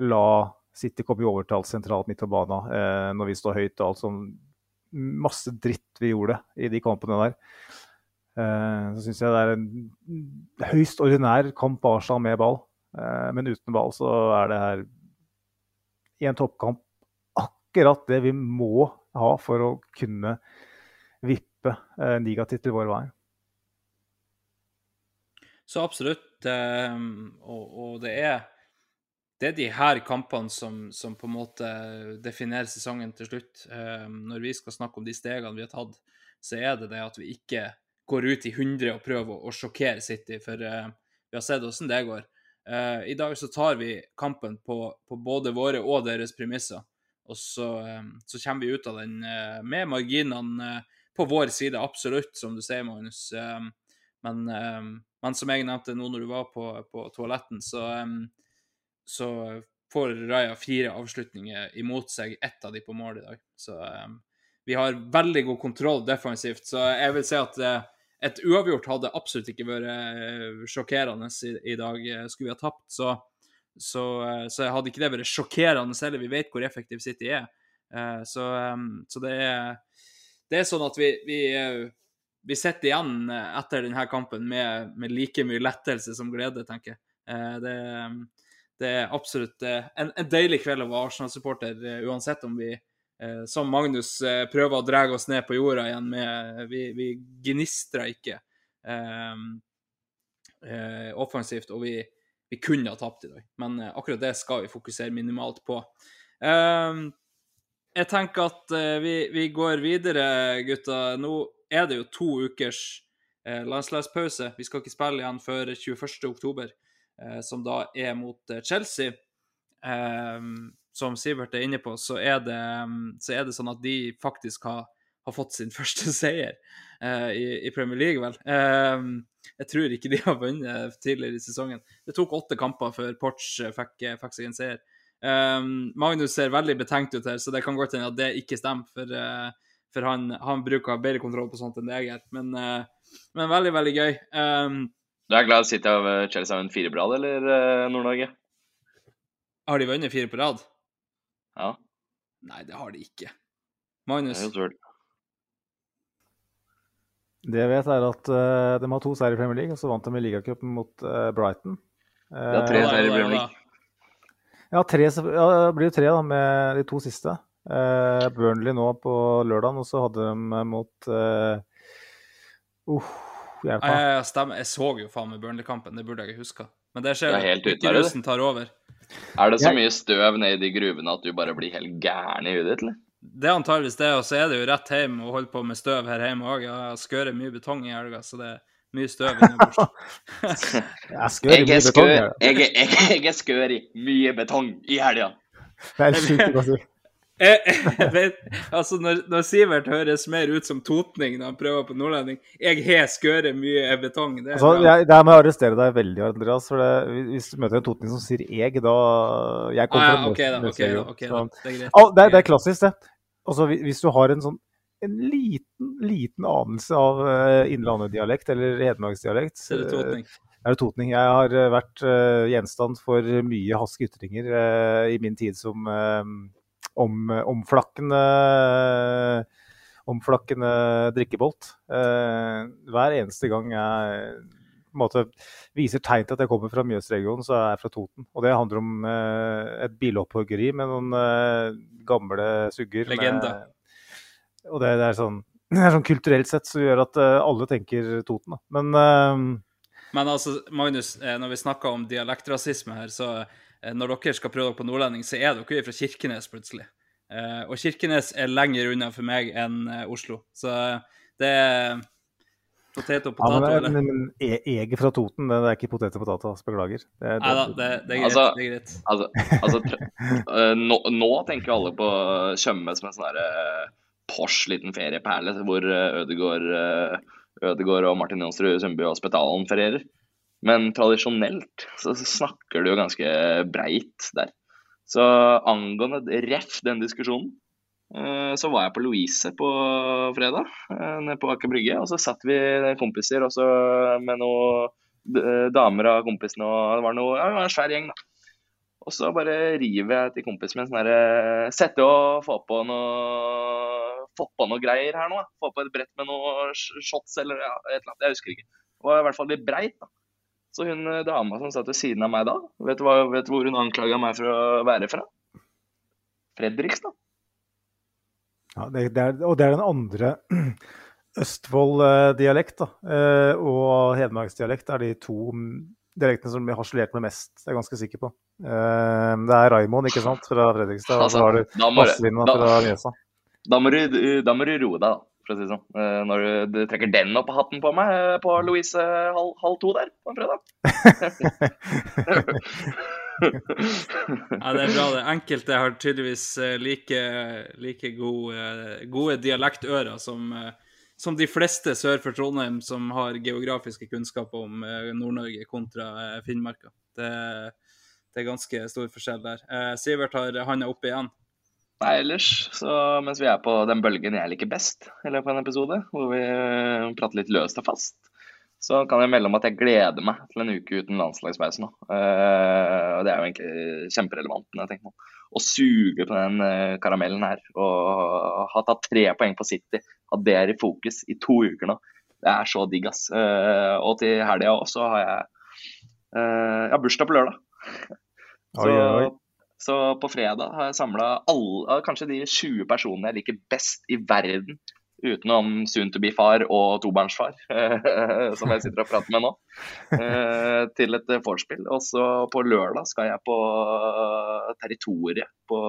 la City kom i overtall sentralt midt på banen eh, når vi står høyt og alt sånn. masse dritt vi gjorde i de kampene der. Eh, så syns jeg det er en høyst ordinær kamp Arsenal med ball. Eh, men uten ball så er det her i en toppkamp akkurat det vi må ha for å kunne vippe eh, ligatittel vår vei. Så absolutt. Um, og, og, det er det er de her kampene som, som, på en måte definerer sesongen til slutt. Um, når vi skal snakke om de stegene vi har tatt, så er det det at vi ikke går ut i 100 og prøver å, sjokkere City, for uh, vi har sett hvordan det går. Uh, I dag så tar vi kampen på, på, både våre og deres premisser, og så, um, så kommer vi ut av den uh, med marginene på vår side, absolutt, som du sier, Magnus. Um, men, men, som jeg nevnte nå når du var på, på toaletten, så så får Raja fire avslutninger imot seg, ett av de på mål i dag. Så um, vi har veldig god kontroll defensivt. Så jeg vil si at uh, et uavgjort hadde absolutt ikke vært uh, sjokkerende i, i, dag. Skulle vi ha tapt, så, så, uh, så, hadde ikke det vært sjokkerende heller. Vi vet hvor effektiv City er. så, um, så det, er, det er sånn at vi, vi vi sitter igjen etter denne kampen med, med, like mye lettelse som glede, tenker jeg. Det, det er absolutt eh, en, en deilig kveld å være Arsenal-supporter, eh, uansett om vi, eh, som Magnus, prøver å dra oss ned på jorda igjen med Vi, vi gnistrer ikke eh, offensivt, og vi, vi, kunne ha tapt i dag. Men akkurat det skal vi fokusere minimalt på. Eh, jeg tenker at vi, vi, går videre, gutta. Nå er det jo to ukers landslagspause. Vi skal ikke spille igjen før 21.10. Eh, som da er mot eh, Chelsea. Ehm, som Sivert er inne på, så er det, mm, så er det sånn at de faktisk har, har fått sin [laughs] første seier i, i, Premier League, vel. Jeg tror ikke de har vunnet tidligere i sesongen. Det tok åtte kamper før Porch fikk, fikk seg en seier. Um, Magnus ser veldig betenkt ut her, så det kan godt hende at det ikke stemmer. For, uh, for han, han, bruker bedre kontroll på sånt enn det jeg gjør. Men, men veldig, veldig gøy. Du er glad City av Chelsea har en fire på rad, eller uh, Nord-Norge? Har de vunnet fire på rad? Ja. Nei, det har de ikke. Magnus? Det jeg vet, er at uh, de har to seire i Premier League, og så vant de i ligacupen mot uh, Brighton. Uh, det er tre seire i Premier League. Ja, tre, ja, det blir jo tre da, med de to siste. Burnley nå på lørdag, og så hadde de mot uh, hjelp av. Ja, stemmer. Jeg så jo faen meg Burnley-kampen, det burde jeg ikke huska. Men det skjer jo. Tar over. Er det så mye støv nede i de gruvene at du bare blir helt gæren i huet ditt, eller? Det er antageligvis det, og så er det jo rett hjem og holde på med støv her hjemme òg. Jeg skører mye betong i helga, så det er mye støv [laughs] Jeg skører mye betong. Jeg, jeg, jeg, jeg skør i mye betong i helga. Det er sjukt å si. Jeg, [laughs] vet, altså når, når, Sivert høres mer ut som totning når han prøver på nordlending Jeg har skøret mye betong. Det, altså, jeg, der må jeg arrestere deg veldig, Andreas. For det, hvis du møter en totning som sier 'eg', da Jeg kommer ah, ja, okay, da, okay, da, okay, da. Det, er. Ah, det, det, er klassisk, det. Altså, hvis du har en sånn en liten, liten anelse av uh, innlandet-dialekt eller hedmarksdialekt Så er det totning. Er det totning? Jeg har vært uh, gjenstand for mye haske ytringer uh, i min tid som om, omflakkende, omflakkende drikkebolt. Eh, hver eneste gang jeg måte viser tegn til at jeg kommer fra Mjøsregionen, så er jeg fra Toten. Og det handler om eh, et bilhopphuggeri med noen eh, gamle sugger. Legende. Med, og det, det, er sånn, [clears throat] det, er sånn, kulturelt sett som gjør at alle tenker Toten. Da. Men men altså, Magnus, når vi snakker om dialektrasisme her, så når dere skal prøve dere på nordlending, så er dere fra Kirkenes plutselig. Eh, og Kirkenes er lenger unna for meg enn eh, Oslo. Så det er potet og potet. Ja, men, men, men, jeg er fra Toten, det er ikke potet og potet. Beklager. Det, Nei da, det, det, er greit. Altså, det er greit. Altså, altså nå, nå, tenker alle på Tjøme som en sånn herre Porsche liten ferieperle hvor Ødegård, Ødegård og Martin Jonsrud Sundby og Spetalen ferierer. Men tradisjonelt så snakker du jo ganske breit der. Så angående ref den diskusjonen, eh, så var jeg på Louise på fredag, eh, nede på Aker Brygge. Og så satt vi kompiser også med noen eh, damer av kompisene, og det var, noe, ja, det var en svær gjeng, da. Og så bare river jeg til kompisen min sånn herre Sette og få på noe Få på noe greier her nå. Få på et brett med noe shots eller ja, et eller annet. Jeg husker ikke. Det var i hvert fall litt breit, da. Så hun eh, dama som satt ved siden av meg da, vet du, hva, vet du hvor hun anklaga meg for å være fra? Fredrikstad. Ja, det, det er, og det er den andre [clears throat] Østfold-dialekt da, eh, og hedmarksdialekt er de to dialektene som blir harselert med mest, det er jeg ganske sikker på. Eh, det er Raimond, ikke sant, fra Fredrikstad. Og så Altså, har du Vazelina fra Mjøsa. Da må du roe deg, da, for å si det sånn. Eh, Når du, du trekker den opp av hatten på meg eh, på Louise halv, halv to der på en fredag. [laughs] Ja, det er bra. det. Enkelte har tydeligvis eh, like, like gode, gode dialektører som, eh, som de fleste sør for Trondheim som har geografiske kunnskaper om eh, Nord-Norge kontra eh, Finnmarka. Det, det er ganske stor forskjell der. Eh, Sivert har handa oppe igjen. Nei, ellers, så mens vi er på den bølgen jeg liker best i løpet av en episode, hvor vi eh, prater litt løst og fast, så kan jeg melde om at jeg gleder meg til en uke uten landslagspause nå. Uh, og det er jo egentlig kjemperelevant når jeg tenker på. Å suge på den eh, karamellen her og ha tatt tre poeng på City, ha det i fokus i to uker nå, det er så digg, ass. Uh, og til helga òg så har jeg jeg har bursdag på lørdag. Oi, oi. Så på fredag har jeg samla kanskje de 20 personene jeg liker best i verden, utenom soon to be-far og tobarnsfar, [laughs] som jeg sitter og prater med nå, eh, til et vorspiel. Og så på lørdag skal jeg på territoriet på,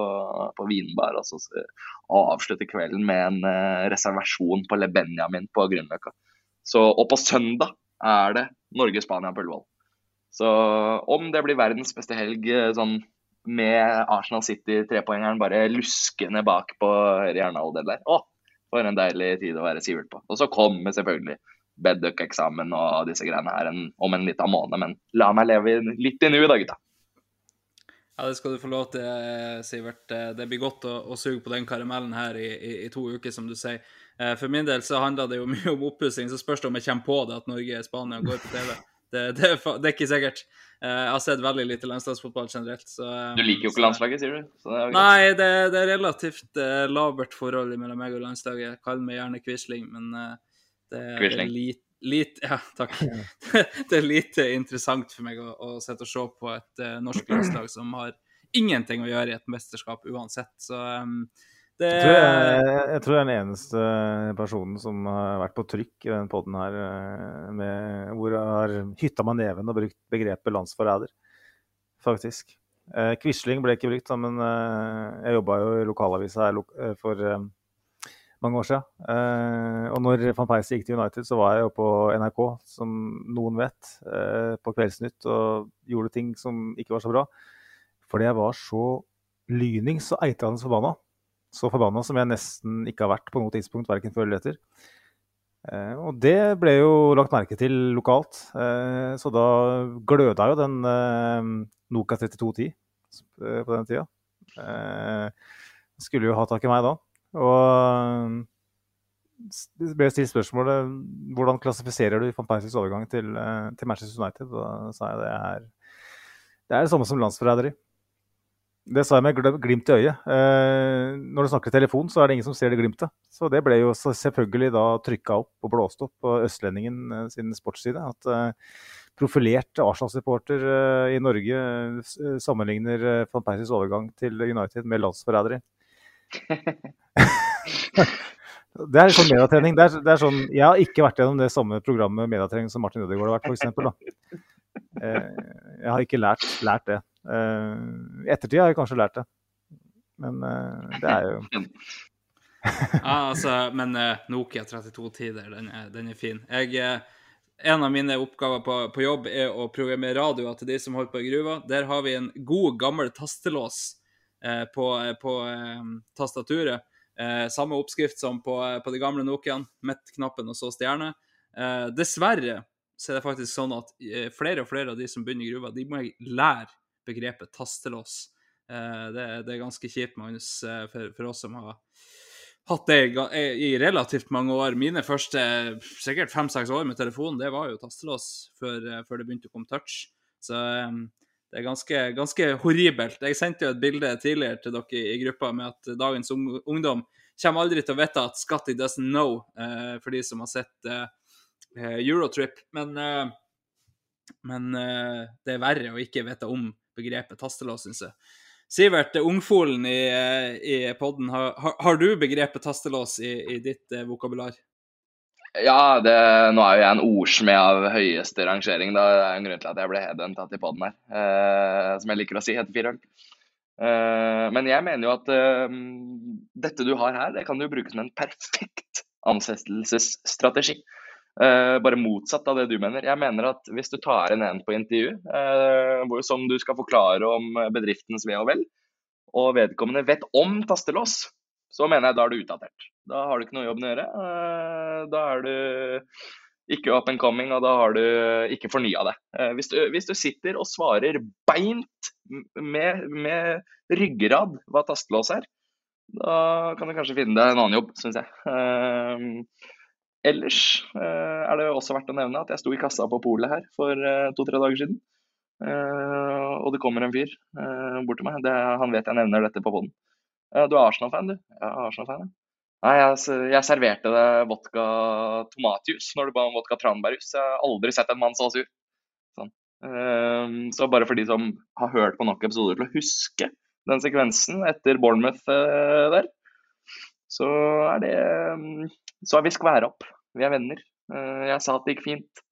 på Vinbar. og avslutte kvelden med en eh, reservasjon på Le Benjamin på Grünerløkka. Så, og på søndag er det Norge-Spania på Ullevål. Så om det blir verdens beste helg eh, sånn med Arsenal City-trepoengeren bare luskende bak på hjernehalvdel der. Å, for en deilig tid å være Sivert på. Og så kommer selvfølgelig Bedduck-eksamen og disse greiene her en, om en liten måned. Men la meg leve litt i nuet da, gutta. Ja, det skal du få lov til, eh, Sivert. Eh, Det blir godt å, å suge på den karamellen her i, i, i to uker, som du sier. Eh, For min del så handler det jo mye om oppussing, så spørs det om jeg kommer på det at Norge-Spania går på TV. Det, det, er det er ikke sikkert. Eh, Jeg har sett veldig lite landslagsfotball generelt. Så, eh, Du liker jo ikke landslaget, sier du? Så det er. Nei, det, det er relativt uh, labert forhold mellom meg og landslaget. Kall meg gjerne Quisling, men uh, det, er lite lit, Ja, takk. [laughs] det er lite interessant for meg å, å sette og se på et uh, norsk landslag som har ingenting å gjøre i et mesterskap uansett. Så um, det Jeg tror jeg, jeg tror jeg er den eneste personen som har vært på trykk i den poden her, eh, med, hvor jeg har hytta med neven og brukt begrepet landsforræder, faktisk. Eh, Quisling ble ikke brukt, da, men eh, jeg jobba jo i lokalavisa her lok eh, for eh, mange år siden. Eh, og når van Persie gikk til United, så var jeg jo på NRK, som noen vet, eh, på Kveldsnytt og gjorde ting som ikke var så bra. Fordi jeg var så lynings og eitrende forbanna så forbanna som jeg nesten ikke har vært på noe tidspunkt, verken før eller etter. Eh, og det ble jo lagt merke til lokalt, eh, så da gløda jo den eh, Noka 3210 eh, på den tida. Eh, skulle jo ha tak i meg da. Og det ble stilt spørsmålet hvordan klassifiserer du van Persies overgang til, eh, til Manchester United. Da sa jeg det er det er det samme som landsforræderi. Det sa jeg med glimt i øyet. Eh, når du snakker i telefon, så er det ingen som ser det glimtet. Så det ble jo selvfølgelig da trykka opp og blåst opp på Østlendingen eh, sin sportsside. At eh, profilert Arsenal-supporter eh, i Norge sammenligner eh, van Persies overgang til United med landsforræderi. [laughs] Det er sånn mediatrening. Det er, det er sånn, jeg har ikke vært gjennom det samme programmet mediatrening som Martin Ødegaard har vært, f.eks. Eh, jeg har ikke lært, lært det. Eh, I ettertid har jeg kanskje lært det. Men eh, det er jo [laughs] Ja, altså, men eh, Nokia 32-tider, den den er fin. Jeg, en av mine oppgaver på, på jobb er å programmere radioer til de som holder på i gruva. Der har vi en god, gammel tastelås eh, på, på eh, tastaturet. Eh, samme oppskrift som på, på de gamle Nokiaen. Midt-knappen og så stjerne. Dessverre så er det faktisk sånn at flere og flere av de som begynner i gruva, de må lære begrepet tastelås. Eh, det, det er ganske kjipt, Magnus, eh, for, for oss som har hatt det i relativt mange år. Mine første sikkert fem-seks år med telefon, det var jo tastelås før, eh, før det begynte å komme touch. Så det er ganske, ganske horribelt. Jeg sendte jo et bilde tidligere til dere i, i gruppa med at dagens ungdom kommer aldri til å vite at Scotty doesn't know, for de som har sett Eurotrip. Men, men det er verre å ikke vite om begrepet tastelås, syns jeg. Sivert, ungfolen i, eh, i podden, har, har, du begrepet tastelås i, i ditt eh, vokabular? Ja, det, nå er jo jeg en ordsmed av høyeste rangering. Da. Det er en grunn til at jeg ble headhunta til poden her, eh, som jeg liker å si heter Firøl. Eh, men jeg mener jo at eh, dette du har her, det kan du bruke som en perfekt ansettelsesstrategi. Eh, bare motsatt av det du mener. Jeg mener at hvis du tar inn en på intervju uh, som du skal forklare om bedriftens ve og vel, og vedkommende vet om tastelås, så mener jeg da er du utdatert. Da har du ikke noe jobb å gjøre. Uh, da er du ikke up and coming, og da har du ikke fornya det. Hvis du, hvis du sitter og svarer beint med, med, ryggrad hva tastelås er, da kan du kanskje finne deg en annen jobb, syns jeg. Ellers uh, er det også verdt å nevne at jeg sto i kassa på polet her for uh, to-tre dager siden. og det kommer en fyr bort til meg. Det, han vet jeg nevner dette på poden. du er Arsenal-fan, du? Ja, Arsenal-fan, ja. Nei, jeg, jeg serverte deg vodka tomatjus når du ba om vodka tranbærjus. Jeg har aldri sett en mann så sur. Sånn. Så bare for de som har hørt på nok episoder til å huske den sekvensen etter Bournemouth der, så er det um, Så har vi skværa opp. Vi er venner. Uh, jeg sa at det gikk fint.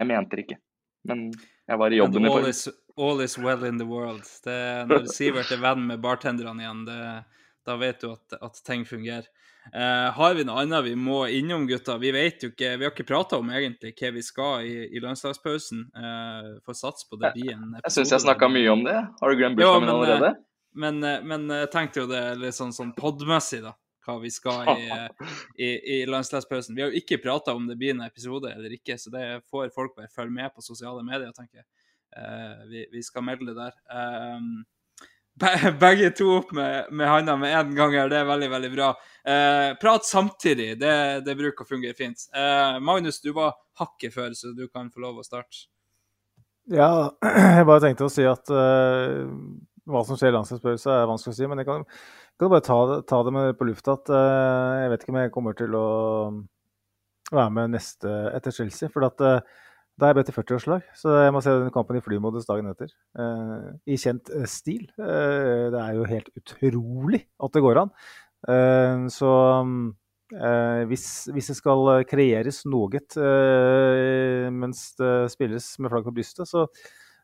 Jeg mente det ikke. Men jeg var i jobben i forrige. All is well in the world. Det, når Sivert er venn med bartenderne igjen, det, da vet du at, at ting fungerer. Uh, har vi noe annet vi må innom, gutter? Vi vet jo ikke, vi har ikke prata om egentlig hva vi skal i, i landslagspausen. Uh, Får satse på det blir en episode. Jeg syns jeg snakka mye om det. Har du glemt bursdagen min allerede? Men, men, men jeg tenkte jo det litt sånn, sånn podmessig, da. Hva vi skal i, [laughs] i, i landslagspausen. Vi har jo ikke prata om det blir en episode eller ikke, så det får folk bare følge med på sosiale medier, tenker jeg. Uh, vi, vi, skal melde det der. Um, begge to opp med, med handa med en gang her. Det er veldig, veldig bra. Uh, prat samtidig. Det, det, bruker å fungere fint. Uh, Magnus, du var hakket før, så du kan få lov å starte. Ja, [clears throat] jeg bare tenkte å si at uh, hva som skjer i landslagsspørrelse er vanskelig å si. Men jeg kan, kan bare ta, ta, det med på lufta at uh, jeg vet ikke om jeg kommer til å være med neste etter Chelsea. For at uh, da er jeg bedt til 40-årslag, så jeg må se den kampen i flymodus dagen etter. Uh, I kjent stil. Det er jo helt utrolig at det går an. så hvis, hvis, det skal kreeres noe mens det spilles med flagg på brystet, så,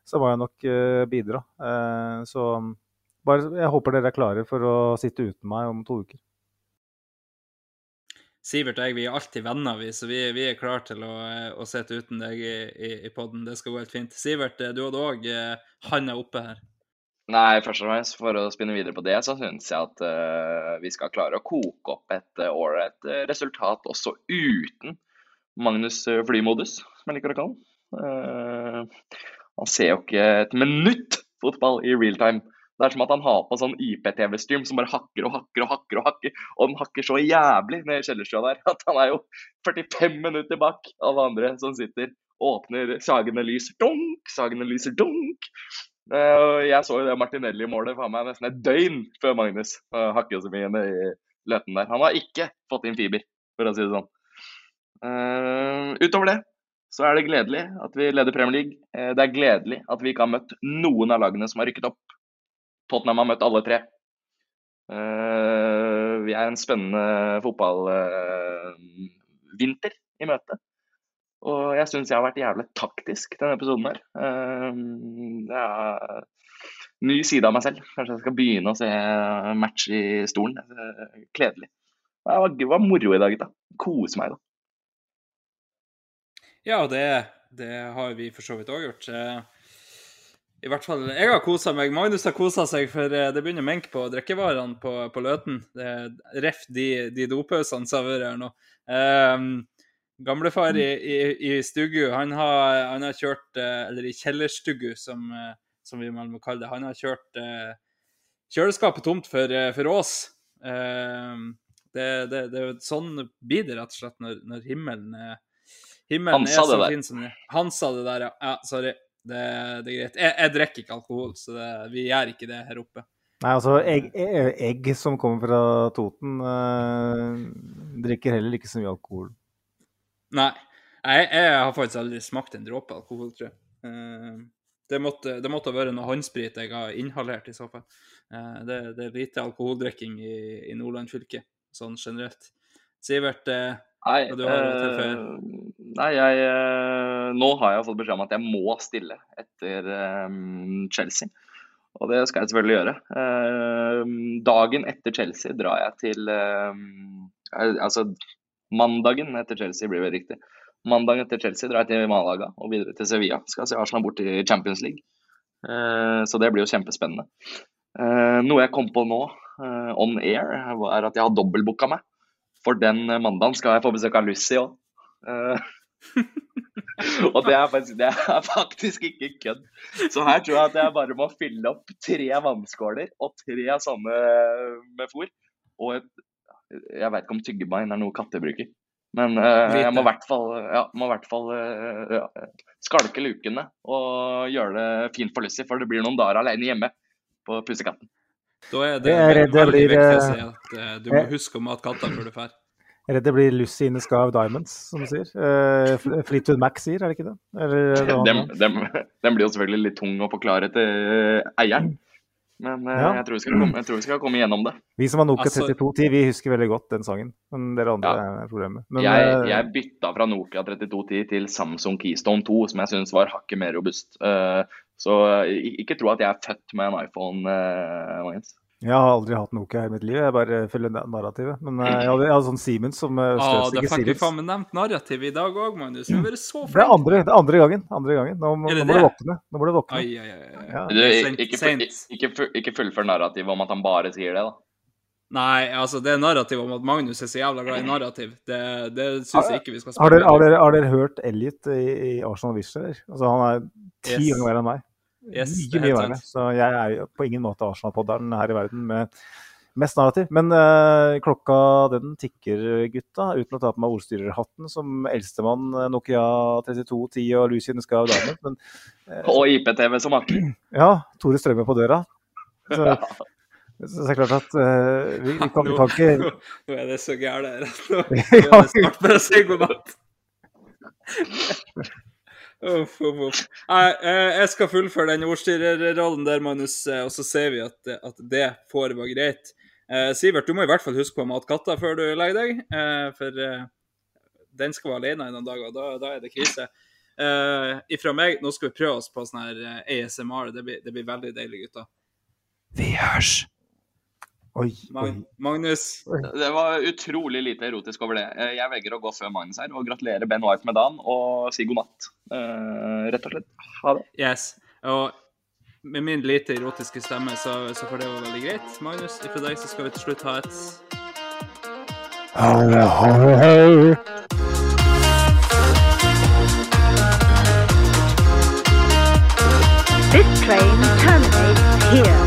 så må jeg nok bidra. så bare, jeg håper dere er klare for å sitte uten meg om to uker. Sivert og jeg vi er alltid venner, vi, så vi, vi er klare til å, å sitte uten deg i, i, i poden. Det skal gå helt fint. Sivert, du hadde òg eh, handa oppe her. Nei, først og fremst for å spinne videre på det, så syns jeg at uh, vi skal klare å koke opp et ålreit uh, resultat også uten Magnus flymodus, som jeg liker å kalle han. Uh, han ser jo ikke et minutt fotball i real time. Det er som at han har på sånn IP-TV-stream som bare hakker og hakker og hakker. Og hakker, og den hakker så jævlig ned i kjellerstua der at han er jo 45 minutter bak alle andre som sitter. Åpner sagende lys, dunk, sagende lyser, dunk. Uh, jeg så jo det Martinelli-målet for meg nesten et døgn før Magnus uh, hakker så mye ned i løten der. Han har ikke fått inn fiber, for å si det sånn. Uh, utover det så er det gledelig at vi leder Premier League. Det er gledelig at vi ikke har møtt noen av lagene som har rykket opp. Tottenham har møtt alle tre. Uh, vi er en spennende fotballvinter uh, i møte. Og jeg syns jeg har vært jævlig taktisk denne episoden her. Uh, det er ny side av meg selv. Kanskje jeg skal begynne å se match i stolen. Kledelig. Det var, moro i dag, gutta. Kose meg, da. Ja, det, det har vi for så vidt òg gjort. I hvert fall, Jeg har kosa meg. Magnus har kosa seg, for eh, det begynner å menke på drikkevarene på, på Løten. Ref de, de dopausene som har vært her nå. Um, gamlefar i, i, i Stugu, han har, han har, kjørt eh, Eller i kjellerstugu, som, eh, som vi må kalle det. Han har kjørt uh, kjøleskapet tomt for, for Ås. Um, det, det, det, sånn blir det rett og slett når, når himmelen, himmelen er så fin som det Han sa det der, ja. ja sorry. Det, det er greit. Jeg, jeg, drikker ikke alkohol, så det, vi gjør ikke det her oppe. Nei, altså egg, egg som kommer fra Toten, øh, drikker heller ikke så mye alkohol. Nei. Jeg, jeg, har faktisk aldri smakt en dråpe alkohol, tror jeg. Uh, det måtte, det måtte være noe håndsprit jeg har inhalert, i så fall. Uh, det, det, er lite alkoholdrikking i, i, Nordland fylke, sånn generelt. Sivert, uh, Nei, eh, nei jeg, eh, nå har jeg fått beskjed om at jeg må stille etter um, Chelsea. Og det skal jeg selvfølgelig gjøre. Eh, dagen etter Chelsea drar jeg til eh, Altså mandagen etter Chelsea blir vel riktig. Mandagen etter Chelsea drar jeg til Malaga og videre til Sevilla. Skal se Arsenal bort i Champions League. Eh, så det blir jo kjempespennende. Eh, noe jeg kom på nå, eh, on air, er at jeg har dobbeltbooka meg. For den eh, mandagen skal jeg få besøk av Lucy òg. [laughs] og det er, faktisk, det er [laughs] faktisk ikke kødd. Så her tror jeg at jeg bare må fylle opp tre vannskåler og tre sånne med fôr. Og et, jeg vet ikke om tyggebein er noe katter bruker. Men uh, jeg må i hvert fall, ja, hvert fall uh, ja, skalke lukene og gjøre det fint for Lucy, for det blir noen dager alene hjemme på pussekatten. Da er det, Det er redd det veldig blir, viktig å eh, si at uh, du må huske å mate katta før du drar. Jeg er redd det blir Lucy in the Sky of Diamonds, som du sier. Uh, Fleetwood Mac sier, er det ikke det? Eller, er det Dem, dem, dem blir jo selvfølgelig litt tung å forklare til eh, eieren. Men eh, Ja. jeg, tror vi skal komme, jeg tror vi skal komme gjennom det. Vi som har Nokia Altså- 3210, vi husker veldig godt den sangen. Men dere andre Ja. er problemet. Men, Jeg, eh, jeg bytta fra Nokia 3210 til Samsung Keystone 2, som jeg syns var hakket mer robust. Eh, Så eh, ikke tro at jeg er født med en iPhone, eh, Magnus. Jeg har aldri hatt Nokia i mitt liv, jeg bare følger narrativet. Men eh, jeg hadde, jeg hadde sånn Siemens som uh, Ah, støt da ikke fikk faen meg nevnt narrativ i dag òg, Magnus. Du har vært så Det er andre, det er andre gangen. Andre gangen. Nå, må- Er det nå må du våkne. Nå må du våkne. Ai, ai, ai. Ja. Du, er ikke, ikke, ikke fullfør narrativet om at han bare sier det, da. Nei, altså, det narrativet om at Magnus er så jævla glad i narrativ, det, det syns jeg ikke vi skal Har dere, har, dere, har dere hørt Elliot i, i Arsenal Wish? eller? Altså, han er ti Yes. ganger verre enn meg. Yes, mye, er mye verre. Så jeg er jo på ingen måte Arsenal-podderen her i verden med mest narrativ. Men uh, klokka den tikker, gutta. Uten å ta på meg ordstyrerhatten som eldstemann eh, Nokia 3210 og Lucien Skav Diamond. Men Og IPTV som akkurat. ja, Tore Strømme på døra. Så, [laughs] så det er klart at uh, vi, vi, kan, vi kan ikke Nå, nå er det så gærent her. [laughs] Nå [laughs] nå er det snart bare å si god natt. [laughs] Uff, uff, uff. Nei, eh, jeg skal fullføre den ordstyrerrollen der, Magnus, eh, og så ser vi at, at det får være greit. Eh, Sivert, du må i hvert fall huske på å mate katta før du legger deg, eh, for eh, den skal være alene i noen dager, og da, da er det krise. Eh, ifra meg, nå skal vi prøve oss på sånn her ASMR. Det blir, det blir veldig deilig, gutter. Vi hørs! Oi, oi. Mag Magnus. Det var utrolig lite erotisk over det. Jeg velger å gå før Magnus her og gratulere Ben White med dagen og si god natt. Uh, rett og slett. Ha det. Yes. Og med min lite erotiske stemme, så, så får det være veldig greit. Magnus, ifra deg så skal vi til slutt ha et This train terminates here.